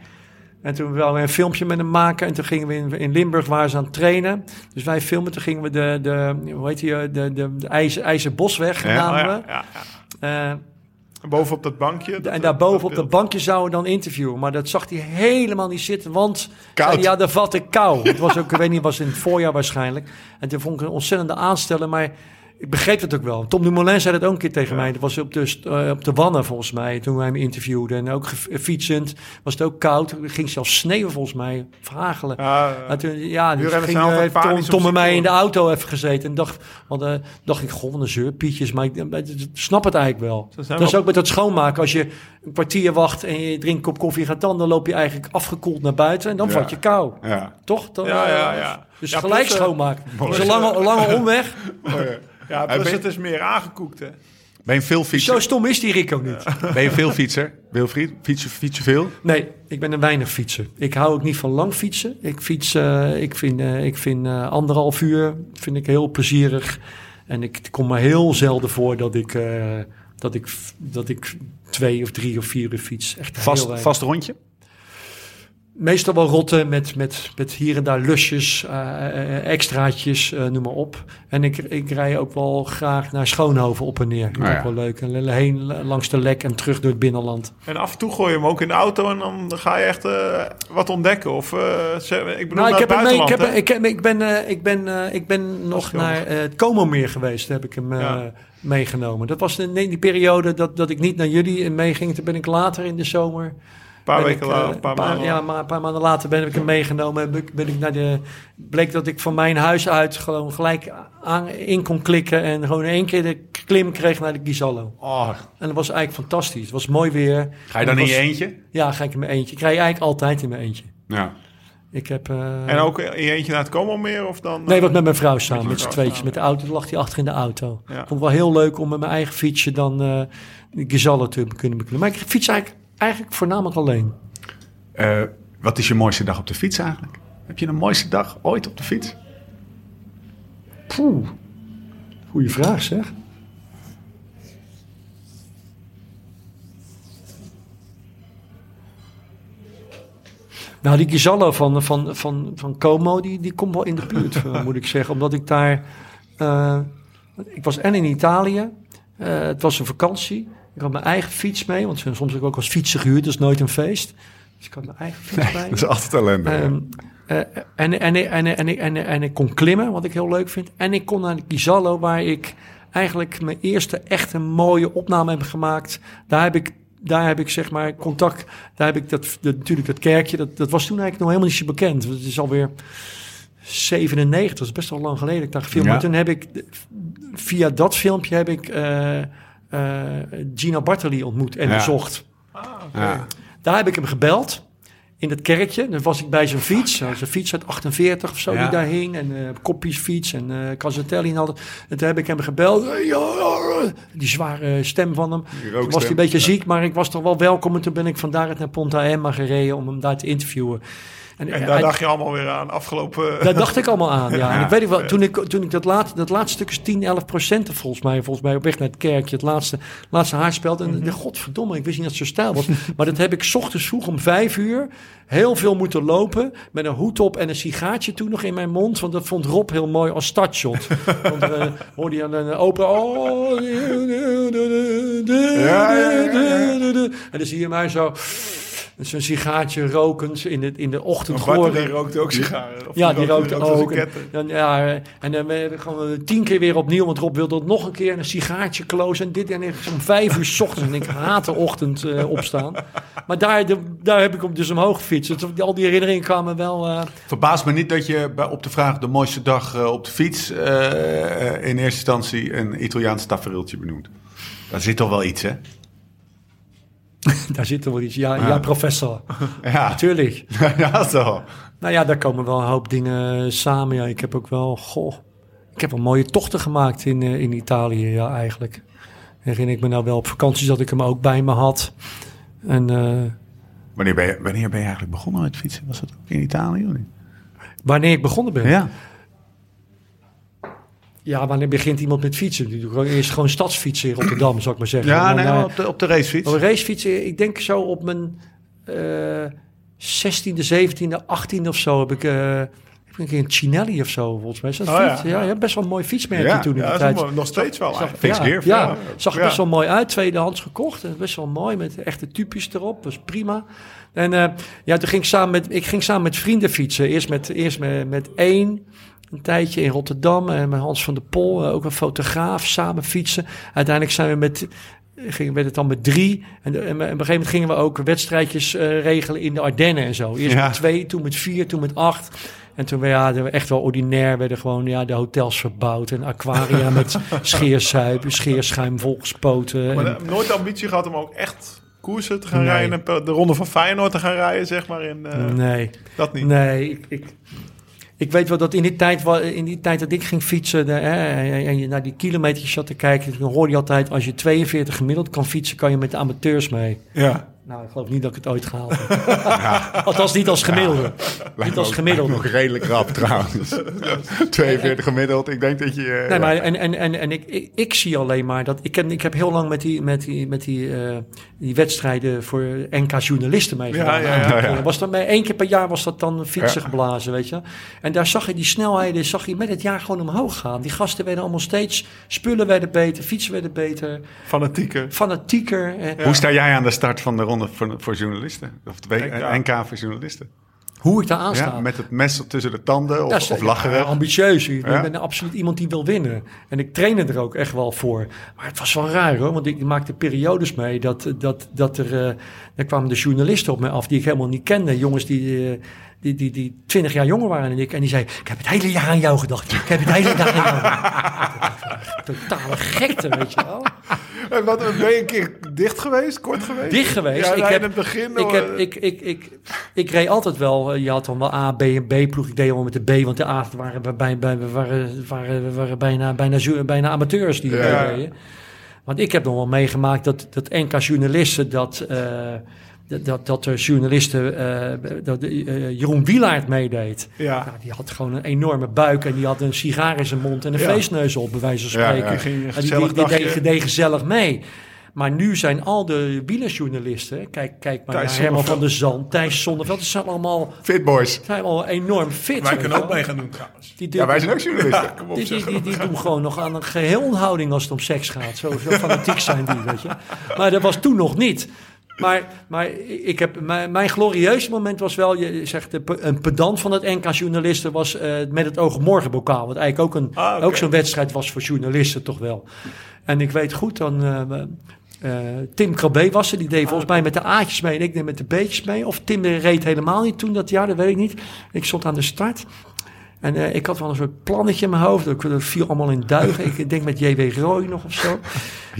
En toen wilden we een filmpje met hem maken. En toen gingen we in, in Limburg waar ze aan het trainen. Dus wij filmen. Toen gingen we de, de hoe heet die, de, de, de IJzer, IJzerbosweg Ja, namen Oh, we. ja, ja, ja. Eh, En bovenop dat bankje. dat- en daarboven op dat bankje zouden we dan interviewen. Maar dat zag hij helemaal niet zitten, want hij, ja, daar vat ik kou. Het was ook, ik weet niet, was in het voorjaar waarschijnlijk. En toen vond ik een ontzettende aansteller, maar ik begreep het ook wel. Tom Dumoulin zei dat ook een keer tegen mij. Dat was op de, eh, op de Wannen volgens mij, toen wij hem interviewden. En ook ge- fietsend was het ook koud. Er ging zelfs sneeuwen volgens mij, verhagelen. Ja, Ja, toen, ja, dus ging eh, Tom, Tom en mij in de auto even gezeten. En dacht, want, eh, dacht ik, goh, wat een zeurpietjes. Maar ik, snap het eigenlijk wel. Dat is ook met dat schoonmaken. Als je een kwartier wacht en je drinkt een kop koffie gaat dan, dan loop je eigenlijk afgekoeld naar buiten en dan Ja. vat je kou. ja. Toch? Dan, Ja, eh, ja, ja. Dus gelijk eh, schoonmaken. Dat is een lange, een lange omweg. Ja, plus ben- het is meer aangekoekt, hè. Ben je veel Zo fietser? stom is die Rico niet. Ben je veel fietser? Wilfried? Fietsen, fietsen veel? Nee, ik ben een weinig fietser. Ik hou ook niet van lang fietsen. Ik fiets, eh, ik vind, eh, ik vind eh, anderhalf uur vind ik heel plezierig. En ik het komt maar heel zelden voor dat ik, eh, dat ik, dat ik twee of drie of vier uur fiets. Echt heel Vast, vast rondje? Meestal wel rotten met, met, met hier en daar lusjes, eh, eh, extraatjes, eh, noem maar op. En ik, ik rij ook wel graag naar Schoonhoven op en neer. Dat is ook ja. wel leuk. En heen langs de lek en terug door het binnenland. En af en toe gooi je hem ook in de auto en dan ga je echt eh, wat ontdekken. Of, eh, ik bedoel, Nou, ik, naar heb hem ik, buitenland, heb, hè? ik, heb, ik, ben, eh, ik, ben, eh, ik ben nog naar het Como-meer geweest. Daar heb ik hem eh, Ja. meegenomen. Dat was in die periode dat, dat ik niet naar jullie meeging. Toen ben ik later in de zomer... Paar weken ik, eh, later, een paar maanden Ja, maar een paar maanden later ben ik hem meegenomen. Ben ik, ben ik naar de, bleek dat ik van mijn huis uit gewoon gelijk aan, in kon klikken. En gewoon in één keer de klim kreeg naar de Gizallo. Oh, En dat was eigenlijk fantastisch. Het was mooi weer. ga je dan in je eentje? Ja, ga ik in mijn eentje. Ik rij eigenlijk altijd in mijn eentje. Ja. Ik heb... eh, En ook in je eentje naar het Como meer? Of dan, Nee, eh, wat met mijn vrouw samen, met z'n tweetjes. Met de auto lag hij achter in de auto. Ja. Vond ik wel heel leuk om met mijn eigen fietsje dan eh de te kunnen beklimmen. Maar ik fiets eigenlijk, eigenlijk voornamelijk alleen. Eh, wat is je mooiste dag op de fiets eigenlijk? Heb je een mooiste dag ooit op de fiets? Poeh, goeie vraag zeg. Nou, die Gizallo van, van, van, van Como, die, die komt wel in de buurt, eh, moet ik zeggen. Omdat ik daar... eh, ik was en in Italië. het was een vakantie. Ik had mijn eigen fiets mee. Want soms heb ik ook als fietsen gehuurd. Dat is nooit een feest. Dus ik had mijn eigen fiets mee. Dat is altijd ellende. Ehm, eh, en, en, ik kon klimmen, wat ik heel leuk vind. En ik kon naar de Gizallo, waar ik eigenlijk mijn eerste echte mooie opname heb gemaakt. Daar heb ik, daar heb ik zeg maar contact. Daar heb ik dat, dat, natuurlijk dat kerkje. Dat, dat was toen eigenlijk nog helemaal niet zo bekend. Het is alweer 97, dat is best wel lang geleden. Ik dacht, film. Ja. Maar toen heb ik via dat filmpje heb ik eh, Gino Bartoli ontmoet en Ja. bezocht. ja. Daar heb ik hem gebeld. In het kerkje. Dan was ik bij zijn fiets. Zijn fiets uit 48 of zo Ja. die daar hing. En eh koppiesfiets en eh Casatelli en al dat. En toen heb ik hem gebeld. Eh, Die zware stem van hem. Die Toen was hij een beetje ziek, maar ik was toch wel welkom. En toen ben ik van daaruit naar Ponta Emma gereden om hem daar te interviewen. En daar dacht je allemaal weer aan afgelopen... daar dacht ik allemaal aan, ja. En ik weet wel, toen ik, toen ik dat, laat, dat laatste stuk is 10, 11 procent volgens mij, volgens mij op weg naar het kerkje, het laatste, laatste haarspeld. En de godverdomme, ik wist niet dat het zo stijl was. maar dat heb ik 's ochtends vroeg om vijf uur heel veel moeten lopen, met een hoed op en een sigaartje toen nog in mijn mond. Want dat vond Rob heel mooi als startshot. want uh, hoorde je aan een open... Oh, Ja, ja, ja, En dan zie je mij zo... Zo'n sigaartje rokend in de, in de ochtend. Bart die rookte ook sigaren. Of Ja, die rookte ook. En, dan, ja, en dan je gewoon tien keer weer opnieuw. Want Rob wilde nog een keer een sigaartje close. En dit en om vijf uur 's ochtends. En ik haat de ochtend eh, opstaan. Maar daar, de- daar heb ik op dus omhoog gefietst. Dus al die herinneringen kwamen wel... eh, Verbaast me niet dat je bij, op de vraag de mooiste dag eh, op de fiets in eerste instantie een Italiaans tafereeltje benoemt. Daar zit toch wel iets, hè? Daar zit er wel iets. Ja, ja. professor. Ja, Natuurlijk. ja zo. Nou ja, daar komen wel een hoop dingen samen. Ja, ik heb ook wel, goh, ik heb wel mooie tochten gemaakt in, eh, in Italië, ja, eigenlijk. Herinner ik me nou wel op vakanties dat ik hem ook bij me had. En eh, Wanneer ben, je, wanneer ben je eigenlijk begonnen met fietsen? Was dat ook in Italië? Of niet? wanneer ik begonnen ben. Ja. Ja, wanneer begint iemand met fietsen? Die gewoon eerst gewoon stadsfietsen in Rotterdam, zou ik maar zeggen. Ja, dan, nee, eh, op, de, op de racefiets. Op een racefietsen, ik denk zo op mijn eh 16e, 17e, 18e of zo heb ik, eh, ik een keer een Cinelli of zo, volgens mij. Is dat Oh, ja. fiets? ja. ja, best wel een mooi fietsmerk Ja, toen in Ja, tijd. is mooi. nog steeds wel eigenlijk. Fix ja, ja, zag er best wel mooi uit. Tweedehands gekocht. En Best wel mooi met echte typjes erop. Is prima. En eh, ja, toen ging ik samen met, ik ging samen met vrienden fietsen. Eerst met, eerst met, met één. Een tijdje in Rotterdam. En met Hans van der Pol, eh, ook een fotograaf, samen fietsen. Uiteindelijk zijn we met, gingen, werd het dan met drie. En, de- en, op een gegeven moment gingen we ook wedstrijdjes eh, regelen in de Ardennen en zo. Eerst Ja. met twee, toen met vier, toen met acht. En toen we, ja, we echt wel ordinair werden gewoon ja, de hotels verbouwd. En aquaria met scheersuip, scheerschuim volgespoten. Maar En- eh, nooit de ambitie gehad om ook echt koersen te gaan Nee. rijden. En de ronde van Feyenoord te gaan rijden, zeg maar. In, eh, nee. Dat niet. Nee, ik, ik, ik weet wel dat in die tijd, in die tijd dat ik ging fietsen de, en je naar die kilometers zat te kijken, dan hoorde je altijd, als je 42 gemiddeld kan fietsen, kan je met de amateurs mee. Ja. Nou, ik geloof niet dat ik het ooit gehaald heb. Althans niet als gemiddelde. niet als gemiddelde. Nog redelijk rap trouwens. 42 gemiddeld. Ik denk dat je... eh, Nee, maar en, en, en, en ik, ik, ik zie alleen maar dat. Ik, ken, ik heb heel lang met die, met die, met die, eh, die wedstrijden voor NK-journalisten meegedaan. Ja, ja, ja. Eh, Was dat bij één keer per jaar was dat dan fietsen geblazen, weet je. En daar zag je die snelheden, zag je met het jaar gewoon omhoog gaan. Die gasten werden allemaal steeds, spullen werden beter, fietsen werden beter, Fanatieke. fanatieker. Eh, Hoe sta jij aan de start van de ronde voor, voor journalisten? Of de NK. NK voor journalisten? Hoe ik daar aan sta. Ja, met het mes tussen de tanden of, Ja, of lachen ja, ambitieus. Ik Ja. ben absoluut iemand die wil winnen. En ik trainde er ook echt wel voor. Maar het was wel raar hoor. Want ik maakte periodes mee dat, dat, dat er... eh daar kwamen de journalisten op mij af die ik helemaal niet kende. Jongens die... eh, die, die, die 20 jaar jonger waren dan ik. En die zei: Ik heb het hele jaar aan jou gedacht. Ik heb het hele jaar aan jou gedacht. Totale gekte, weet je wel. En wat, ben je een keer dicht geweest? Kort geweest? Dicht geweest. Ja, ik, in heb, het begin. ik, heb, ik, ik, ik, ik reed altijd wel. eh, Je had dan wel A, B en B ploeg. Ik deed wel met de B, want de A waren, bij, bij, waren, waren, waren bijna, bijna, bijna amateurs die Ja. reden. Want ik heb nog wel meegemaakt dat, dat NK journalisten dat. eh, dat, dat, dat er journalisten, eh, dat eh, Jeroen Wielaert meedeed. Ja. Nou, die had gewoon een enorme buik en die had een sigaar in zijn mond en een Ja. feestneus op, bij wijze van spreken. ja. Ging En die, gezellig die, die, deed, gezellig mee. Maar nu zijn al de wielerjournalisten, kijk, kijk maar Thijs naar Herman van der Zand, Thijs Zonneveld, die zijn allemaal, Fit boys. zijn allemaal enorm fit. Wij kunnen ook mee gaan doen trouwens. Die, Ja, wij zijn ook journalisten. Kom op, die, die, die, die doen gewoon nog aan een geheelonthouding als het om seks gaat. Zo, zo fanatiek zijn die, weet je. Maar dat was toen nog niet. Maar, maar ik heb, mijn, mijn glorieuze moment was wel, je zegt, een pedant van het NK journalisten was eh, met het oog morgen bokaal. Wat eigenlijk ook, een, Ah, ook zo'n wedstrijd was voor journalisten toch wel. En ik weet goed, dan, eh, eh, Tim Krabbe was er, die deed volgens mij met de A'tjes mee en ik deed met de B'tjes mee. Of Tim reed helemaal niet toen dat jaar, dat weet ik niet. Ik stond aan de start. En ik had wel een soort plannetje in mijn hoofd. Dat viel allemaal in duigen. ik denk met J.W. Roy nog of zo.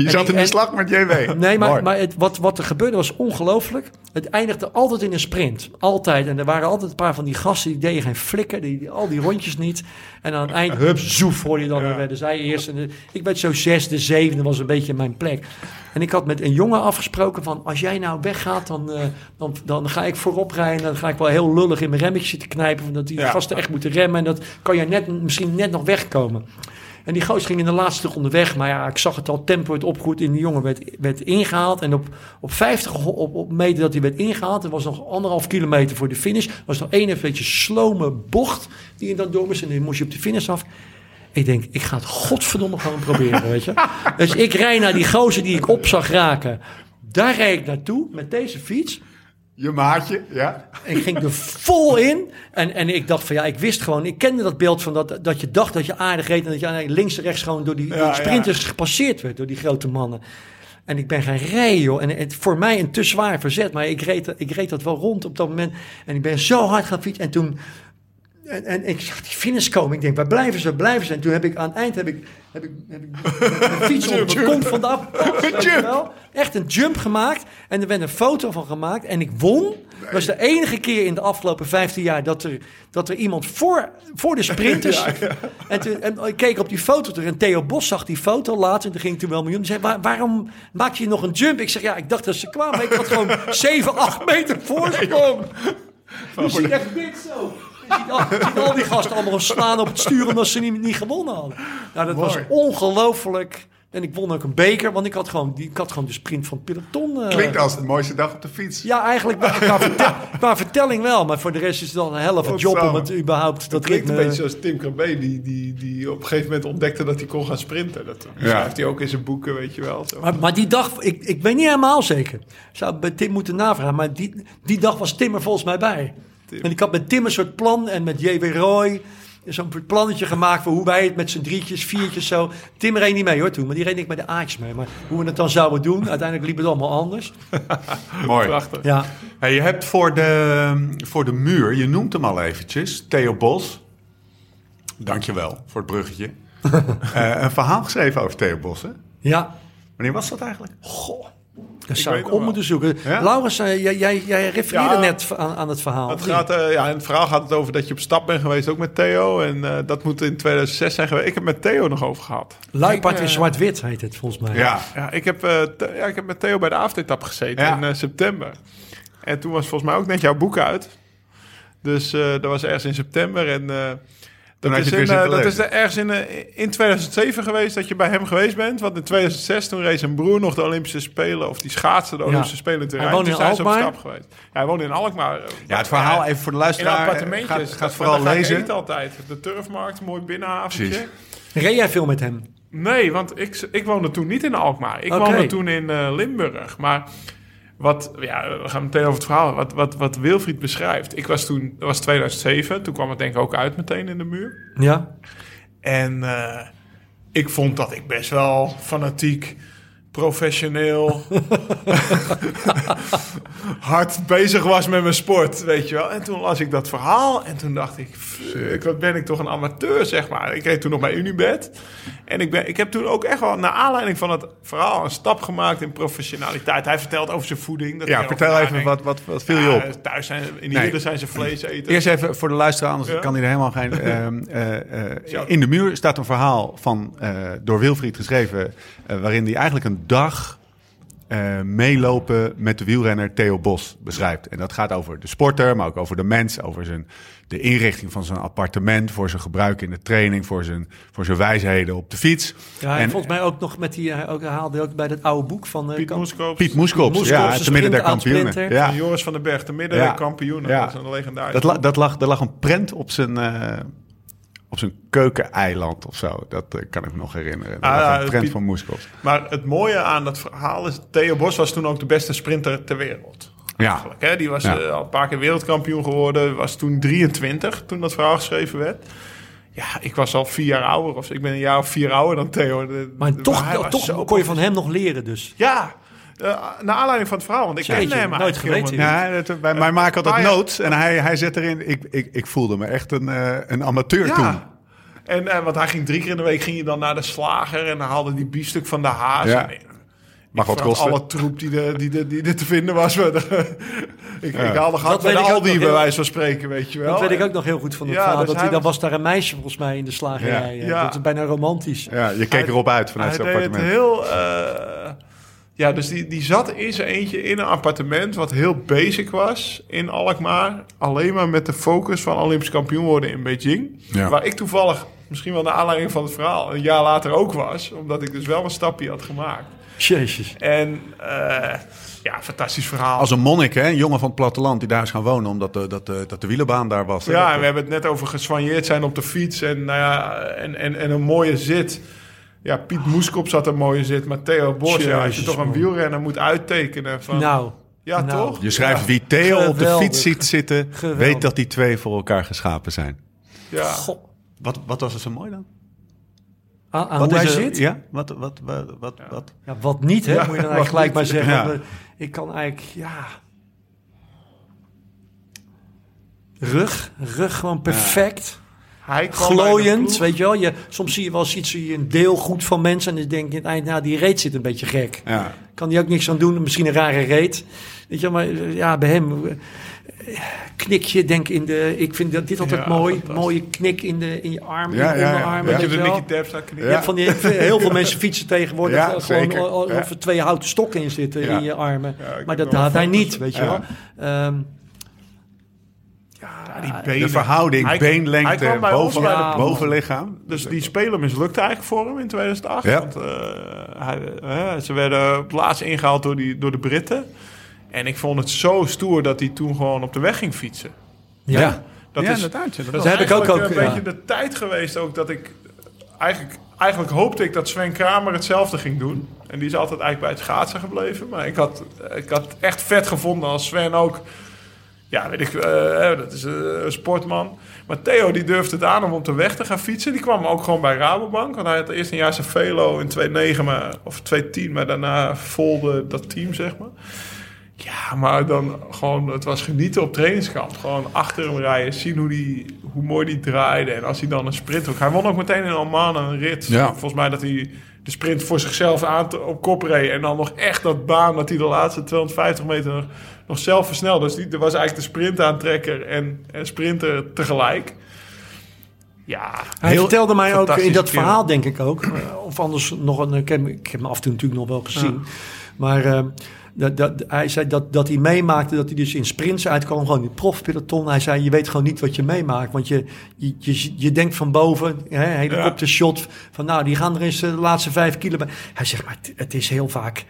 Je zat in de slag met JW. Nee, maar, Mooi. maar het, wat, wat er gebeurde was ongelooflijk. Het eindigde altijd in een sprint. Altijd. En er waren altijd een paar van die gasten die deden geen flikker. Die, die- al die rondjes niet. En aan het eind, hup, zoef, hoorde je dan. Dan werden zij eerst. En de- ik werd zo zesde, zevende, was een beetje mijn plek. En ik had met een jongen afgesproken van... als jij nou weggaat, dan, eh, dan, dan ga ik voorop rijden. Dan ga ik wel heel lullig in mijn remmetje te knijpen... dat die Ja. gasten echt moeten remmen. En dat kan je net, misschien net nog wegkomen. En die goos ging in de laatste ronde weg. Maar ja, ik zag het al, tempo werd opgegroeid. En die jongen werd, werd ingehaald. En op, op 50 op, op meter dat hij werd ingehaald... er was nog anderhalf kilometer voor de finish... was nog één een beetje slome bocht die je dan door moest. En dan moest je op de finish af. Ik denk, ik ga het godverdomme gewoon proberen, weet je. Dus ik rijd naar die gozer die ik op zag raken. Daar rijd ik naartoe met deze fiets. Je maatje, ja. Ik ging er vol in. En, en ik dacht van ja, ik wist gewoon, ik kende dat beeld van dat, dat je dacht dat je aardig reed. En dat je links en rechts gewoon door die, door die sprinters gepasseerd werd, door die grote mannen. En ik ben gaan rijden, joh. En het, voor mij een te zwaar verzet. Maar ik reed, ik reed dat wel rond op dat moment. En ik ben zo hard gaan fietsen. En toen En, en ik zag die finish komen. Ik denk, waar blijven ze, waar blijven ze? En toen heb ik aan het eind heb ik, heb ik, heb ik fiets op de kont van de afpas. weet je wel. Echt een jump gemaakt. En er werd een foto van gemaakt. En ik won. Dat was de enige keer in de afgelopen 15 jaar dat er, dat er iemand voor, voor de sprinters... En, toen, en ik keek op die foto terug. En Theo Bos zag die foto later. En toen ging toen wel miljoen. Die zei, "Waar- waarom maak je nog een jump? Ik zeg, ja, ik dacht dat ze kwamen. Ik had gewoon 7, 8 meter voorsprong. Je ziet echt dit zo. Je ziet al, je ziet al die gasten allemaal slaan op het stuur omdat ze niet, niet gewonnen hadden. Nou, dat was ongelooflijk. En ik won ook een beker, want ik had gewoon, die, ik had gewoon de sprint van het peloton. eh, Klinkt als de mooiste dag op de fiets. Ja, eigenlijk qua, qua vertel- qua vertelling wel. Maar voor de rest is het dan een helft job om het überhaupt... Dat Dat klinkt een beetje zoals Tim Krabbe, die, die, die op een gegeven moment ontdekte dat hij kon gaan sprinten. Dat schrijft hij ook in zijn boeken, weet je wel. Zo. Maar, maar die dag, ik, ik weet niet helemaal zeker. Zou bij Tim moeten navragen. Maar die, die dag was Tim er volgens mij bij. En ik had met Tim een soort plan en met J.W. Roy zo'n plannetje gemaakt voor hoe wij het met z'n drietjes, viertjes zo. Tim reed niet mee hoor toen, maar die reed ik met de Ajax mee. Maar hoe we het dan zouden doen, uiteindelijk liep het allemaal anders. Mooi. Prachtig. Ja, Hey, je hebt voor de, voor de muur, je noemt hem al eventjes, Theo Bos. Dankjewel voor het bruggetje. Eh, een verhaal geschreven over Theo Bos, hè? ja. Wanneer was dat eigenlijk? Goh, dat zou ik op wel. moeten zoeken. Ja? Laurens, eh, jij, jij, jij refereerde Ja. net aan, aan het verhaal. Het gaat, eh, ja, in het verhaal gaat het over dat je op stap bent geweest, ook met Theo. En eh, dat moet in 2006 zijn geweest. Ik heb met Theo nog over gehad. Luipaard Ik, in zwart-wit heet het volgens mij. Ja. Ja, ik heb, eh, ja, ik heb met Theo bij de avondetap gezeten Ja. in september. En toen was volgens mij ook net jouw boek uit. Dus eh, dat was ergens in september. En eh, dat, is, in, dat is er ergens in, eh, in 2007 geweest dat je bij hem geweest bent. Want in 2006 toen reed zijn broer nog de Olympische Spelen. Of die schaatste de Olympische Spelen in terrein. Hij woonde Toen in zijn ze op Alkmaar? stap geweest. Ja, hij woonde in Alkmaar. Ja, het verhaal even voor de In luisteraar. eh, appartementjes. Gaat, Dat- gaat vooral ga lezen. eten altijd. De Turfmarkt, mooi binnenhaventje. Precies. Reed jij veel met hem? Nee, want ik, ik woonde toen niet in Alkmaar. Ik woonde toen in eh, Limburg. Maar wat, ja, we gaan meteen over het verhaal. Wat, wat, wat Wilfried beschrijft. Ik was toen, dat was 2007. Toen kwam het denk ik ook uit meteen in de muur. Ja. En eh, ik vond dat ik best wel fanatiek, professioneel, hard bezig was met mijn sport, weet je wel. En toen las ik dat verhaal en toen dacht ik, fuck, wat ben ik toch een amateur, zeg maar. Ik reed toen nog bij Unibed. En ik, ben, ik heb toen ook echt wel, naar aanleiding van het verhaal, een stap gemaakt in professionaliteit. Hij vertelt over zijn voeding. Dat Ja, vertel even, wat, wat, wat viel je Ja, op? Thuis zijn, in Nee. ieder zijn ze vlees eten. Eerst even voor de luisteraar, anders Ja. kan hij er helemaal geen... ehm, eh, eh, Ja. in de muur staat een verhaal van, eh, door Wilfried geschreven... waarin hij eigenlijk een dag eh, meelopen met de wielrenner Theo Bos beschrijft. En dat gaat over de sporter, maar ook over de mens... over zijn, de inrichting van zijn appartement... voor zijn gebruik in de training, voor zijn, voor zijn wijsheden op de fiets. Ja, en, En- volgens mij ook nog met die, hij ook, haalde ook bij dat oude boek van... eh, Piet Kamp- Moeskoops. Piet Moeskops, Moeskops, ja, de te midden der kampioenen. Ja. Joris van den Berg, de middenkampioen. Ja. Dat is een legendarische. Dat, la- dat lag, er lag een prent op zijn, eh, op zijn keukeneiland of zo. Dat eh, kan ik me nog herinneren. Er Ah, ja, een Piet- van Moeskops. Maar het mooie aan dat verhaal is... Theo Bos was toen ook de beste sprinter ter wereld. Ja, Eigenlijk, hè? Die was Ja. eh, al een paar keer wereldkampioen geworden. Was toen 23 toen dat verhaal geschreven werd. Ja, ik was al vier jaar ouder. Of, ik ben een jaar of vier ouder dan Theo. De- Maar de- toch, toch kon je van hem nog leren dus. Ja, eh, naar aanleiding van het verhaal. Want ik kende hem nooit geweten. ja het, wij, wij maken altijd ja. notes en hij, hij zet erin... Ik, ik, ik voelde me echt een, eh, een amateur niet. toen. Ja. En, eh, want hij ging drie keer in de week ging je dan naar de slager en dan haalde die biefstuk van de haas. Ja. En, Mag wat kosten. alle troep die, de, die, de, die er te vinden was. De- ik, ik haalde Dat gehad bij weet de ik ook Aldi, nog bij heel- wijze van spreken, weet je wel. Dat weet ik ook nog heel goed van het Ja, verhaal. dus Dat hij, dan was- daar een meisje volgens mij in de slagerij. Ja. Ja. Ja. Dat is bijna romantisch. Ja, je keek Hij- erop uit vanuit Hij zijn deed het appartement. heel... eh, ja, dus die, die zat in zijn eentje in een appartement... wat heel basic was in Alkmaar. Alleen maar met de focus van Olympisch kampioen worden in Beijing. Ja. Waar ik toevallig, misschien wel naar aanleiding van het verhaal... een jaar later ook was. Omdat ik dus wel een stapje had gemaakt. Jezus. En eh, ja, fantastisch verhaal. Als een monnik, hè? een jongen van het platteland die daar is gaan wonen... omdat de, dat, de, dat de wielerbaan daar was. hè. Ja, en we hebben het net over geswanjeerd zijn op de fiets en, nou ja, en, en, en een mooie zit. Ja, Piet Moeskop zat een mooie zit, maar Theo Bos, ja, als je toch een wielrenner moet uittekenen van... Nou. ja, nou. toch? Je schrijft Ja. wie Theo op de fiets ziet zitten... Geweldig. weet dat die twee voor elkaar geschapen zijn. Ja. Goh. Wat, wat was er zo mooi dan? Aan, aan Wat hoe hij is er- zit? Ja, wat, wat, wat, wat, wat? Ja, wat niet, hè? Ja, moet je dan eigenlijk gelijk maar zeggen. Ja. Eh, Ik kan eigenlijk, ja... Rug, rug gewoon perfect. Hij Glooiend, weet je wel. Je, soms zie je wel eens iets, zie je een deel goed van mensen. En dan denk je aan het eind, nou, die reet zit een beetje gek. Ja. Kan die ook niks aan doen, misschien een rare reet. Weet je, wel, maar eh, ja, bij hem eh, knikje, denk in de. Ik vind dat dit altijd Ja, mooi. Mooie knik in, de, in je arm, Ja, in je ja, ja. onderarm. Ja. weet je wel. Hebt van die, heel veel mensen fietsen tegenwoordig Ja, gewoon zeker. Ja. of er twee houten stokken in zitten Ja. in je armen. Ja, maar dat had hij niet, weet je Ja. wel. Ehm, Ja, die benen. De verhouding Hij- beenlengte boven, de bovenlichaam. Dus die speler mislukte eigenlijk voor hem in 2008. Ja. Want, eh, hij, eh, ze werden laatst ingehaald door, die, door de Britten. En ik vond het zo stoer dat hij toen gewoon op de weg ging fietsen. ja. Dat ja, is, inderdaad. ja, dat dat was- heb is ik ook- eigenlijk ook, een ja. beetje de tijd geweest ook dat ik... Eigenlijk, eigenlijk hoopte ik dat Sven Kramer hetzelfde ging doen. En die is altijd eigenlijk bij het schaatsen gebleven. Maar ik had, ik had echt vet gevonden als Sven ook... Ja, weet ik, eh, dat is eh, een sportman. Maar Theo die durfde het aan om op de weg te gaan fietsen. Die kwam ook gewoon bij Rabobank. Want hij had eerst een jaar zijn velo in 2.9 maar, of 2.10. Maar daarna volde dat team, zeg maar. Ja, maar dan gewoon, het was genieten op trainingskamp. Gewoon achter hem rijden, zien hoe, die, hoe mooi die draaide. En als hij dan een sprint ook... Hij won ook meteen in Alman een rit. Ja. Volgens mij dat hij de sprint voor zichzelf aan te- op kop reed. En dan nog echt dat baan dat hij de laatste 250 meter nog, zelf versnelde. Dus die er was eigenlijk de sprintaantrekker en, en sprinter tegelijk. Ja, Hij heel vertelde mij ook in dat kerel. verhaal, denk ik ook. eh, Of anders nog een. Ik heb, ik heb hem af en toe natuurlijk nog wel gezien. Maar eh, dat, dat, hij zei dat, dat hij meemaakte dat hij dus in sprints uitkwam. Gewoon in profpeloton. Hij zei: Je weet gewoon niet wat je meemaakt. Want je, je, je, je denkt van boven, hè, helikoptershot. Van nou, die gaan er eens de laatste vijf kilometer. Hij zegt: Maar het, het is heel vaak.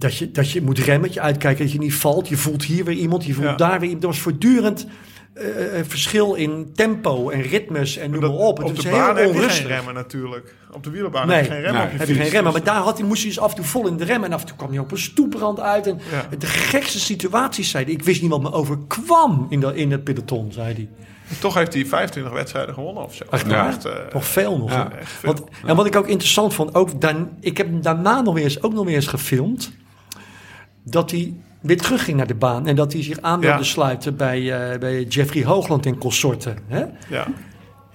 Dat je, dat je moet remmen, dat je uitkijken dat je niet valt. Je voelt hier weer iemand, je voelt Ja. daar weer iemand. Er was voortdurend eh, een verschil in tempo en ritmes en noem maar Dat- op. Het op is de heel baan heb je geen remmen natuurlijk. Op de wielerbaan Nee, heb je geen remmen nee, op je heb je geen remmen. Maar daar had hij, moest hij dus af en toe vol in de rem. En af en toe kwam hij op een stoeprand uit. En Ja. de gekste situaties, zei hij. Ik wist niet wat me overkwam in, dat in het peloton, zei hij. Toch heeft hij 25 wedstrijden gewonnen of zo. Echt Ja. Echt, eh, Nog veel nog. Ja, hè? echt veel. Want, En wat ik ook interessant vond, ook dan, ik heb hem daarna nog eens, ook nog weer eens gefilmd. Dat hij weer terugging naar de baan. En dat hij zich aan wilde Ja. sluiten bij, eh, bij Jeffrey Hoogland en consorten. Hè? ja.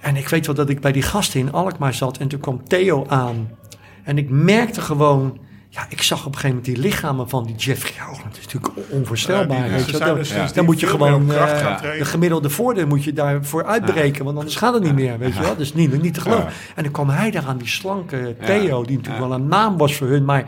En ik weet wel dat ik bij die gasten in Alkmaar zat en toen kwam Theo aan. En ik merkte gewoon, ja, ik zag op een gegeven moment die lichamen van die Jeffrey Hoogland. Dat is natuurlijk onvoorstelbaar. Ja, die- Dan, dus dan moet je gewoon eh, de gemiddelde voordeel moet je daarvoor uitbreken, want anders gaat het niet meer, weet je wel. Dat is niet, niet te geloven. En dan kwam hij daar aan, die slanke Theo, die natuurlijk wel een naam was voor hun, maar...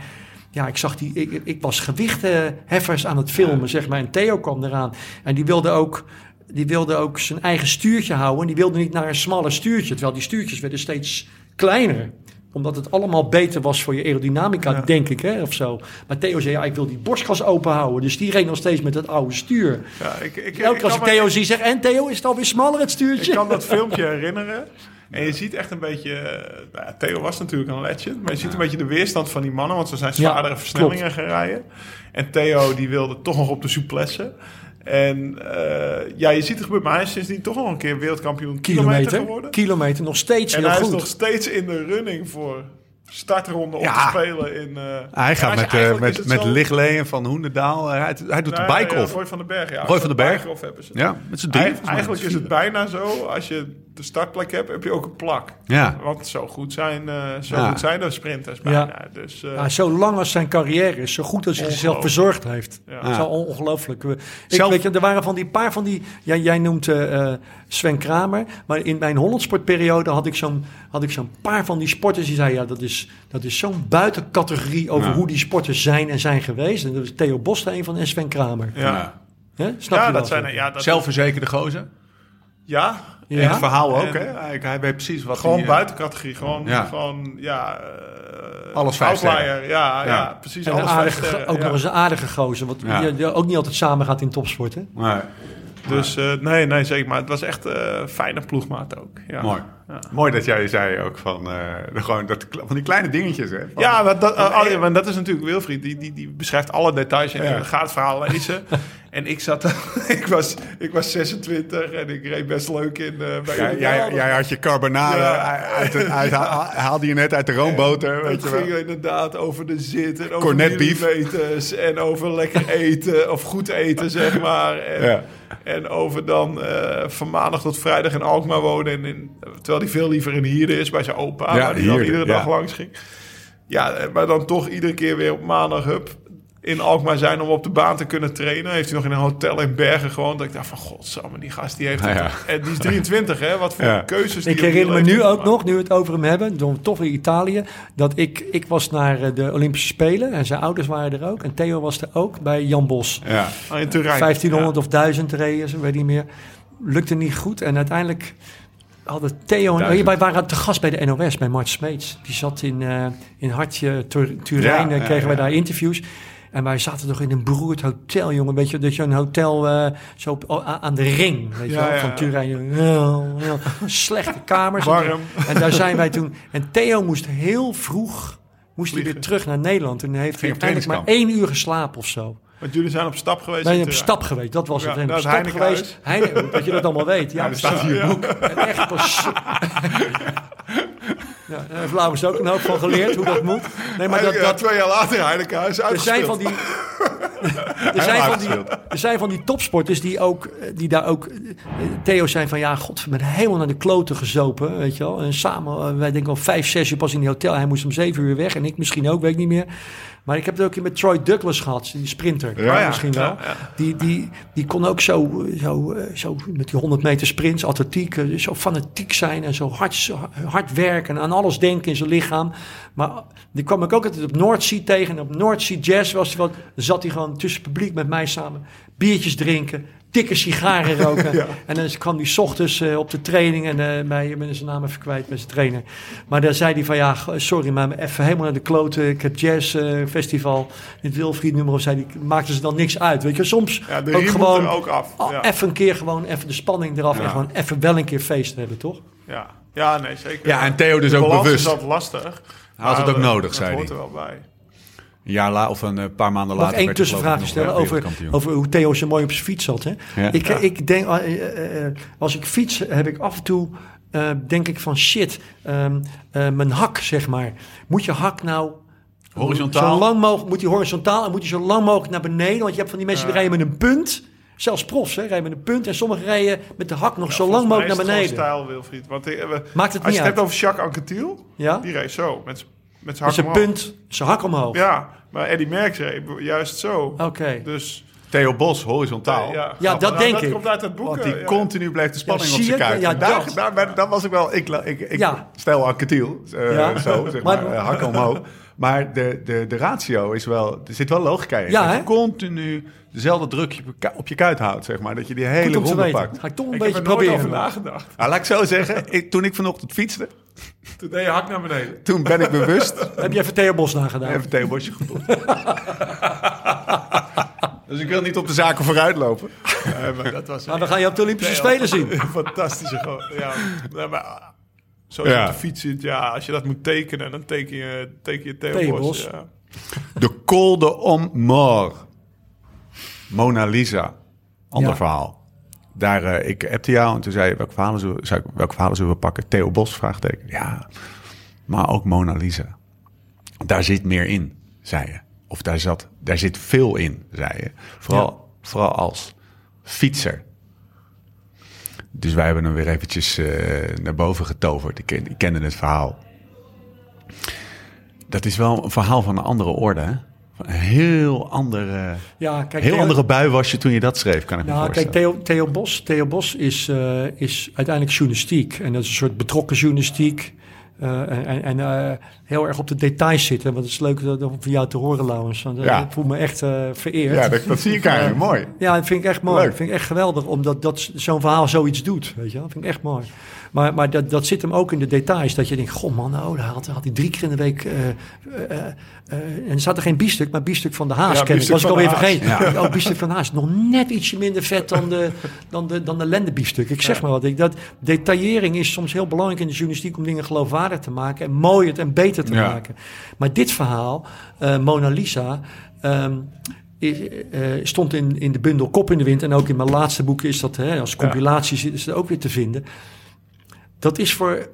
Ja, ik zag die. Ik, ik was gewichtenheffers aan het filmen, zeg maar. En Theo kwam eraan. En die wilde ook. Die wilde ook zijn eigen stuurtje houden. En die wilde niet naar een smaller stuurtje. Terwijl die stuurtjes werden steeds kleiner. Omdat het allemaal beter was voor je aerodynamica, Ja. denk ik, hè, of zo. Maar Theo zei, ja, ik wil die borstkas open houden. Dus die reed nog steeds met het oude stuur. Ja, ik, ik, Elke keer als ik Theo zie, zeg en Theo, is het alweer smaller het stuurtje? Ik kan dat filmpje herinneren. En je ziet echt een beetje... eh, Nou, ja, Theo was natuurlijk een legend. Maar je ziet een beetje de weerstand van die mannen. Want ze zijn Ja, zwaardere versnellingen gaan rijden. En Theo die wilde toch nog op de souplesse. En eh, ja, je ziet het gebeuren. Maar hij is sindsdien toch nog een keer wereldkampioen kilometer, kilometer, geworden. kilometer, nog steeds En heel hij goed. is nog steeds in de running voor startronde Ja. te spelen in... eh, Hij gaat met, met, met zo- Lichtleen van Hoendendaal. Hij, hij doet de Nou, bike ja, off. Roy van den Berg, ja. Roy van den Berg. Hebben ze. Ja, met z'n Eigen- drieën. volgens mij. eigenlijk is het bijna zo, als je de startplek hebt, heb je ook een plak. Ja. Want zo goed zijn, eh, zo Ja. goed zijn de sprinters Ja. bijna. Dus, eh, Ja, zo lang als zijn carrière is, zo goed als hij zichzelf verzorgd heeft. Ja. Dat is al ongelooflijk. We- Ik, Zelf- weet je, er waren van die paar van die. Jij, jij noemt eh, eh, Sven Kramer. Maar in mijn Hollandsportperiode had ik zo'n had ik zo'n paar van die sporters die zeiden: ja, dat is, dat is zo'n buitencategorie over Ja. hoe die sporters zijn en zijn geweest. En dat is Theo Bos er een van en Sven Kramer. ja. Ja. Hè? Snap Ja, je dat zijn, ja, dat Zelfverzekerde gozer. ja, Ja. En het verhaal ook, En- hè? Hij, hij weet precies wat gewoon hij, eh, buitencategorie. Gewoon, Ja. gewoon ja... eh, Alles vijf. Ja, ja. Ja. precies. En een alles vijf aardige, ook ja. nog eens een aardige gozer. Wat Ja. die, die ook niet altijd samen gaat in topsport. Hè? Nee. Dus eh, nee, nee, zeker. Maar het was echt eh fijne ploegmaat ook. Ja. Mooi. Mooi dat jij zei ook van, eh, gewoon dat, van die kleine dingetjes. Hè? Van- Ja, dat, oh, ja, maar dat is natuurlijk Wilfried. Die, die, die beschrijft alle details en Ja. gaat het verhaal lezen. en ik zat, ik was, ik was 26 en ik reed best leuk in. eh bij Jij, jij, jij had je carbonade, uit, uit, uit- haalde je net uit de roomboter. Weet je ging wel. inderdaad over de zit en over millimeters en over lekker eten of goed eten, zeg maar. En, en over dan eh, van maandag tot vrijdag in Alkmaar wonen. En in, terwijl hij veel liever in Hierde is bij zijn opa, Ja, waar hij dan iedere ja. dag langs ging. Ja, maar dan toch iedere keer weer op maandag, hup, in Alkmaar zijn om op de baan te kunnen trainen. Heeft hij nog in een hotel in Bergen gewoond. Dat ik dacht van, godsamme, die gast die heeft... Ja, het- ja. En die is 23, hè? Wat voor Ja. keuzes die Ik die herinner me nu ook nog, nu we het over hem hebben, door toch weer Italië, dat ik, ik was naar eh, de Olympische Spelen en zijn ouders waren er ook. En Theo was er ook bij Jan Bos. Ja. Ah, in Turijn. 1500 of 1000 reden, ze weet niet meer. Lukte niet goed en uiteindelijk hadden Theo en... Wij waren te gast bij de NOS, bij Mart Smeets. Die zat in, eh, in Hartje, Tur- Turijn, Ja, en ja, kregen wij daar interviews. En wij zaten toch in een beroerd hotel, jongen. Weet je, dat je een hotel eh, zo op, aan de ring, weet je Ja, wel, ja. van Turijn. Ja. Slechte kamers. Warm. En daar zijn wij toen. En Theo moest heel vroeg moest hij weer terug naar Nederland. En hij heeft op uiteindelijk maar één uur geslapen of zo. Want jullie zijn op stap geweest. Zijn op stap geweest, dat was Ja, het. Naar op stap Heinekenhuis. geweest. Heine, dat je dat allemaal weet. Ja, Ja, dat staat in je boek. En echt pas. Ja, daar heeft ook een hoop van geleerd hoe dat moet. Nee, maar dat, Ja, dat, twee jaar later Heinekenhuis er zijn van uitgespeeld. die. Er zijn, van die, er zijn van die topsporters die, ook, die daar ook. Theo zijn van ja, god, we zijn helemaal naar de kloten gezopen. Weet je wel. En samen, eh, wij denken al vijf, zes uur pas in die hotel. Hij moest om zeven uur weg en ik misschien ook, weet ik niet meer. Maar ik heb het ook keer met Troy Douglas gehad, die sprinter. Ja, misschien wel. Ja. Die, die, die kon ook zo, zo, zo met die 100 meter sprints, atletiek, eh, zo fanatiek zijn en zo hard, zo hard werken en aan alles denken in zijn lichaam. Maar die kwam ik ook altijd op Noordzee tegen. En op Noordzee Jazz was hij wat, zat hij gewoon tussen het publiek met mij samen, biertjes drinken, dikke sigaren roken. En dan kwam hij 's ochtends eh, op de training en eh mij, ik ben zijn naam even kwijt met zijn trainer. Maar dan zei hij van ja, sorry, maar even helemaal naar de kloten. Ik heb jazz eh, festival in het Wilfried nummer of zei die maakten ze dan niks uit. Weet je, soms Ja, de ook gewoon er ook af. Ja. even een keer gewoon even de spanning eraf en gewoon even wel een keer feest hebben, toch? Ja. ja, nee, zeker. Ja, en Theo dus De ook bewust. is altijd lastig. Hij had het ook nodig, dat zei hoort hij. er wel bij. Een jaar la of een eh, paar maanden later. één hij, geloof tussenvraag stellen over, over hoe Theo zo mooi op zijn fiets zat. Hè? Ja. Ik, ik denk, eh, eh, als ik fiets, heb ik af en toe, eh, denk ik van shit, ehm, eh, mijn hak, zeg maar. Moet je hak nou Horizontaal? zo lang mogelijk, moet die horizontaal en moet die zo lang mogelijk naar beneden? Want je hebt van die mensen die rijden met een punt. Zelfs profs, hè, rijden met een punt. En sommigen rijden met de hak nog zo lang mogelijk naar beneden. stijl, Wilfried. Want we- Maakt het als niet je het hebt over Jacques Anquetil, Ja? die reed zo, met, met zijn Met hak zijn omhoog. punt, zijn hak omhoog. Ja, maar Eddie Merckx reed juist zo. Oké. Dus Theo Bos, horizontaal. Ja, grappig. dat denk dat ik. komt uit het boek. Want die eh, ja. continu bleef de spanning Ja, op zijn kuit. Ja, daar, dat. daar, daar, daar was ik wel... Ik, ik, ik Ja. stel Anquetil, eh Ja. zo, zeg maar, Maar- eh, hakken omhoog. Maar de, de, de ratio is wel... Er zit wel logica in. Ja, dat hè? je continu dezelfde druk op je, ku- op je kuit houdt, zeg maar. Dat je die hele ronde pakt. Ga ik toch een Ik heb beetje er nooit proberen. over nagedacht. Nou, laat ik zo zeggen, ik, toen ik vanochtend fietste, Toen deed je hak naar beneden. toen ben ik bewust Heb je even Theo Bos nagedaan? even Theo Bosje gevoeld. dus ik wil niet op de zaken vooruit lopen. Nee, maar dat was Maar we gaan je op de Olympische Spelen zien. Fantastische. Ja, maar zo Ja. op de fiets zit, ja, als je dat moet tekenen, dan teken je, teken je. Ja. De Col de Mort. Mona Lisa. Ander Ja. verhaal. Daar, eh, ik appte jou en toen zei je, welke verhalen, zullen, zei ik, welke verhalen zullen we pakken? Theo Bos, vraagteken. Ja, maar ook Mona Lisa. Daar zit meer in, zei je. Of daar, zat, daar zit veel in, zei je. Vooral, vooral als fietser. Dus wij hebben hem weer eventjes eh, naar boven getoverd. Ik, ik kende het verhaal. Dat is wel een verhaal van een andere orde, hè? Een heel andere, Ja, kijk, heel Theo- andere bui was je toen je dat schreef, kan ik me Nou, kijk, voorstellen. Theo, Theo Bos, Theo Bos is, eh, is uiteindelijk journalistiek. En dat is een soort betrokken journalistiek. Eh, en en eh, heel erg op de details zitten. Want het is leuk dat, om van jou te horen, Laurens. Want, eh, Ja. Ik voel me echt vereerd. Ja, dat, dat zie ik eigenlijk mooi. Ja, dat vind ik echt mooi. Leuk. Dat vind ik echt geweldig, omdat dat zo'n verhaal zoiets doet. Weet je? Dat vind ik echt mooi. Maar, maar dat, dat zit hem ook in de details. Dat je denkt, goh man, nou, daar had, had hij drie keer in de week... eh, eh, eh, en er zat er geen biefstuk, maar biefstuk van de haas. Ja, was ik alweer vergeten. Oh, biefstuk van de haas. Nog net ietsje minder vet dan de, dan de, dan de lendenbiefstuk. Ik zeg Ja. maar wat. Ik, dat, detaillering is soms heel belangrijk in de journalistiek... om dingen geloofwaardig te maken en mooier en beter te Ja. maken. Maar dit verhaal, eh, Mona Lisa... ehm, is, eh, stond in, in de bundel Kop in de Wind. En ook in mijn laatste boek is dat hè, als compilatie is dat ook weer te vinden. Dat is voor,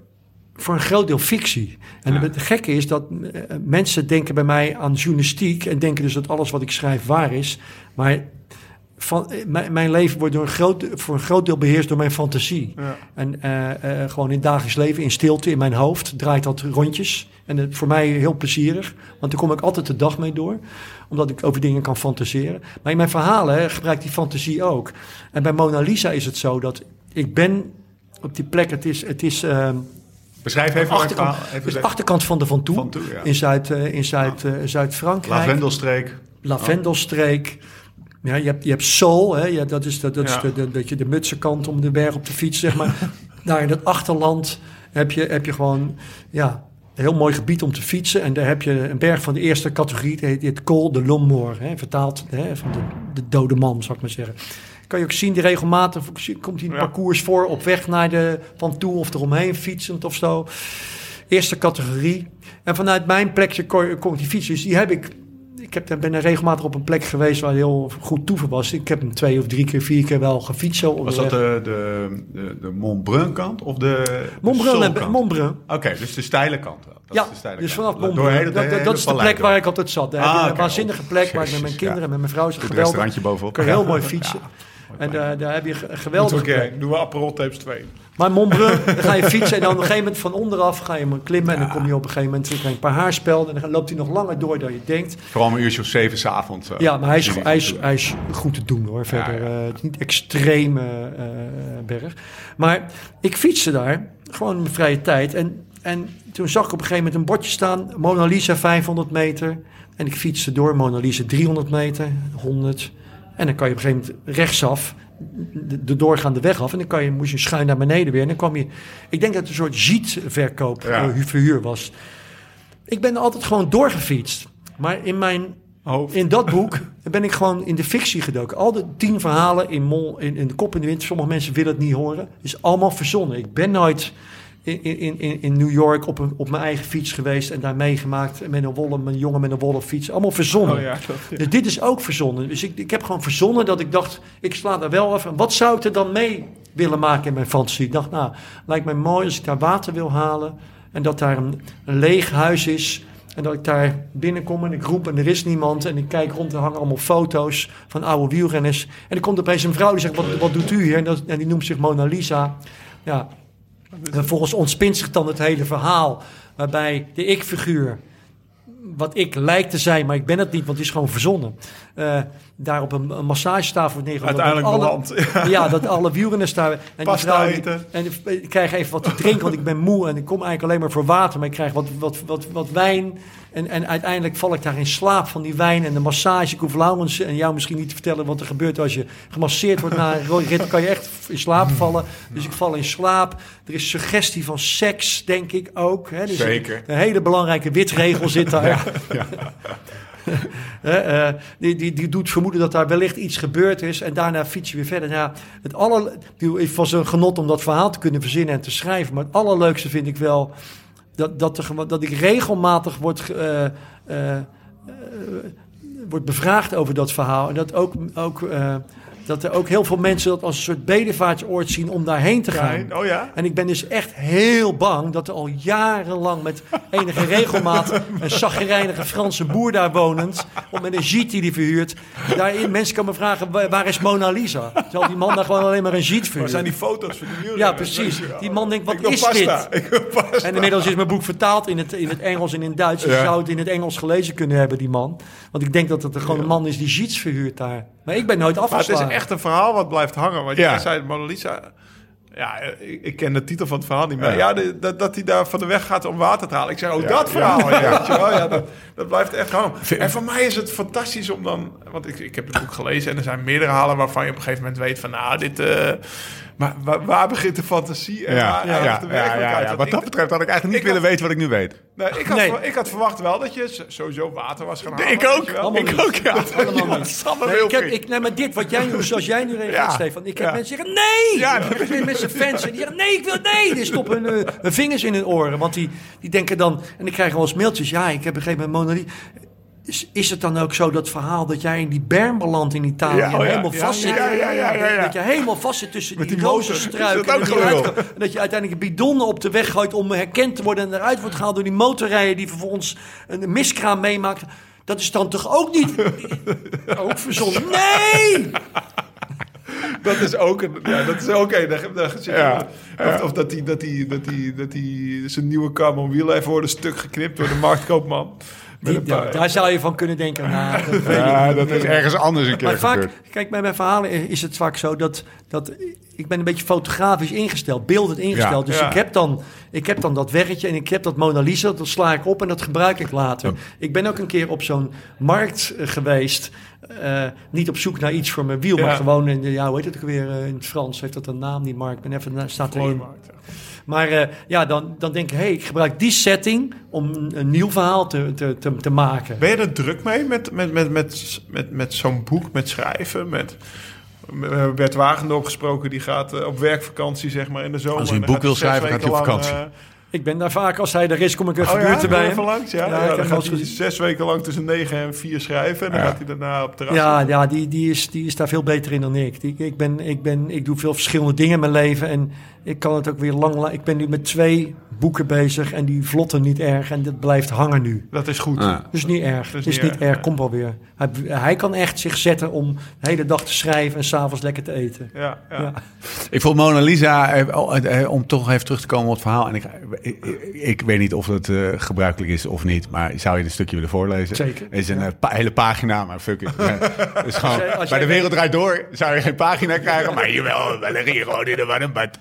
voor een groot deel fictie. En Ja. het gekke is dat eh, mensen denken bij mij aan journalistiek. En denken dus dat alles wat ik schrijf waar is. Maar van, eh, mijn, leven wordt door een groot, voor een groot deel beheerst door mijn fantasie. Ja. En eh, gewoon in het dagelijks leven, in stilte, in mijn hoofd, draait dat rondjes. En het, voor mij heel plezierig, want daar kom ik altijd de dag mee door. Omdat ik over dingen kan fantaseren. Maar in mijn verhalen hè, gebruik ik die fantasie ook. En bij Mona Lisa is het zo dat ik ben op die plek, het is... Het is ehm, Beschrijf even achterkant, Even is de- achterkant van de Van Toe, Van Toe, ja. in, Zuid, eh, in Zuid, eh, Zuid-Frankrijk. Lavendelstreek. Lavendelstreek. Ja, je hebt, je hebt Seoul, hè? Ja, dat is, dat, dat, Ja. is de, de- dat je de mutsenkant om de berg op de fiets, zeg maar. daar in het achterland heb je, heb je gewoon ja, een heel mooi gebied om te fietsen. En daar heb je een berg van de eerste categorie, die heet, Col de Lommor. Hè? Vertaald hè, van de, de dode man, zou ik maar zeggen. Kan je ook zien, die regelmatig komt hij Ja. parcours voor op weg naar de van toe of eromheen fietsend of zo. Eerste categorie. En vanuit mijn plekje ik die fietsen. Dus die heb ik. Ik heb, ben er regelmatig op een plek geweest waar heel goed toeven was. Ik heb hem twee of drie keer, vier keer wel gefietst. Was dat de, de, de, de Montbrun kant of de Montbrun? Montbrun. Oké, dus de steile kant. wel. Dat Ja, is de steile dus vanaf Montbrun. hele- Dat, dat, is de plek door. waar ik altijd zat. Ah, een waanzinnige plek waar ik met mijn kinderen ja. en met mijn vrouw zat. Geweldig. restaurantje bovenop. Kan heel mooi fietsen. En daar, daar heb je ge- een geweldige Oké, plek. doen we Aperol Tapes 2. Maar Montbrun, dan ga je fietsen en dan op een gegeven moment van onderaf ga je maar klimmen. En dan kom je op een gegeven moment, je een paar haarspelden. En dan loopt hij nog langer door dan je denkt. Vooral om een uurtje of zeven s'avonds. Uh, Ja, maar hij is, hij, is, hij is goed te doen hoor. Verder, Ja, ja. eh, het is niet extreem eh, eh, berg. Maar ik fietste daar, gewoon in mijn vrije tijd. En, en toen zag ik op een gegeven moment een bordje staan. Mona Lisa 500 meter. En ik fietste door, Mona Lisa 300 meter, 100. En dan kan je op een gegeven moment rechtsaf de, de doorgaande weg af. En dan kan je, moest je schuin naar beneden weer. En dan kwam je... Ik denk dat het een soort jeet-verkoop, Ja. verhuur was. Ik ben altijd gewoon doorgefietst. Maar in mijn Hoofd. in dat boek ben ik gewoon in de fictie gedoken. Al de tien verhalen in, Mol, in, in de kop in de wind. Sommige mensen willen het niet horen. is allemaal verzonnen. Ik ben nooit in, in, in, New York op, een, op mijn eigen fiets geweest en daar meegemaakt. Met een wollen, een jongen met een wollen fiets. Allemaal verzonnen. Oh ja, dat, ja. Dus dit is ook verzonnen. Dus ik, ik heb gewoon verzonnen dat ik dacht, ik sla daar wel af. En wat zou ik er dan mee willen maken in mijn fantasie? Ik dacht, nou, lijkt mij mooi als ik daar water wil halen. En dat daar een, een leeg huis is. En dat ik daar binnenkom en ik roep en er is niemand. En ik kijk rond en hangen allemaal foto's van oude wielrenners. En er komt opeens een vrouw die zegt, wat, wat doet u hier? En, dat, en die noemt zich Mona Lisa. Ja, en volgens ontspint zich dan het hele verhaal. Waarbij de ik-figuur wat ik lijkt te zijn, maar ik ben het niet, want het is gewoon verzonnen. Eh, daar op een, een massagetafel neergelegd. Uiteindelijk beland. Ja, dat alle wielrenners daar... En die Pasta. En ik krijg even wat te drinken, want ik ben moe. En ik kom eigenlijk alleen maar voor water. Maar ik krijg wat, wat, wat, wat wijn. En, en uiteindelijk val ik daar in slaap van die wijn en de massage. Ik hoef Laurens en jou misschien niet te vertellen wat er gebeurt als je gemasseerd wordt na een rit. Dan kan je echt in slaap vallen. Dus ik val in slaap. Er is suggestie van seks, denk ik ook. Hè? Dus Zeker. Een hele belangrijke witregel zit daar. Hè, eh, die, die, die doet vermoeden dat daar wellicht iets gebeurd is. En daarna fiets je weer verder. Nou, Ja, het aller, was een genot om dat verhaal te kunnen verzinnen en te schrijven. Maar het allerleukste vind ik wel dat, dat, dat ik regelmatig word, word bevraagd over dat verhaal. En dat, ook, ook, dat er ook heel veel mensen dat als een soort bedevaartsoord zien om daarheen te gaan. Oh ja? En ik ben dus echt heel bang dat er al jarenlang met enige regelmaat een zaggerijnige Franse boer daar wonend, met een jeet die die verhuurt, daarin mensen komen vragen, "Waar- waar is Mona Lisa? Terwijl die man daar gewoon alleen maar een jeet Waar verhuurt. zijn die foto's van die? Ja, precies. Die man denkt, wat is pasta. dit? En inmiddels is mijn boek vertaald in het, in het Engels en in het Duits. Je Ja. zou het in het Engels gelezen kunnen hebben, die man. Want ik denk dat het er gewoon een man is die jeets verhuurt daar. Maar ik ben nooit afgeslagen. Echt een verhaal wat blijft hangen. Want Ja. jij zei, Mona Lisa... Ja, ik, ik ken de titel van het verhaal niet meer. Ja. Ja, de- dat, dat hij daar van de weg gaat om water te halen. Ik zeg, oh, Ja, dat verhaal. Ja, weet je wel, ja, dat, dat blijft echt hangen. En voor mij is het fantastisch om dan... Want ik, ik heb het boek gelezen en er zijn meerdere halen waarvan je op een gegeven moment weet van... Nou, dit, eh, Maar waar, waar begint de fantasie en Ja, waar ja, de ja, ja, werkelijkheid? ja. Want Wat ik- dat betreft had ik eigenlijk niet ik willen had- weten wat ik nu weet. Nee, ik, had, Nee. ik had verwacht wel dat je sowieso water was gaan halen. Ik ook. Ik niet. ook, ja. Allemaal Ja, niet. Nee, ik heb, ik, nee, maar dit, wat jij nu, zoals jij nu reageert, Ja. Stefan. Ik heb Ja. mensen zeggen, nee! Ja, ik ben met zijn fans die zeggen, nee, ik wil, nee! Die stoppen hun, eh, hun vingers in hun oren. Want die, die denken dan, en ik krijg wel eens mailtjes. Ja, ik heb een gegeven moment Is, is het dan ook zo, dat verhaal, dat jij in die berm belandt in Italië? Ja, oh ja. helemaal vast zit. ja, ja, ja, ja, ja. Dat je helemaal vast zit tussen Met die, die rozenstruiken. En, dat je gelul? eruit- en dat je uiteindelijk een bidon op de weg gooit om herkend te worden. En eruit wordt gehaald door die motorrijden die vervolgens een miskraam meemaakt. Dat is dan toch ook niet... ook verzonnen? Nee! Dat is ook een. Ja, dat is ook een. Daar, daar Ja, Of, of dat hij dat die, dat die, dat die, zijn nieuwe carbon wiel even worden stuk geknipt door de marktkoopman. Die- paar- daar zou je van kunnen denken. Nou, dat Ja, dat is ergens anders een keer Maar vaak, gebeurd. kijk, bij mijn verhalen is het vaak zo dat, dat ik ben een beetje fotografisch ingesteld, beeldend ingesteld. Ja. dus Ja. ik, heb dan, ik heb dan dat werkje en ik heb dat Mona Lisa, dat sla ik op en dat gebruik ik later. Ik ben ook een keer op zo'n markt eh, geweest, eh, niet op zoek naar iets voor mijn wiel, maar gewoon, in ja, hoe heet het ook weer eh, in het Frans, heeft dat een naam, die markt, ik ben even, staat erin. Maar eh, ja, dan, dan denk ik, hé, hey, ik gebruik die setting om een, een nieuw verhaal te, te, te, te maken. Ben je er druk mee met, met, met, met, met, met zo'n boek, met schrijven? Met, we hebben Bert Wagendorp gesproken, die gaat eh, op werkvakantie zeg maar in de zomer. Als hij een En dan boek wil schrijven, gaat hij op lang, vakantie. eh, Ik ben daar vaak, als hij er is, kom ik even Oh ja, bij even langs, ja. Ja, ja, dan wel gaat hij zes weken lang tussen negen en vier schrijven. En dan Ja. gaat hij daarna op terras. Ja, ja die, die, is, die is daar veel beter in dan ik. Die, ik, ben, ik, ben, ik doe veel verschillende dingen in mijn leven. En ik kan het ook weer lang... la- Ik ben nu met twee boeken bezig en die vlotten niet erg. En dat blijft hangen nu. Dat is goed. Ja. Dus niet erg. Dat Het is niet erg, komt wel weer. Hij, hij kan echt zich zetten om de hele dag te schrijven en s'avonds lekker te eten. Ja, ja. Ja. Ik vond Mona Lisa, eh, eh, eh, om toch even terug te komen op het verhaal. En ik, ik, weet niet of het eh, gebruikelijk is of niet, maar zou je een stukje willen voorlezen? Zeker. Het is een pa- hele pagina, maar fuck it. Is gewoon, jij- als bij de wereld draait door zou je geen pagina krijgen, maar jawel, we leggen hier gewoon in de warmbad.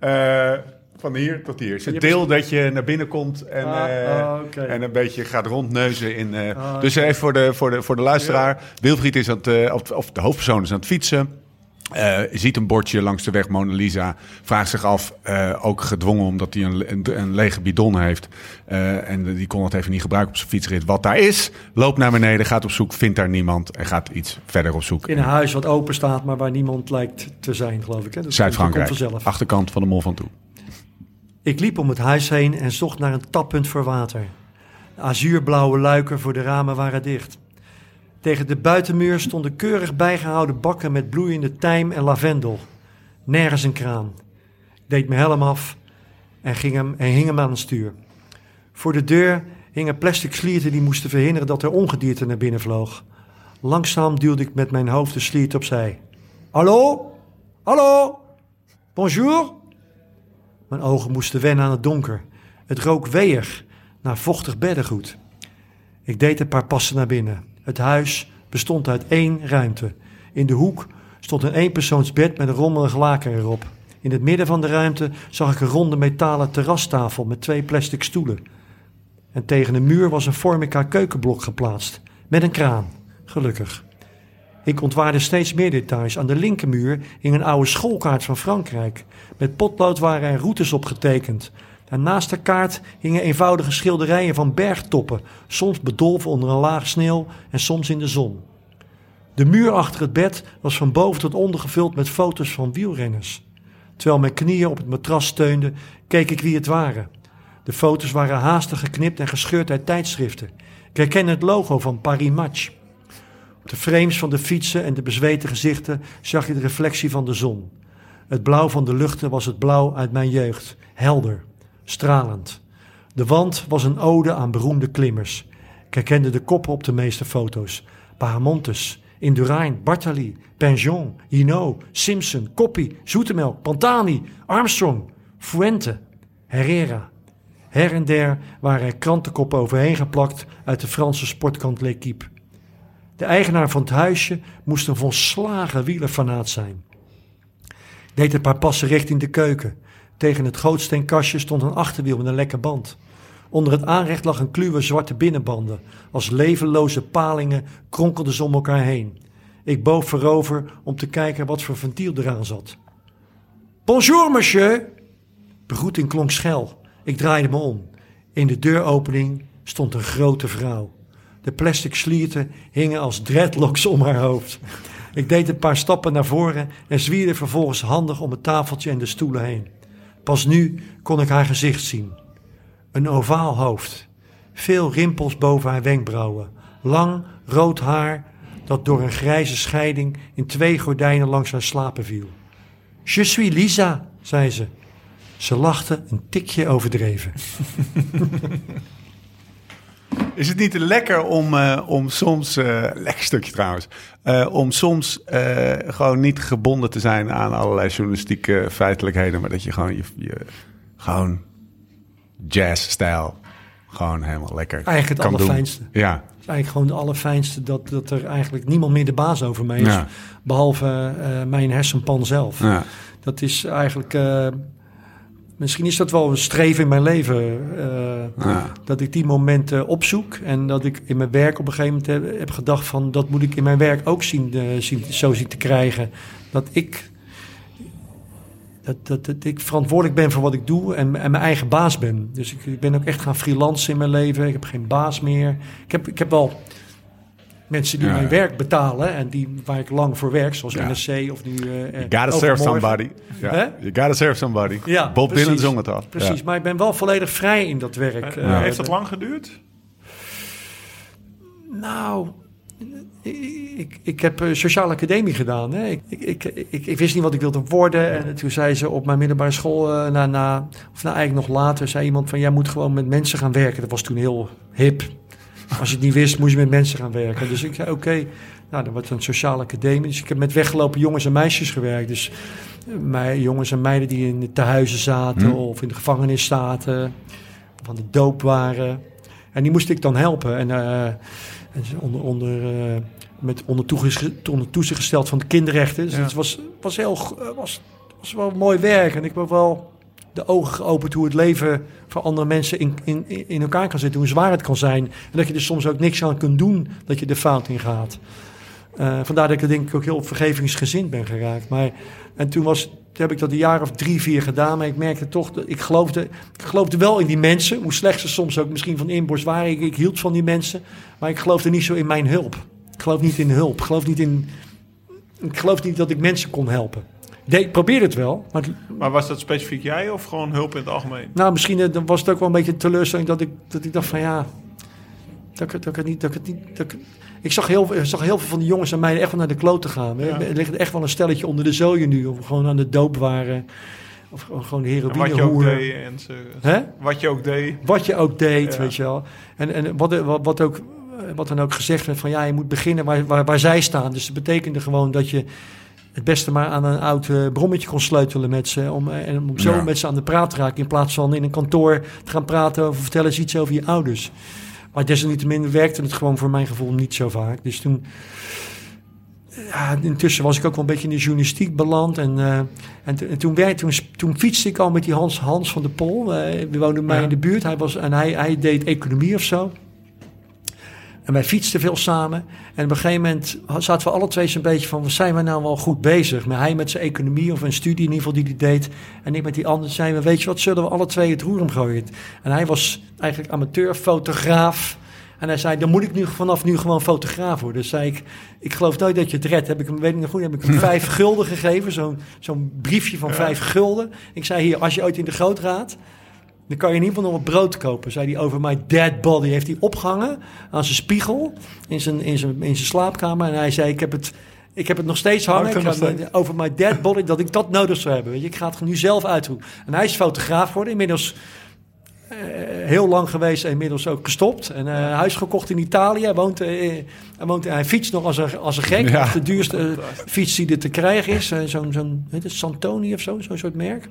Eh van hier tot hier. Het is een deel dat je naar binnen komt en, Ah, eh, ah, en een beetje gaat rondneuzen. In, eh, Ah, dus even voor de, voor de, voor de luisteraar. Wilfried is aan het, of, of de hoofdpersoon is aan het fietsen. Eh, ziet een bordje langs de weg Mona Lisa. Vraagt zich af, eh, ook gedwongen omdat hij een, een, een lege bidon heeft. eh, en die kon het even niet gebruiken op zijn fietsrit. Wat daar is, loopt naar beneden, gaat op zoek, vindt daar niemand. En gaat iets verder op zoek. In een huis wat open staat, maar waar niemand lijkt te zijn, geloof ik. Zuid-Frankrijk, achterkant van de Mol van Toe. Ik liep om het huis heen en zocht naar een tappunt voor water. Azuurblauwe luiken voor de ramen waren dicht. Tegen de buitenmuur stonden keurig bijgehouden bakken met bloeiende tijm en lavendel. Nergens een kraan. Ik deed mijn helm af en, ging hem, en hing hem aan het stuur. Voor de deur hingen plastic slierten die moesten verhinderen dat er ongedierte naar binnen vloog. Langzaam duwde ik met mijn hoofd de sliert opzij. Hallo? Hallo? Bonjour? Mijn ogen moesten wennen aan het donker. Het rook weeig naar vochtig beddengoed. Ik deed een paar passen naar binnen. Het huis bestond uit één ruimte. In de hoek stond een eenpersoonsbed met een rommelig laken erop. In het midden van de ruimte zag ik een ronde metalen terrastafel met twee plastic stoelen. En tegen de muur was een formica keukenblok geplaatst, met een kraan. Gelukkig. Ik ontwaarde steeds meer details. Aan de linkermuur hing een oude schoolkaart van Frankrijk. Met potlood waren er routes op getekend. Naast de kaart hingen eenvoudige schilderijen van bergtoppen, soms bedolven onder een laag sneeuw en soms in de zon. De muur achter het bed was van boven tot onder gevuld met foto's van wielrenners. Terwijl mijn knieën op het matras steunden, keek ik wie het waren. De foto's waren haastig geknipt en gescheurd uit tijdschriften. Ik herkende het logo van Paris Match. Op de frames van de fietsen en de bezweten gezichten zag je de reflectie van de zon. Het blauw van de luchten was het blauw uit mijn jeugd, helder, stralend. De wand was een ode aan beroemde klimmers. Ik herkende de koppen op de meeste foto's. Bahamontes, Indurain, Bartali, Penjon, Hinault, Simpson, Koppie, Zoetemelk, Pantani, Armstrong, Fuente, Herrera. Her en der waren er krantenkoppen overheen geplakt uit de Franse sportkant L'Equipe. De eigenaar van het huisje moest een volslagen wielerfanaat zijn. Ik deed een paar passen richting de keuken. Tegen het gootsteenkastje stond een achterwiel met een lekke band. Onder het aanrecht lag een kluwe zwarte binnenbanden. Als levenloze palingen kronkelden ze om elkaar heen. Ik boog voorover om te kijken wat voor ventiel eraan zat. Bonjour, monsieur. Begroeting klonk schel. Ik draaide me om. In de deuropening stond een grote vrouw. De plastic slierten hingen als dreadlocks om haar hoofd. Ik deed een paar stappen naar voren en zwierde vervolgens handig om het tafeltje en de stoelen heen. Pas nu kon ik haar gezicht zien. Een ovaal hoofd. Veel rimpels boven haar wenkbrauwen. Lang rood haar dat door een grijze scheiding in twee gordijnen langs haar slapen viel. Je suis Lisa, zei ze. Ze lachte een tikje overdreven. Is het niet lekker om, eh, om soms, eh, lekker stukje trouwens, eh, om soms gewoon niet gebonden te zijn aan allerlei journalistieke feitelijkheden, maar dat je gewoon je, je gewoon jazz-stijl gewoon helemaal lekker Eigenlijk het kan doen. allerfijnste. Ja, Het is eigenlijk gewoon het allerfijnste dat, dat er eigenlijk niemand meer de baas over mij is. Ja. Behalve eh, mijn hersenpan zelf. ja, Dat is eigenlijk. misschien is dat wel een streven in mijn leven. Ja. Dat ik die momenten opzoek. En dat ik in mijn werk op een gegeven moment heb, heb gedacht: van dat moet ik in mijn werk ook zien, eh, zien, zo zien te krijgen. Dat ik. Dat, dat, dat ik verantwoordelijk ben voor wat ik doe en, en mijn eigen baas ben. Dus ik, ik ben ook echt gaan freelancen in mijn leven. Ik heb geen baas meer. Ik heb, ik heb wel mensen die Ja, mijn werk betalen en die, waar ik lang voor werk, zoals Ja. NRC of nu. eh, You eh, gotta serve somebody. You gotta serve somebody. Ja, Bob precies. Dylan zong het al. Precies, Ja. maar ik ben wel volledig vrij in dat werk. Eh, Heeft dat lang geduurd? Nou, ik, ik heb eh, sociale academie gedaan. Hè. Ik, ik, ik, ik, ik wist niet wat ik wilde worden. En toen zei ze op mijn middelbare school, eh, na, na, of nou eigenlijk nog later, zei iemand van, jij moet gewoon met mensen gaan werken. Dat was toen heel hip. Als je het niet wist, moest je met mensen gaan werken. Dus ik zei, oké, nou, dan wordt het een sociale academie. Dus ik heb met weggelopen jongens en meisjes gewerkt. Dus eh, mij, jongens en meiden die in de tehuizen zaten Hm. of in de gevangenis zaten. Of aan de doop waren. En die moest ik dan helpen. En, eh, en onder, onder, eh, met, onder, onder toezicht gesteld van de kinderrechten. Dus Ja. het was, was, heel, was, was wel mooi werk. En ik heb wel de ogen geopend hoe het leven voor andere mensen in, in, in elkaar kan zitten. Hoe zwaar het kan zijn. En dat je er soms ook niks aan kunt doen dat je de fout in gaat. Eh, vandaar dat ik denk ik ook heel vergevingsgezind ben geraakt. Maar, en toen, was, heb ik dat een jaar of drie, vier gedaan. Maar ik merkte toch, dat ik geloofde, ik geloofde wel in die mensen. Hoe slecht ze soms ook misschien van inborst waren. Ik, ik hield van die mensen. Maar ik geloofde niet zo in mijn hulp. Ik geloof niet in hulp. Geloof niet in... Ik geloof niet dat ik mensen kon helpen. Nee, ik probeerde het wel. Maar Maar was dat specifiek jij of gewoon hulp in het algemeen? nou, misschien eh, dan was het ook wel een beetje een teleurstelling dat ik, dat ik dacht van ja, dat ik, het- dat ik het niet, dat ik het niet, dat ik, ik zag heel, ik zag heel veel van die jongens en meiden echt wel naar de kloot te gaan. Ja. Er ligt echt wel een stelletje onder de zooien nu, of gewoon aan de doop waren, of gewoon- gewoon En wat je ook deed. En ze, Hè? Wat je ook deed. Wat je ook deed, Ja. weet je wel. En, en wat, wat, wat, ook, wat dan ook gezegd werd van ja, je moet beginnen waar, waar, waar zij staan. Dus dat betekende gewoon dat je het beste maar aan een oud eh, brommetje kon sleutelen met ze. Om, eh, en om zo Ja. met ze aan de praat te raken. In plaats van in een kantoor te gaan praten over vertellen eens iets over je ouders. Maar desalniettemin werkte het gewoon voor mijn gevoel niet zo vaak. Dus toen. Ja, intussen was ik ook wel een beetje in de journalistiek beland. En, eh, en, to- en toen, werd, toen, toen fietste ik al met die Hans, Hans van der Pol. We woonden bij mij Ja. in de buurt. Hij was, en hij, hij deed economie of zo. En wij fietsten veel samen. En op een gegeven moment zaten we alle twee zo'n beetje van... zijn we nou wel goed bezig? Maar hij met zijn economie of een studie in ieder geval die hij deed. En ik met die andere zijn we... weet je wat, zullen we alle twee het roer omgooien? En hij was eigenlijk amateurfotograaf. En hij zei, dan moet ik nu vanaf nu gewoon fotograaf worden. Dus zei ik, ik geloof nooit dat je het redt. Heb ik hem, weet ik nog goed, heb ik hem vijf gulden gegeven. Zo'n zo'n briefje van vijf gulden. Ik zei, hier, als je ooit in de grootraad... Dan kan je in ieder geval nog wat brood kopen. Zei hij over my dead body. Heeft hij opgehangen aan zijn spiegel in zijn, in zijn, in zijn slaapkamer. En hij zei, ik heb het, ik heb het nog steeds hangen. Ik ga- steeds? over my dead body, dat ik dat nodig zou hebben. Weet je, ik ga het nu zelf uitzoeken. En hij is fotograaf geworden. Inmiddels eh, heel lang geweest en inmiddels ook gestopt. En eh, huis gekocht in Italië. Hij, woont, eh, hij, woont, hij fietst nog als een, als een gek. Ja. De duurste fiets die er te krijgen is. Zo'n, zo'n Santoni of zo, zo'n soort merk.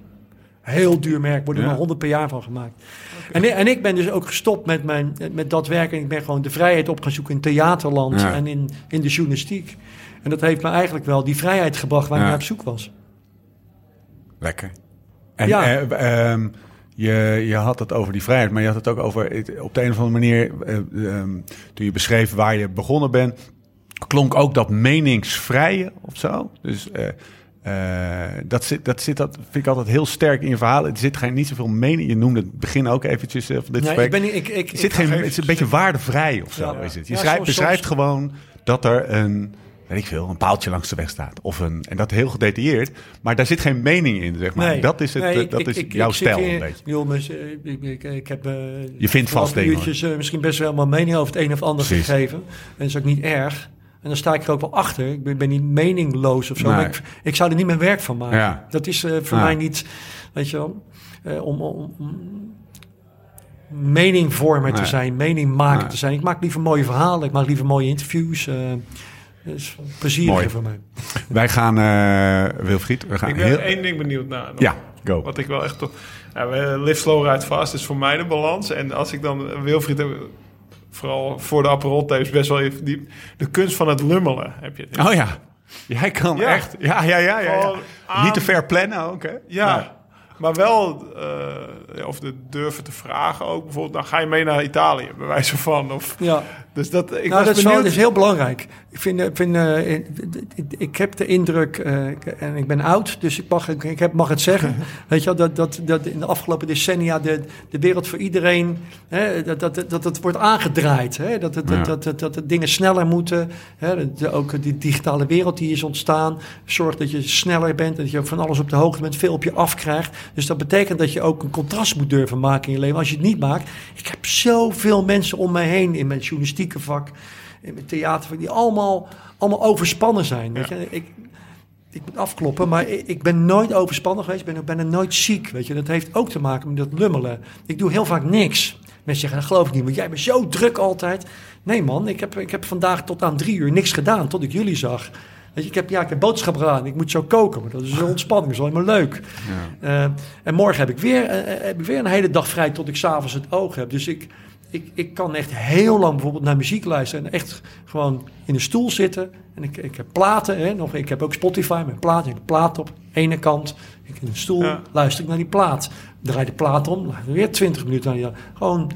Heel duur merk, wordt er Ja. maar 100 per jaar van gemaakt. En, en ik ben dus ook gestopt met, mijn, met dat werk. En ik ben gewoon de vrijheid op gaan zoeken in theaterland Ja. en in, in de journalistiek. En dat heeft me eigenlijk wel die vrijheid gebracht waar ik naar op zoek was. Lekker. En Ja. eh, ehm, je, je had het over die vrijheid, maar je had het ook over op de een of andere manier, eh, ehm, toen je beschreef waar je begonnen bent, klonk ook dat meningsvrije of zo. Dus eh, eh, dat, zit, dat, zit, dat vind ik altijd heel sterk in je verhalen. Er zit geen, niet zoveel mening. Je noemde het begin ook eventjes eh, van dit Nee, gesprek. ik ben niet, ik, ik, zit ik- geen, het is een beetje waardevrij of zo Ja. is het. Je Ja, schrijft, soms- beschrijft soms- gewoon dat er een, weet ik veel, een paaltje langs de weg staat. Of een, en dat heel gedetailleerd. Maar daar zit geen mening in, zeg maar. Nee. dat is, het, Nee, eh, dat is jouw stijl hier- een beetje. joh, eh, ik, ik, ik heb... Je vindt vast dingen, uurtjes, misschien best wel mijn mening over het een of ander Precies. gegeven. En dat is ook niet erg. En dan sta ik er ook wel achter. Ik ben, ben niet meningloos of zo. Nee. Ik, ik zou er niet mijn werk van maken. Ja. Dat is eh, voor Ja. mij niet... Weet je wel... eh, om, om, om meningvormer te zijn, meningmaker Nee. te zijn. Ik maak liever mooie verhalen. Ik maak liever mooie interviews. eh dat is plezier voor mij. Wij gaan, eh Wilfried, we gaan Ik ben heel... één ding benieuwd naar. nog. Ja, go. Wat ik wel echt... op- Ja, live slow, ride fast is voor mij de balans. En als ik dan eh, Wilfried. Vooral voor de Aperol-tapes best wel even diep. De kunst van het lummelen heb je. Oh ja, jij kan Ja. echt... Ja, ja, ja. ja, ja. Gewoon aan- Niet te ver plannen ook, hè? Ja, maar wel eh, of de durven te vragen ook. Bijvoorbeeld, dan ga je mee naar Italië, bij wijze van. Of, Ja. Dus dat, ik nou, was dat is, wel, benieuwd. dat is heel belangrijk. Ik, vind, ik, vind, eh, ik, ik heb de indruk, eh, en ik ben oud, dus ik mag, ik, ik heb, mag het zeggen. Weet je wel, dat, dat, dat in de afgelopen decennia de, de wereld voor iedereen, hè, dat, dat, dat, dat het wordt aangedraaid. Hè, dat, dat, Ja. dat, dat, dat, de dingen sneller moeten. Hè, de- ook die digitale wereld die is ontstaan, zorgt dat je sneller bent, dat je ook van alles op de hoogte bent, veel op je afkrijgt. Dus dat betekent dat je ook een contrast moet durven maken in je leven. Als je het niet maakt, ik heb zoveel mensen om mij heen in mijn journalistieke vak, in mijn theatervak, die allemaal, allemaal overspannen zijn. Weet je? Ik, ik moet afkloppen, maar ik, ik ben nooit overspannen geweest. Ik ben, ben er nooit ziek. Weet je? Dat heeft ook te maken met dat lummelen. Ik doe heel vaak niks. Mensen zeggen, dat geloof ik niet, want jij bent zo druk altijd. Nee man, ik heb, ik heb vandaag tot aan drie uur niks gedaan, tot ik jullie zag. Weet je, ik heb, ja, ik heb boodschappen gedaan. Ik moet zo koken, maar dat is een ontspanning. Dat is alleen maar leuk. Eh, en morgen heb ik, weer, eh, eh, heb ik weer een hele dag vrij tot ik s'avonds het oog heb. Dus ik, ik, ik kan echt heel lang bijvoorbeeld naar muziek luisteren. En echt gewoon in een stoel zitten. En ik, ik heb platen. Hè, nog, ik heb ook Spotify met platen. Ik heb plaat op ene kant. Ik in een stoel Ja. luister ik naar die plaat. Draai de plaat om. Weer 20 minuten naar die. Gewoon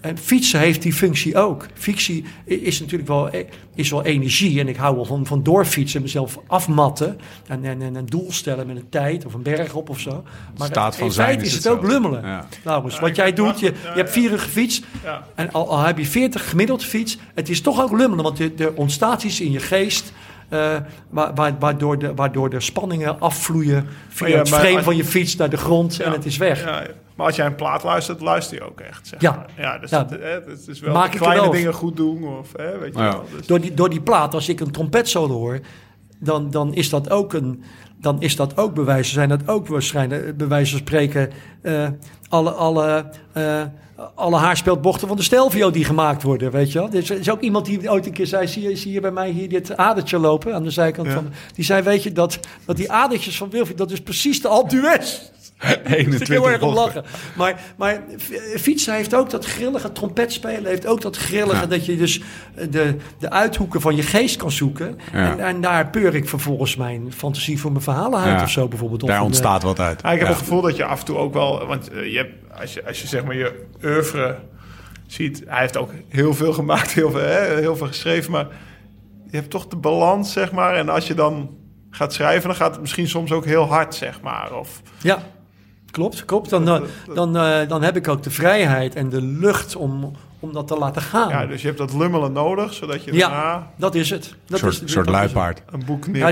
en fietsen heeft die functie ook. Fietsen is natuurlijk wel, is wel energie. En ik hou wel van, van doorfietsen, mezelf afmatten. En, en, en een doel stellen met een tijd of een berg op of zo. Maar staat van in feite is is het ook lummelen. Ja. Nou, dus Ja, wat jij doet, je, je hebt ja. vier uur gefietst. Ja. En al, al heb je 40 gemiddeld fiets, het is toch ook lummelen. Want er- er ontstaat iets in je geest. eh, wa- wa- waardoor, de, waardoor de spanningen afvloeien via Maar ja, het frame als- van je fiets naar de grond en het is weg. Ja. Maar als jij een plaat luistert, luister je ook echt. Zeg Ja. maar. ja dus Ja. Dat, hè, het is wel Maak ik kleine wel- dingen goed doen. Of, hè, weet je Ja. wel. Dus, Door die, door die plaat, als ik een trompetsolo hoor, dan, dan is dat ook een. Dan is dat ook bewijzen, zijn dat ook waarschijnlijk eh, bij wijze van spreken eh, alle, alle, eh, alle haarspeldbochten van de stelvio die gemaakt worden, weet je wel. Er is, er is ook iemand die ooit een keer zei, zie je, zie je bij mij hier dit adertje lopen aan de zijkant Ja. van... Die zei, weet je, dat, dat die adertjes van Wilfried, dat is precies de Alpe d'Huez. Daar moest ik 21 heel erg om bochten. lachen. Maar, maar fietsen heeft ook dat grillige trompetspelen. Heeft ook dat grillige Ja. dat je dus de, de uithoeken van je geest kan zoeken. Ja. En, en daar peur ik vervolgens mijn fantasie voor mijn verhalen uit Ja. of zo bijvoorbeeld. Of Daar ontstaat wat uit. Ja, ik heb het gevoel dat je af en toe ook wel... Want eh, je hebt, als, je, als je zeg maar je oeuvre ziet... Hij heeft ook heel veel gemaakt, heel veel, hè, heel veel geschreven. Maar je hebt toch de balans, zeg maar. En als je dan gaat schrijven, dan gaat het misschien soms ook heel hard, zeg maar. Of, Ja, klopt. klopt. Dan, eh, dan, eh, dan heb ik ook de vrijheid en de lucht om, om dat te laten gaan. ja, dus je hebt dat lummelen nodig, zodat je Ja, daarna dat is het. Dat Een soort, is, soort dat is het. luipaard. een boek ja,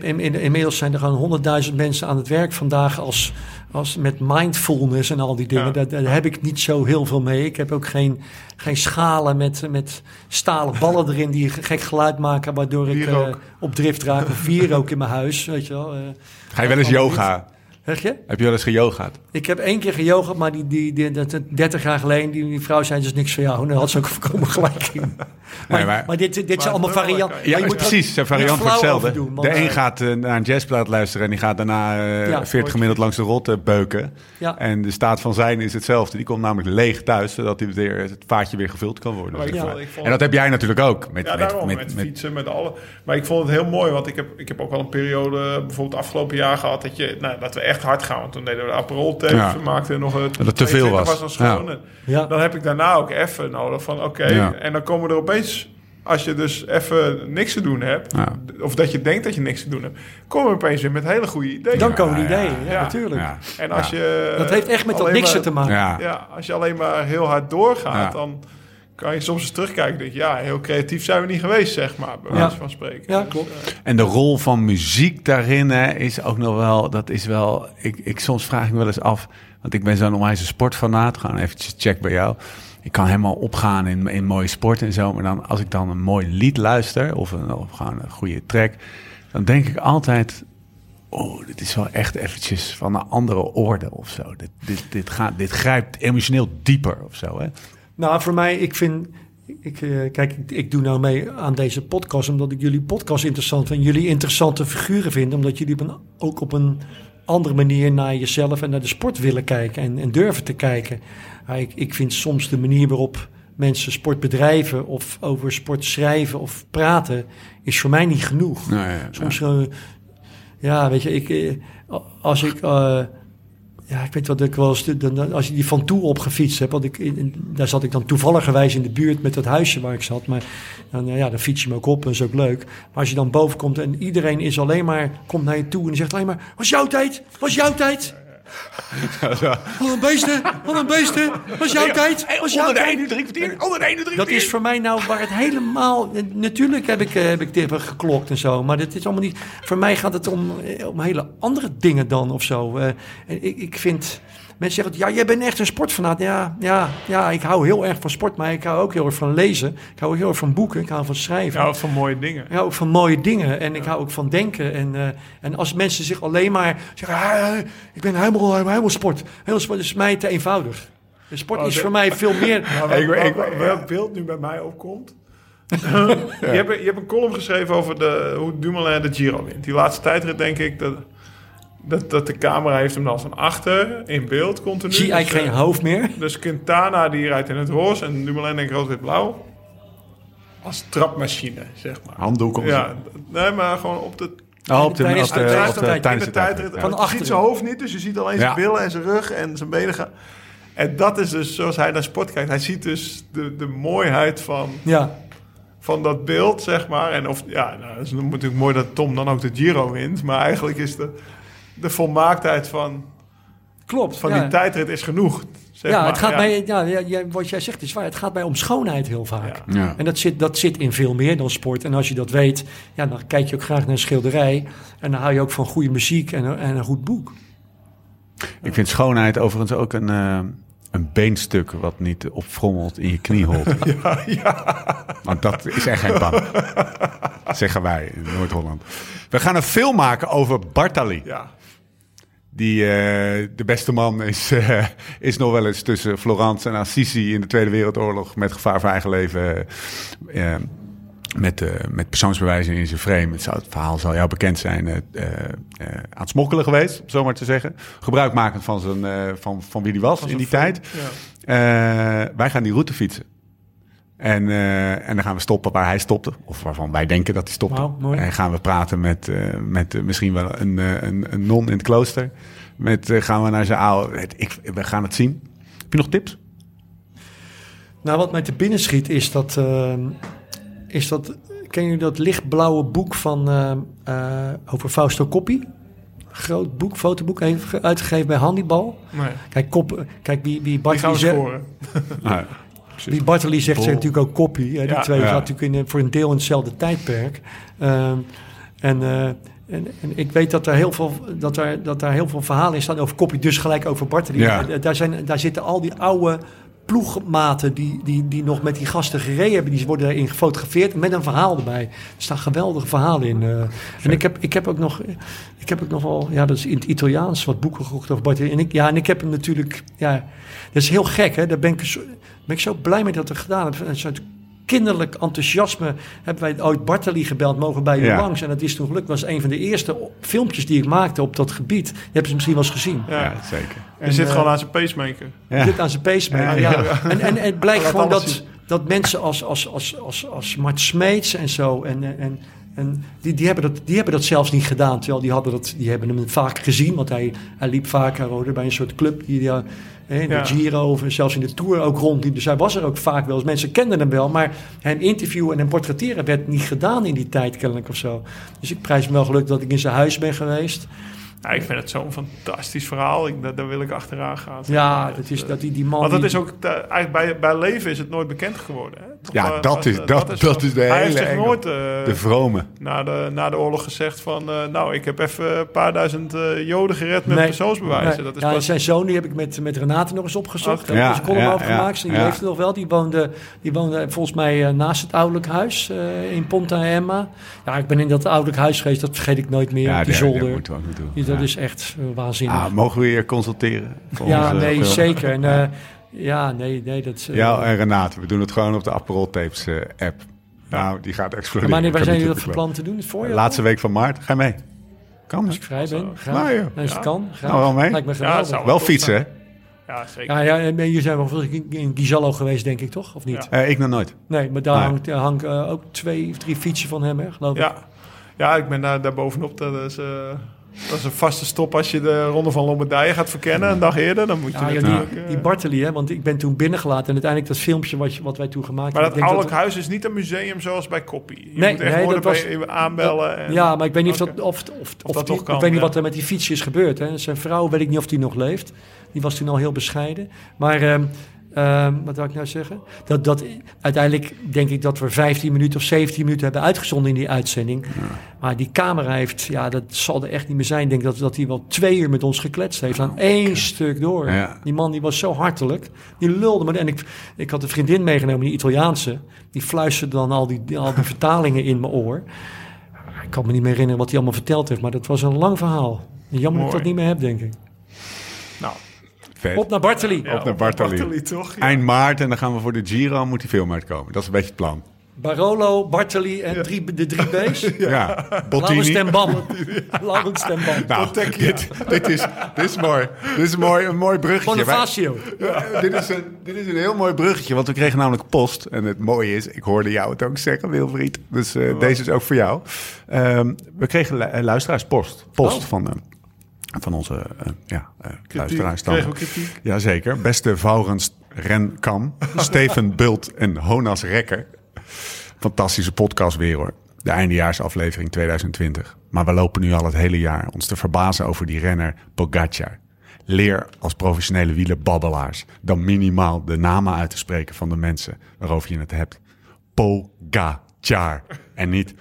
in- inmiddels zijn er gewoon honderdduizend mensen aan het werk vandaag als, als met mindfulness en al die dingen. Ja. Daar, daar heb ik niet zo heel veel mee. Ik heb ook geen, geen schalen met, met stalen ballen erin die gek geluid maken, waardoor ik eh, op drift raak. Of wierook in mijn huis, weet je wel. eh. Ga je wel eens yoga? Zeg je? Heb je wel eens geyogaat? Ik heb één keer geyoga, maar die, die, die, dat, dat 30 jaar geleden, die, die vrouw zei, dus niks voor jou. Daar had ze ook voorkomen gelijk in. Maar, maar- maar, dit, dit zijn allemaal varianten. Ja, je moet precies. Een variant flauw hetzelfde. over doen, want, de een eh, gaat eh, naar een jazzplaat luisteren en die gaat daarna eh, Ja, 40 gemiddeld langs de rot beuken. Ja. En de staat van zijn is hetzelfde. Die komt namelijk leeg thuis, zodat hij weer, het vaatje weer gevuld kan worden. Vond- vond- En dat heb jij natuurlijk ook. Met, Ja, met, daarom, met, met, met- fietsen, met alle. Maar ik vond het heel mooi, want ik heb, ik heb ook wel een periode, bijvoorbeeld afgelopen jaar gehad, dat, je, nou, dat we echt hard gaan. Want toen deden we de Aperol tapes, Ja. we maakten nog het... Dat te veel 22 was. dan. Ja. Dan heb ik daarna ook even nodig van, oké, Ja. en dan komen er opeens als je dus even niks te doen hebt, Ja. of dat je denkt dat je niks te doen hebt, kom je opeens weer met hele goede ideeën. Dan komen die Ja, ja, ideeën, ja, ja. natuurlijk. Ja. En als Ja. je Dat heeft echt met dat niks te maken. Ja. Ja, als je alleen maar heel hard doorgaat, Ja. dan kan je soms eens terugkijken. en Denk je, ja, heel creatief zijn we niet geweest, zeg maar, bij Ja. wijze van spreken. Ja, Dus, klopt. eh, En de rol van muziek daarin hè, is ook nog wel, dat is wel, ik, ik soms vraag ik me wel eens af, want ik ben zo'n onwijze sportfanaat, gewoon eventjes check bij jou. Ik kan helemaal opgaan in, in mooie sport en zo, maar dan als ik dan een mooi lied luister of, een, of gewoon een goede track, dan denk ik altijd, oh, dit is wel echt eventjes van een andere orde of zo. Dit, dit, dit, gaat, dit grijpt emotioneel dieper of zo, hè? Nou, voor mij, ik vind. Ik, eh, kijk, ik, ik doe nou mee aan deze podcast omdat ik jullie podcast interessant vind. Jullie interessante figuren vind. Omdat jullie op een, ook op een andere manier naar jezelf en naar de sport willen kijken. En, en durven te kijken. Ik, ik vind soms de manier waarop mensen sport bedrijven of over sport schrijven of praten. is voor mij niet genoeg. Nou, ja, Soms, eh, ja, weet je, ik, eh, als ik, ja, ik weet wat ik wel als je die van toe opgefietst hebt, want ik, daar zat ik dan toevalligerwijs in de buurt met dat huisje waar ik zat, maar dan, ja, dan fiets je me ook op, dat is ook leuk. Maar als je dan boven komt en iedereen is alleen maar, komt naar je toe en zegt alleen maar, was jouw tijd, was jouw tijd. Wat een beesten, wat een beesten, was jouw tijd, was jouw tijd. drie kwartier, onder de ene drie Dat is voor mij nou waar het helemaal. Natuurlijk heb ik, eh, heb ik dit geklokt en zo. Maar dit is allemaal niet. Voor mij gaat het om, eh, om hele andere dingen dan of zo. En ik, ik vind. Mensen zeggen, ja, jij bent echt een sportfanaat. Ja, ja, ja, ik hou heel erg van sport, maar ik hou ook heel erg van lezen. Ik hou heel erg van boeken, ik hou van schrijven. Ja, van mooie dingen. Ik hou ook van mooie dingen en ik hou ook van denken. En, eh, en als mensen zich alleen maar zeggen, ah, ik ben helemaal, helemaal sport. Helemaal sport is mij te eenvoudig. De sport Oh, is de- voor mij veel meer. Maar Ik- ik- welk beeld nu bij mij opkomt. je, hebt, je hebt een column geschreven over de, hoe Dumoulin de Giro wint. Die laatste tijdrit denk ik dat, dat, dat de camera heeft hem dan van achter in beeld continu. Zie Dus, geen hoofd meer. eh, Dus Quintana die rijdt in het roze en Dumoulin denk ik rood-wit-blauw. Als trapmachine, zeg maar. Handdoek om Ja, nee, maar gewoon op de Oh, op de, de- tijdens in tijdrit. Van je ziet zijn hoofd niet, dus je ziet alleen zijn Ja. billen en zijn rug en zijn benen gaan. En dat is dus zoals hij naar sport kijkt. Hij ziet dus de, de mooiheid van, Ja, van dat beeld, zeg maar. En of, ja, nou, het is natuurlijk mooi dat Tom dan ook de Giro wint. Maar eigenlijk is de, de volmaaktheid van, klopt. van ja. die tijdrit is genoeg. Zeg ja, maar. het gaat ja. Bij, ja, wat jij zegt is waar. Het gaat bij om schoonheid heel vaak. Ja. Ja. En dat zit, dat zit in veel meer dan sport. En als je dat weet, ja, dan kijk je ook graag naar een schilderij. En dan hou je ook van goede muziek en, een- en een goed boek. Ik vind schoonheid overigens ook een, eh, een beenstuk wat niet opfrommelt in je knieholte. Ja, ja. Want dat is echt geen bang. Zeggen wij in Noord-Holland. We gaan een film maken over Bartali. ja. Die eh, de beste man is, eh, is nog wel eens tussen Florence en Assisi in de Tweede Wereldoorlog met gevaar voor eigen leven. eh, met, met persoonsbewijzen in zijn frame. Het, zou, het verhaal zal jou bekend zijn. aan het smokkelen geweest, om zo maar te zeggen. Gebruikmakend van, zijn, van, van wie die was in die tijd. Ja. Wij gaan die route fietsen. En, eh, en dan gaan we stoppen waar hij stopte. Of waarvan wij denken dat hij stopte. Mooi. En gaan we praten met, eh, met eh, misschien wel een, eh, een, een non in het klooster. Met, eh, gaan we naar zijn oude... Ik, we gaan het zien. Heb je nog tips? Nou, wat mij te binnen schiet is dat... ehm, is dat ken je dat lichtblauwe boek van, over Fausto Coppi? Groot boek, fotoboek, heeft uitgegeven bij Hannibal. Nee, Kijk, kop, kijk wie, wie die we zegt... scoren. Die Bartoli zegt zegt natuurlijk ook Coppi. Hè? Die Ja, twee ja. zaten natuurlijk in, voor een deel in hetzelfde tijdperk. Ehm, en, eh, en, en ik weet dat, er heel veel, dat, daar, dat daar heel veel verhalen in staan over Coppi, dus gelijk over Bartoli. Ja. Eh, Daar, zijn, daar zitten al die oude ploegmaten die, die, die nog met die gasten gereden hebben. Die worden daarin gefotografeerd met een verhaal erbij. Er staan geweldige verhalen in. eh. en ik heb, ik heb ook nog... Ik heb ook nog wel, ja, dat is in het Italiaans wat boeken gekocht over Bartoli. En ik, ja, en ik heb hem natuurlijk, ja, dat is heel gek, hè. Daar ben ik zo, ben ik zo blij mee dat we gedaan hebben. Een soort kinderlijk enthousiasme hebben wij ooit Bartoli gebeld, mogen bij u Ja. langs. En dat is toen gelukt. Dat was een van de eerste filmpjes die ik maakte op dat gebied. Die hebben ze misschien wel eens gezien. Ja. ja, zeker. Je zit eh, gewoon aan zijn pacemaker. Ja. Zit aan zijn pacemaker. Ja, Ja, ja. En, en, en het blijkt gewoon dat, zien. dat mensen als, als, als, als, als Mart Smeets en zo... En, en, en die, die, hebben dat, die hebben dat zelfs niet gedaan. Terwijl die, hadden dat, die hebben hem vaak gezien. Want hij, hij liep vaak hij bij een soort club. Die, die, in Ja. de Giro of zelfs in de Tour ook rondliep. Dus hij was er ook vaak wel. Mensen kenden hem wel, maar hem interviewen en hem portretteren werd niet gedaan in die tijd kennelijk of zo. Dus ik prijs hem wel geluk dat ik in zijn huis ben geweest. Ja, ik vind het zo'n fantastisch verhaal. Ik, daar, daar wil ik achteraan gaan. Ja, dat is dat die, die man... Want dat die- is ook, eigenlijk bij, bij leven is het nooit bekend geworden. Hè? Toch, Ja, eh, dat was, is- dat- dat is de Hij hele nooit eh, De vrome. na, de, na de oorlog gezegd van... eh, nou, ik heb even een paar duizend eh, joden gered met Nee, persoonsbewijzen. nee. Dat is ja, pas, zijn zoon die heb ik met, met Renate nog eens opgezocht. Daar heb ik Ja, een column over. Die ja. leefde nog wel. Die woonde, die woonde volgens mij naast het ouderlijk huis eh, in Ponta Emma. Ja, ik ben in dat ouderlijk huis geweest. Dat vergeet ik nooit meer. Ja, die zolder. ook doen. Dat is echt eh, waanzinnig. Ah, mogen we je consulteren? voor ja, onze nee, zeker. En, eh, ja, nee, nee, dat is... eh, Ja, en Renate, we doen het gewoon op de Aperol Tapes eh, app. Nou, die gaat en exploderen. wanneer Ik zijn jullie dat van plan te doen? Het voorjaar? Laatste week van maart. Ga je mee? Kan Als ik vrij ben. Graag. Nou. Als het kan. Graag. Nou, wel mee. Lijkt me Ja, geweldig. zou- Wel fietsen, hè? ja, zeker. Ja, ja, en jullie zijn wel in- in Gizallo geweest, denk ik, toch? Of niet? Ja. Eh, ik nog nooit. Nee, maar daar Nee. hangt, ook twee of drie fietsen van hem, hè, geloof ik. Ja. ja, ik ben daar, daar bovenop. Dat is, eh, dat is een vaste stop als je de Ronde van Lombardije gaat verkennen. Een dag eerder, dan moet je Ja, die, eh, die Bartoli, hè, want ik ben toen binnengelaten en uiteindelijk dat filmpje wat, wat wij toen gemaakt maar dat hebben. ik denk ouderlijk huis is niet een museum zoals bij Koppie. Je Nee, moet echt nee, dat was- bij- aanbellen. En, ja, maar ik weet niet of, dat, of, of, of, dat die- kan, ik weet niet ja. wat er met die fietsje is gebeurd. Hè. Zijn vrouw, weet ik niet of die nog leeft. Die was toen al heel bescheiden. Maar ehm, ehm, wat wil ik nou zeggen? Dat, dat, uiteindelijk denk ik dat we 15 minuten of 17 minuten hebben uitgezonden in die uitzending. Maar die camera heeft, ja, dat zal er echt niet meer zijn. Ik denk dat, dat hij wel twee uur met ons gekletst heeft. Aan één stuk door. Ja. Die man die was zo hartelijk. Die lulde me. En ik, ik had een vriendin meegenomen, die Italiaanse. Die fluisterde dan al die, al die vertalingen in mijn oor. Ik kan me niet meer herinneren wat hij allemaal verteld heeft. Maar dat was een lang verhaal. Jammer dat ik dat niet meer heb, denk ik. Nou, Vet. Op naar Bartoli. ja, Op naar Bartoli. toch? Ja. Eind maart en dan gaan we voor de Giro, moet die film uitkomen. Dat is een beetje het plan. Barolo, Bartoli en drie, de drie B's. Ja, Laurens Bottini. ten Bam. Laurens ten Bam. Nou, dit, dit, is, dit is mooi. Dit is een mooi, een mooi bruggetje. Bonifacio. Dit, is een, dit is een heel mooi bruggetje, want we kregen namelijk post. En het mooie is, ik hoorde jou het ook zeggen, Wilfried. Dus eh, deze is ook voor jou. Ehm, we kregen lu- eh, luisteraarspost. Post Oh. van, eh, van onze eh, ja, eh luisteraars. dan. Kritiek? Jazeker. Beste Vaurens Renkam, Steven Bult en Honas Rekker. Fantastische podcast weer hoor. De eindejaarsaflevering 2020. Maar we lopen nu al het hele jaar ons te verbazen over die renner Pogacar. Leer als professionele wielerbabbelaars dan minimaal de namen uit te spreken van de mensen waarover je het hebt. Pogacar en niet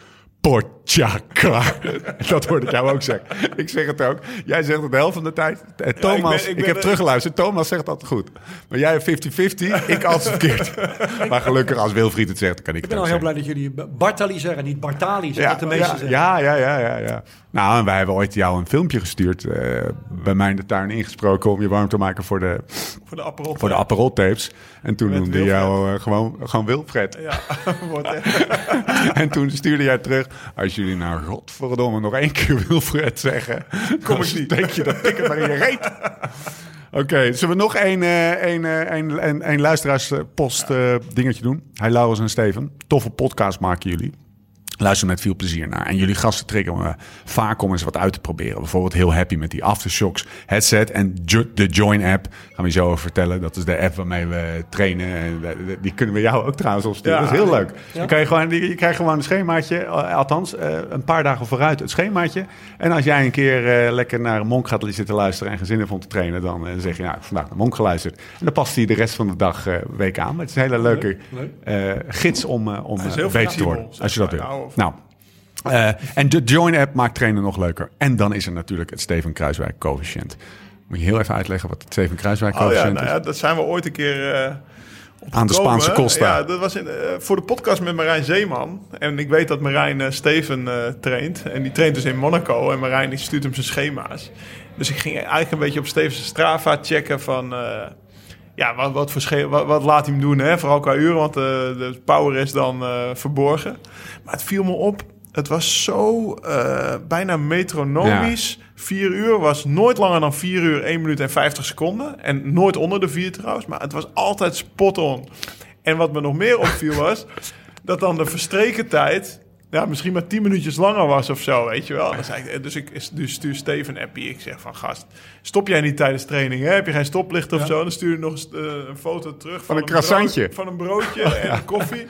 Pogacar. Dat hoorde ik jou ook zeggen. Ik zeg het ook. Jij zegt het de helft van de tijd. Eh, Thomas, ik, ik ben heb er- teruggeluisterd. Thomas zegt altijd goed. Maar jij hebt 50-50, ik altijd verkeerd. Maar gelukkig als Wilfried het zegt, dan kan ik Ik het ben al heel zeggen. blij dat jullie Bartali zeggen, niet Bartali. Zoals Ja, de meesten ja, zeggen. ja, ja, ja, ja, ja. Nou, en wij hebben ooit jou een filmpje gestuurd. eh, bij mij in de tuin ingesproken om je warm te maken voor de, Voor de Aperol. voor de Aperol tapes. En toen Met noemde Wilfred. jou eh, gewoon, gewoon Wilfred. Ja, wordt echt. En toen stuurde jij terug. Als jullie nou godverdomme nog één keer Wilfred zeggen. Kom ik niet. Denk je dat ik het maar in je reet. Oké, zullen we nog één, eh, één, één, één luisteraarspost eh, dingetje doen? Hi Laurens en Steven. Toffe podcast maken jullie. Luister met veel plezier naar. En jullie gasten me vaak om eens wat uit te proberen. Bijvoorbeeld heel happy met die Aftershocks headset en de Join app. Gaan we je zo over vertellen. Dat is de app waarmee we trainen. En die kunnen we jou ook trouwens opsturen. Ja. dat is heel leuk. Dan kan je, gewoon, je krijgt gewoon een schemaatje. eh, Althans, eh, een paar dagen vooruit het schemaatje. En als jij een keer eh, lekker naar een monk gaat zitten luisteren... en gezin hebt om te trainen... dan zeg je, nou, ik heb vandaag naar monk geluisterd. En dan past hij de rest van de dag week aan. Maar het is een hele leuke gids om, om beter te worden. Als je dat wil. Nou, Nou, eh, en de Join-app maakt trainen nog leuker. En dan is er natuurlijk het Steven Kruiswijk coëfficiënt. Moet je heel even uitleggen wat het Steven Kruiswijk Oh ja, coëfficiënt nou ja, dat zijn we ooit een keer eh, Aan de. Spaanse Costa. Ja, dat was in, eh, voor de podcast met Marijn Zeeman. En ik weet dat Marijn Steven traint. En die traint dus in Monaco. En Marijn die stuurt hem zijn schema's. Dus ik ging eigenlijk een beetje op Stevens Strava checken van... ja, wat, wat, wat, wat laat hij hem doen, hè? Vooral qua uren, want eh, de power is dan eh, verborgen. Maar het viel me op, het was zo eh, bijna metronomisch. Vier uur was nooit langer dan vier uur, 1 minuut en 50 seconden. En nooit onder de vier trouwens, maar het was altijd spot on. En wat me nog meer opviel was, dat dan de verstreken tijd... ja, misschien maar tien minuutjes langer was of zo, weet je wel. Dan zei ik, dus ik dus stuur Steven een appie. Ik zeg van, gast, stop jij niet tijdens training? Hè? Heb je geen stoplicht of zo? Dan stuur je nog eens, eh, een foto terug van, een croissantje. van een broodje en koffie.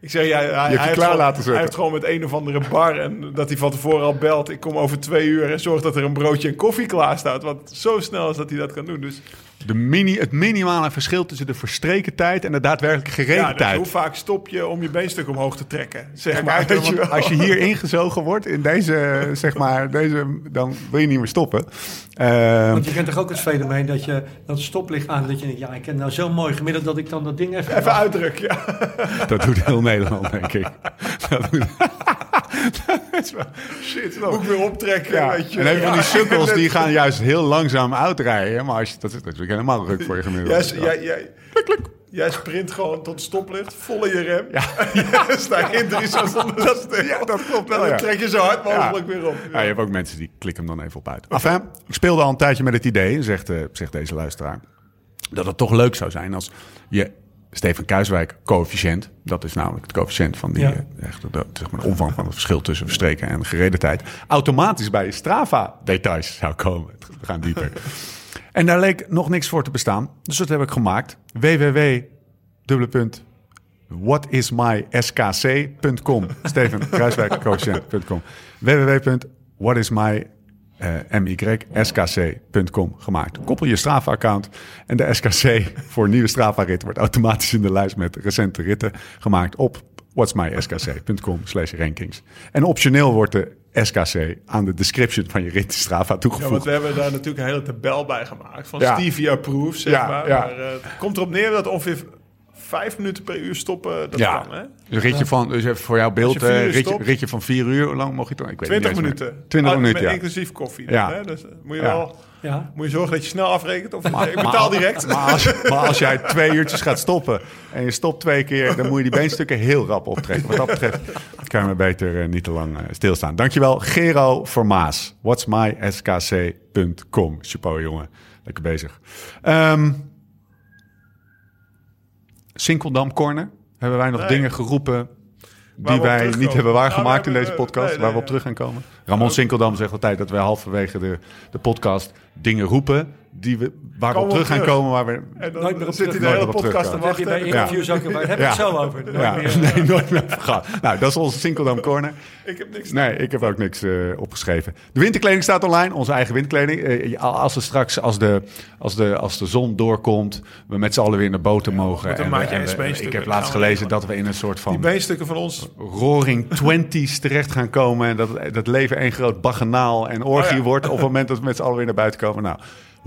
Ik zeg, ja, hij, heeft klaar gewoon, laten hij heeft gewoon met een of andere bar... en dat hij van tevoren al belt. Ik kom over twee uur en zorg dat er een broodje en koffie klaar staat. Want zo snel is dat hij dat kan doen. Dus De mini, het minimale verschil tussen de verstreken tijd en de daadwerkelijke gereden ja, dus tijd. hoe vaak stop je om je beenstuk omhoog te trekken? Zeg Kijk, maar, uit, weet je want wel. als je hier ingezogen wordt in deze, zeg maar, deze, dan wil je niet meer stoppen. Ehm, Want je kent toch ook het fenomeen dat je dat stoplicht aan, dat je denkt, ja, ik heb nou zo mooi gemiddeld dat ik dan dat ding even... Even uitdrukken, ja. dat doet heel Nederland, denk ik. Dat doet- Shit, moet ik weer optrekken, ja. weet je. En even van die Ja. sukkels, die gaan juist heel langzaam uitrijden. Maar als je, dat is natuurlijk helemaal ruk voor je gemiddeld. Jij, jij, jij, jij sprint gewoon tot stoplicht, vol in je rem. Ja. ja. sta je in drie zo zonder dat. Ja, dat klopt wel, Dan ja. trek je zo hard mogelijk Ja. weer op. Ja, je hebt ook mensen die klikken hem dan even op uit. Enfin, ik speelde al een tijdje met het idee, zegt, eh, zegt deze luisteraar, dat het toch leuk zou zijn als je Steven Kuiswijk coëfficiënt, dat is namelijk het coëfficiënt van die, Ja. eh, echt, de, zeg maar de omvang van het verschil tussen verstreken en gereden tijd, automatisch bij Strava details zou komen. We gaan dieper. en daar leek nog niks voor te bestaan, dus dat heb ik gemaakt. www whatismyskc.com. Steven Kruiswijk, coëfficiënt.com. www.whatismy myskc.com gemaakt. Koppel je Strava-account en de SKC voor nieuwe Strava-rit wordt automatisch in de lijst met recente ritten gemaakt op whatsmyskc.com slash rankings. En optioneel wordt de SKC aan de description van je rit Strava Ja, want toegevoegd. we hebben daar natuurlijk een hele tabel bij gemaakt. Van Ja. Stevia Proof, zeg Ja, maar. ja. maar eh, het komt erop neer dat ongeveer vijf minuten per uur stoppen, dat ja, kan, hè? een ritje van, dus even voor jouw beeld, eh, ritje, stopt. ritje van vier uur, hoe lang mocht je dan? Ik weet het 20 niet eens meer. minuten. 20 Ah, minuten, met ja. Inclusief koffie. dan, Ja. Hè? Dus eh, moet je Ja. wel... Ja. Moet je zorgen dat je snel afrekent of ik betaal direct. Maar als, maar als jij twee uurtjes gaat stoppen en je stopt twee keer, dan moet je die beenstukken heel rap optrekken. Wat dat betreft kan je maar beter eh, niet te lang eh, stilstaan. Dankjewel, Gero Vermaas. Whatsmyskc.com. Chapeau, jongen. Lekker bezig. Ehm Sinkeldam Corner. Hebben wij nog Nee. dingen geroepen die wij terugkomen. niet hebben waargemaakt Nou, in we deze hebben- podcast, nee, waar we op terug gaan komen? Ramon Sinkeldam zegt altijd dat wij halverwege de, de podcast dingen roepen die we, waar we op we terug gaan komen. Waar we, En dan Nooit meer op zit hij de hele podcast te je bij wachten. interviews ook, daar heb ik Ja. het zo over. Nooit ja, meer. nee, nooit meer over gehad. Nou, dat is onze Sinkeldam Corner. Ik heb niks Nee, ik heb ook niks eh, opgeschreven. De winterkleding staat online, onze eigen winterkleding. Eh, als er straks, als de, als, de, als de zon doorkomt, we met z'n allen weer naar boten mogen. met een En we- maatje en en we- beenstukken, ik heb laatst we gelezen dat we in een soort Die van beenstukken van ons... roaring twenties terecht gaan komen. En dat, dat leven één groot baganaal en orgie Oh ja. wordt op het moment dat we met z'n allen weer naar buiten komen. Nou,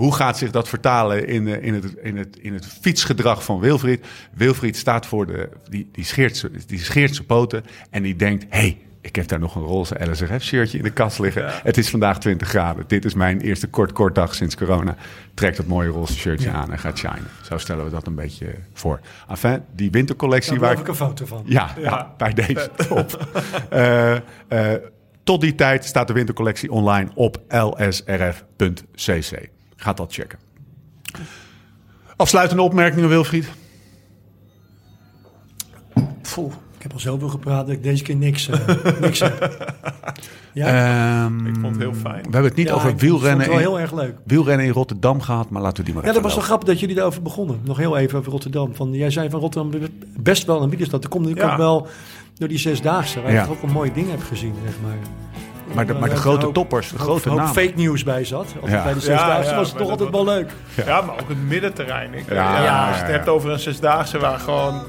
hoe gaat zich dat vertalen in, eh, in, het, in, het, in het fietsgedrag van Wilfried? Wilfried staat voor de, die, die, scheert die scheert zijn poten en die denkt, hey, ik heb daar nog een roze LSRF-shirtje in de kast liggen. Het is vandaag 20 graden. Dit is mijn eerste kort, kort dag sinds corona. Trek dat mooie roze shirtje aan en gaat shinen. Zo stellen we dat een beetje voor. Enfin, die wintercollectie Daar waar heb ik een foto van. ja, ja. bij deze top. Eh, eh, tot die tijd staat de wintercollectie online op lsrf.cc. Gaat dat checken. Afsluitende opmerkingen, Wilfried? Poeh, ik heb al zoveel gepraat dat ik deze keer niks, eh, niks heb. Ja, Ehm, Ik vond het heel fijn. We hebben het niet Ja, over ik vond wielrennen het wel in, heel erg leuk. wielrennen in Rotterdam gehad, maar laten we die maar Ja, dat was wel grappig dat jullie daarover begonnen. Nog heel even over Rotterdam. Van, jij zei van Rotterdam best wel een wielerstad. Dat komt natuurlijk Ja. ook wel door die zesdaagse. Waar Ja. je toch ook een mooie ding hebt gezien, zeg maar. Maar de, maar de Waar grote ook- toppers, de grote hoop namen. fake news bij zat. Ja. bij de zesdaagse ja, was het toch altijd wel leuk. Ja, maar ook het middenterrein. Ik, Ja, ja, ja, als je het ja. hebt over een zesdaagse waar gewoon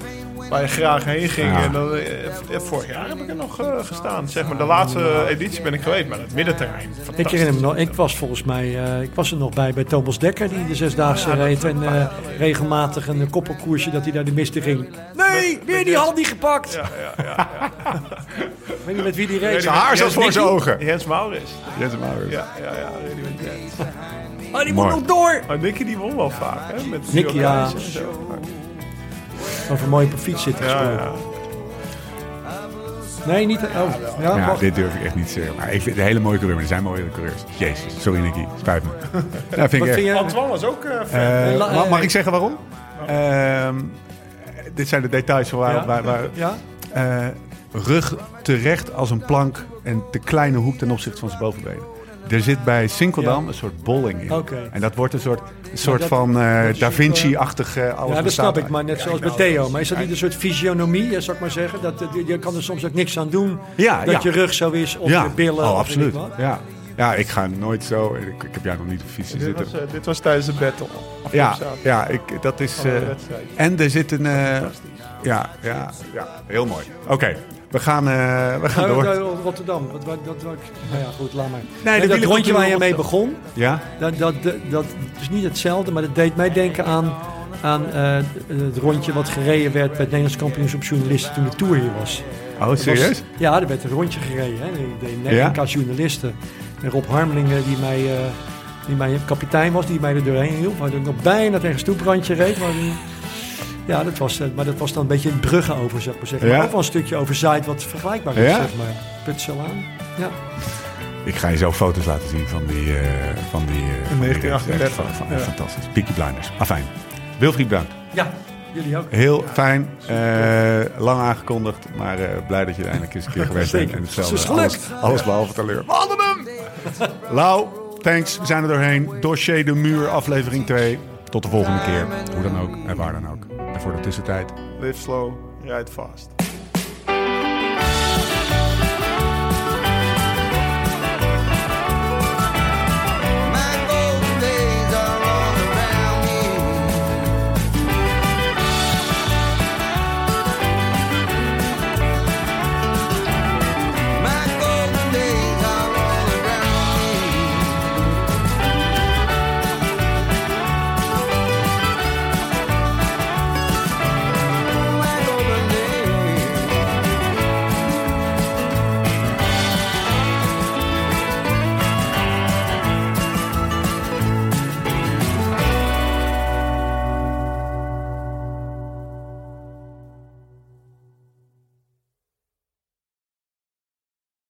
waar je graag heen ging. Ja. En dan, eh, vorig jaar heb ik er nog eh, gestaan. Zeg maar, de laatste editie ben ik geweest, maar het middenterrein. Ik herinner me nog, ik was volgens mij, eh, ik was er nog bij bij Thomas Dekker die de zesdaagse reed en eh, regelmatig een koppelkoersje dat hij daar de mist in ging. Nee, weer die hand niet gepakt. Ja, ja, ja. Ik weet niet met wie die reed. Zijn haar zat voor zijn ogen. Jens Maurits. Jens Maurits. Ja, ja, ja. Oh, die moet nog door. Maar Nicky die won wel vaak, hè? Met Nicky, ja. Over mooi op een fiets zitten Ja, gesproken. ja. Nee, niet. Oh, ja, Ja, dit durf ik echt niet te zeggen. Maar ik vind het een hele mooie coureur, maar er zijn mooie coureurs. Jezus, sorry Nicky, spijt me. Ja, vind ik Wat echt. vind? Antoine was ook eh fan. Eh, mag, mag eh, ik zeggen waarom? Ehm, dit zijn de details waar, Ja? waar, waar, Ja? eh, rug terecht als een plank en te kleine hoek ten opzichte van zijn bovenbenen. Er zit bij Sinkeldam Ja. een soort bolling in. Oké. En dat wordt een soort, een soort dat- van eh, Da een- Vinci-achtig eh, alles Ja, dat snap ik, maar net zoals bij Theo. Maar is dat niet een soort fysionomie, eh, zou ik maar zeggen? Dat, eh, je kan er soms ook niks aan doen Ja, dat ja. je rug zo is of ja. je billen. Oh, absoluut. Ja. ja, ik ga nooit zo. Ik, ik heb jou nog niet op de fiets Dit zitten. was, eh, dit was tijdens de battle. Ja, ja ik, dat is. Eh, en er zit een. eh, ja, ja, ja, heel mooi. Oké, we gaan, eh, we gaan Nou, door. Rotterdam, wat, dat, wat, nou ja, goed, laat maar. de dat rondje waar je mee begon, Ja? dat, dat, dat, dat is niet hetzelfde, maar dat deed mij denken aan, aan eh, het rondje wat gereden werd bij het Nederlands kampioenschap journalisten toen de Tour hier was. Oh, Dat serieus? was- ja, er werd een rondje gereden. Hè. De, de Ja? Journalisten. En Rob Harmelingen, die mij, eh, die mij kapitein was, die mij er doorheen hielp. Waar ik nog bijna tegen een stoeprandje reed. Maar, die- ja, dat was, eh, maar dat was dan een beetje een bruggen over, ik maar zeggen. Ja? Maar ook wel een stukje over Zuid wat vergelijkbaar is, Ja? zeg maar. Putselaan. Ja. Ik ga je zo foto's laten zien van die. eh van die eh, van die 1938. race. Van- van- Ja. Fantastisch. Peaky Blinders. Afijn. Wilfried, bedankt. ja, jullie ook. Heel fijn. eh, lang aangekondigd. Maar eh, blij dat je er eindelijk eens een keer geweest bent. En hetzelfde. Het is gelukt. Alles, alles behalve teleur. We hadden hem! Lau, thanks. We zijn er doorheen. Dossier de Muur, aflevering 2. Tot de volgende keer. Hoe dan ook en waar dan ook. En voor de tussentijd. Live slow, ride fast.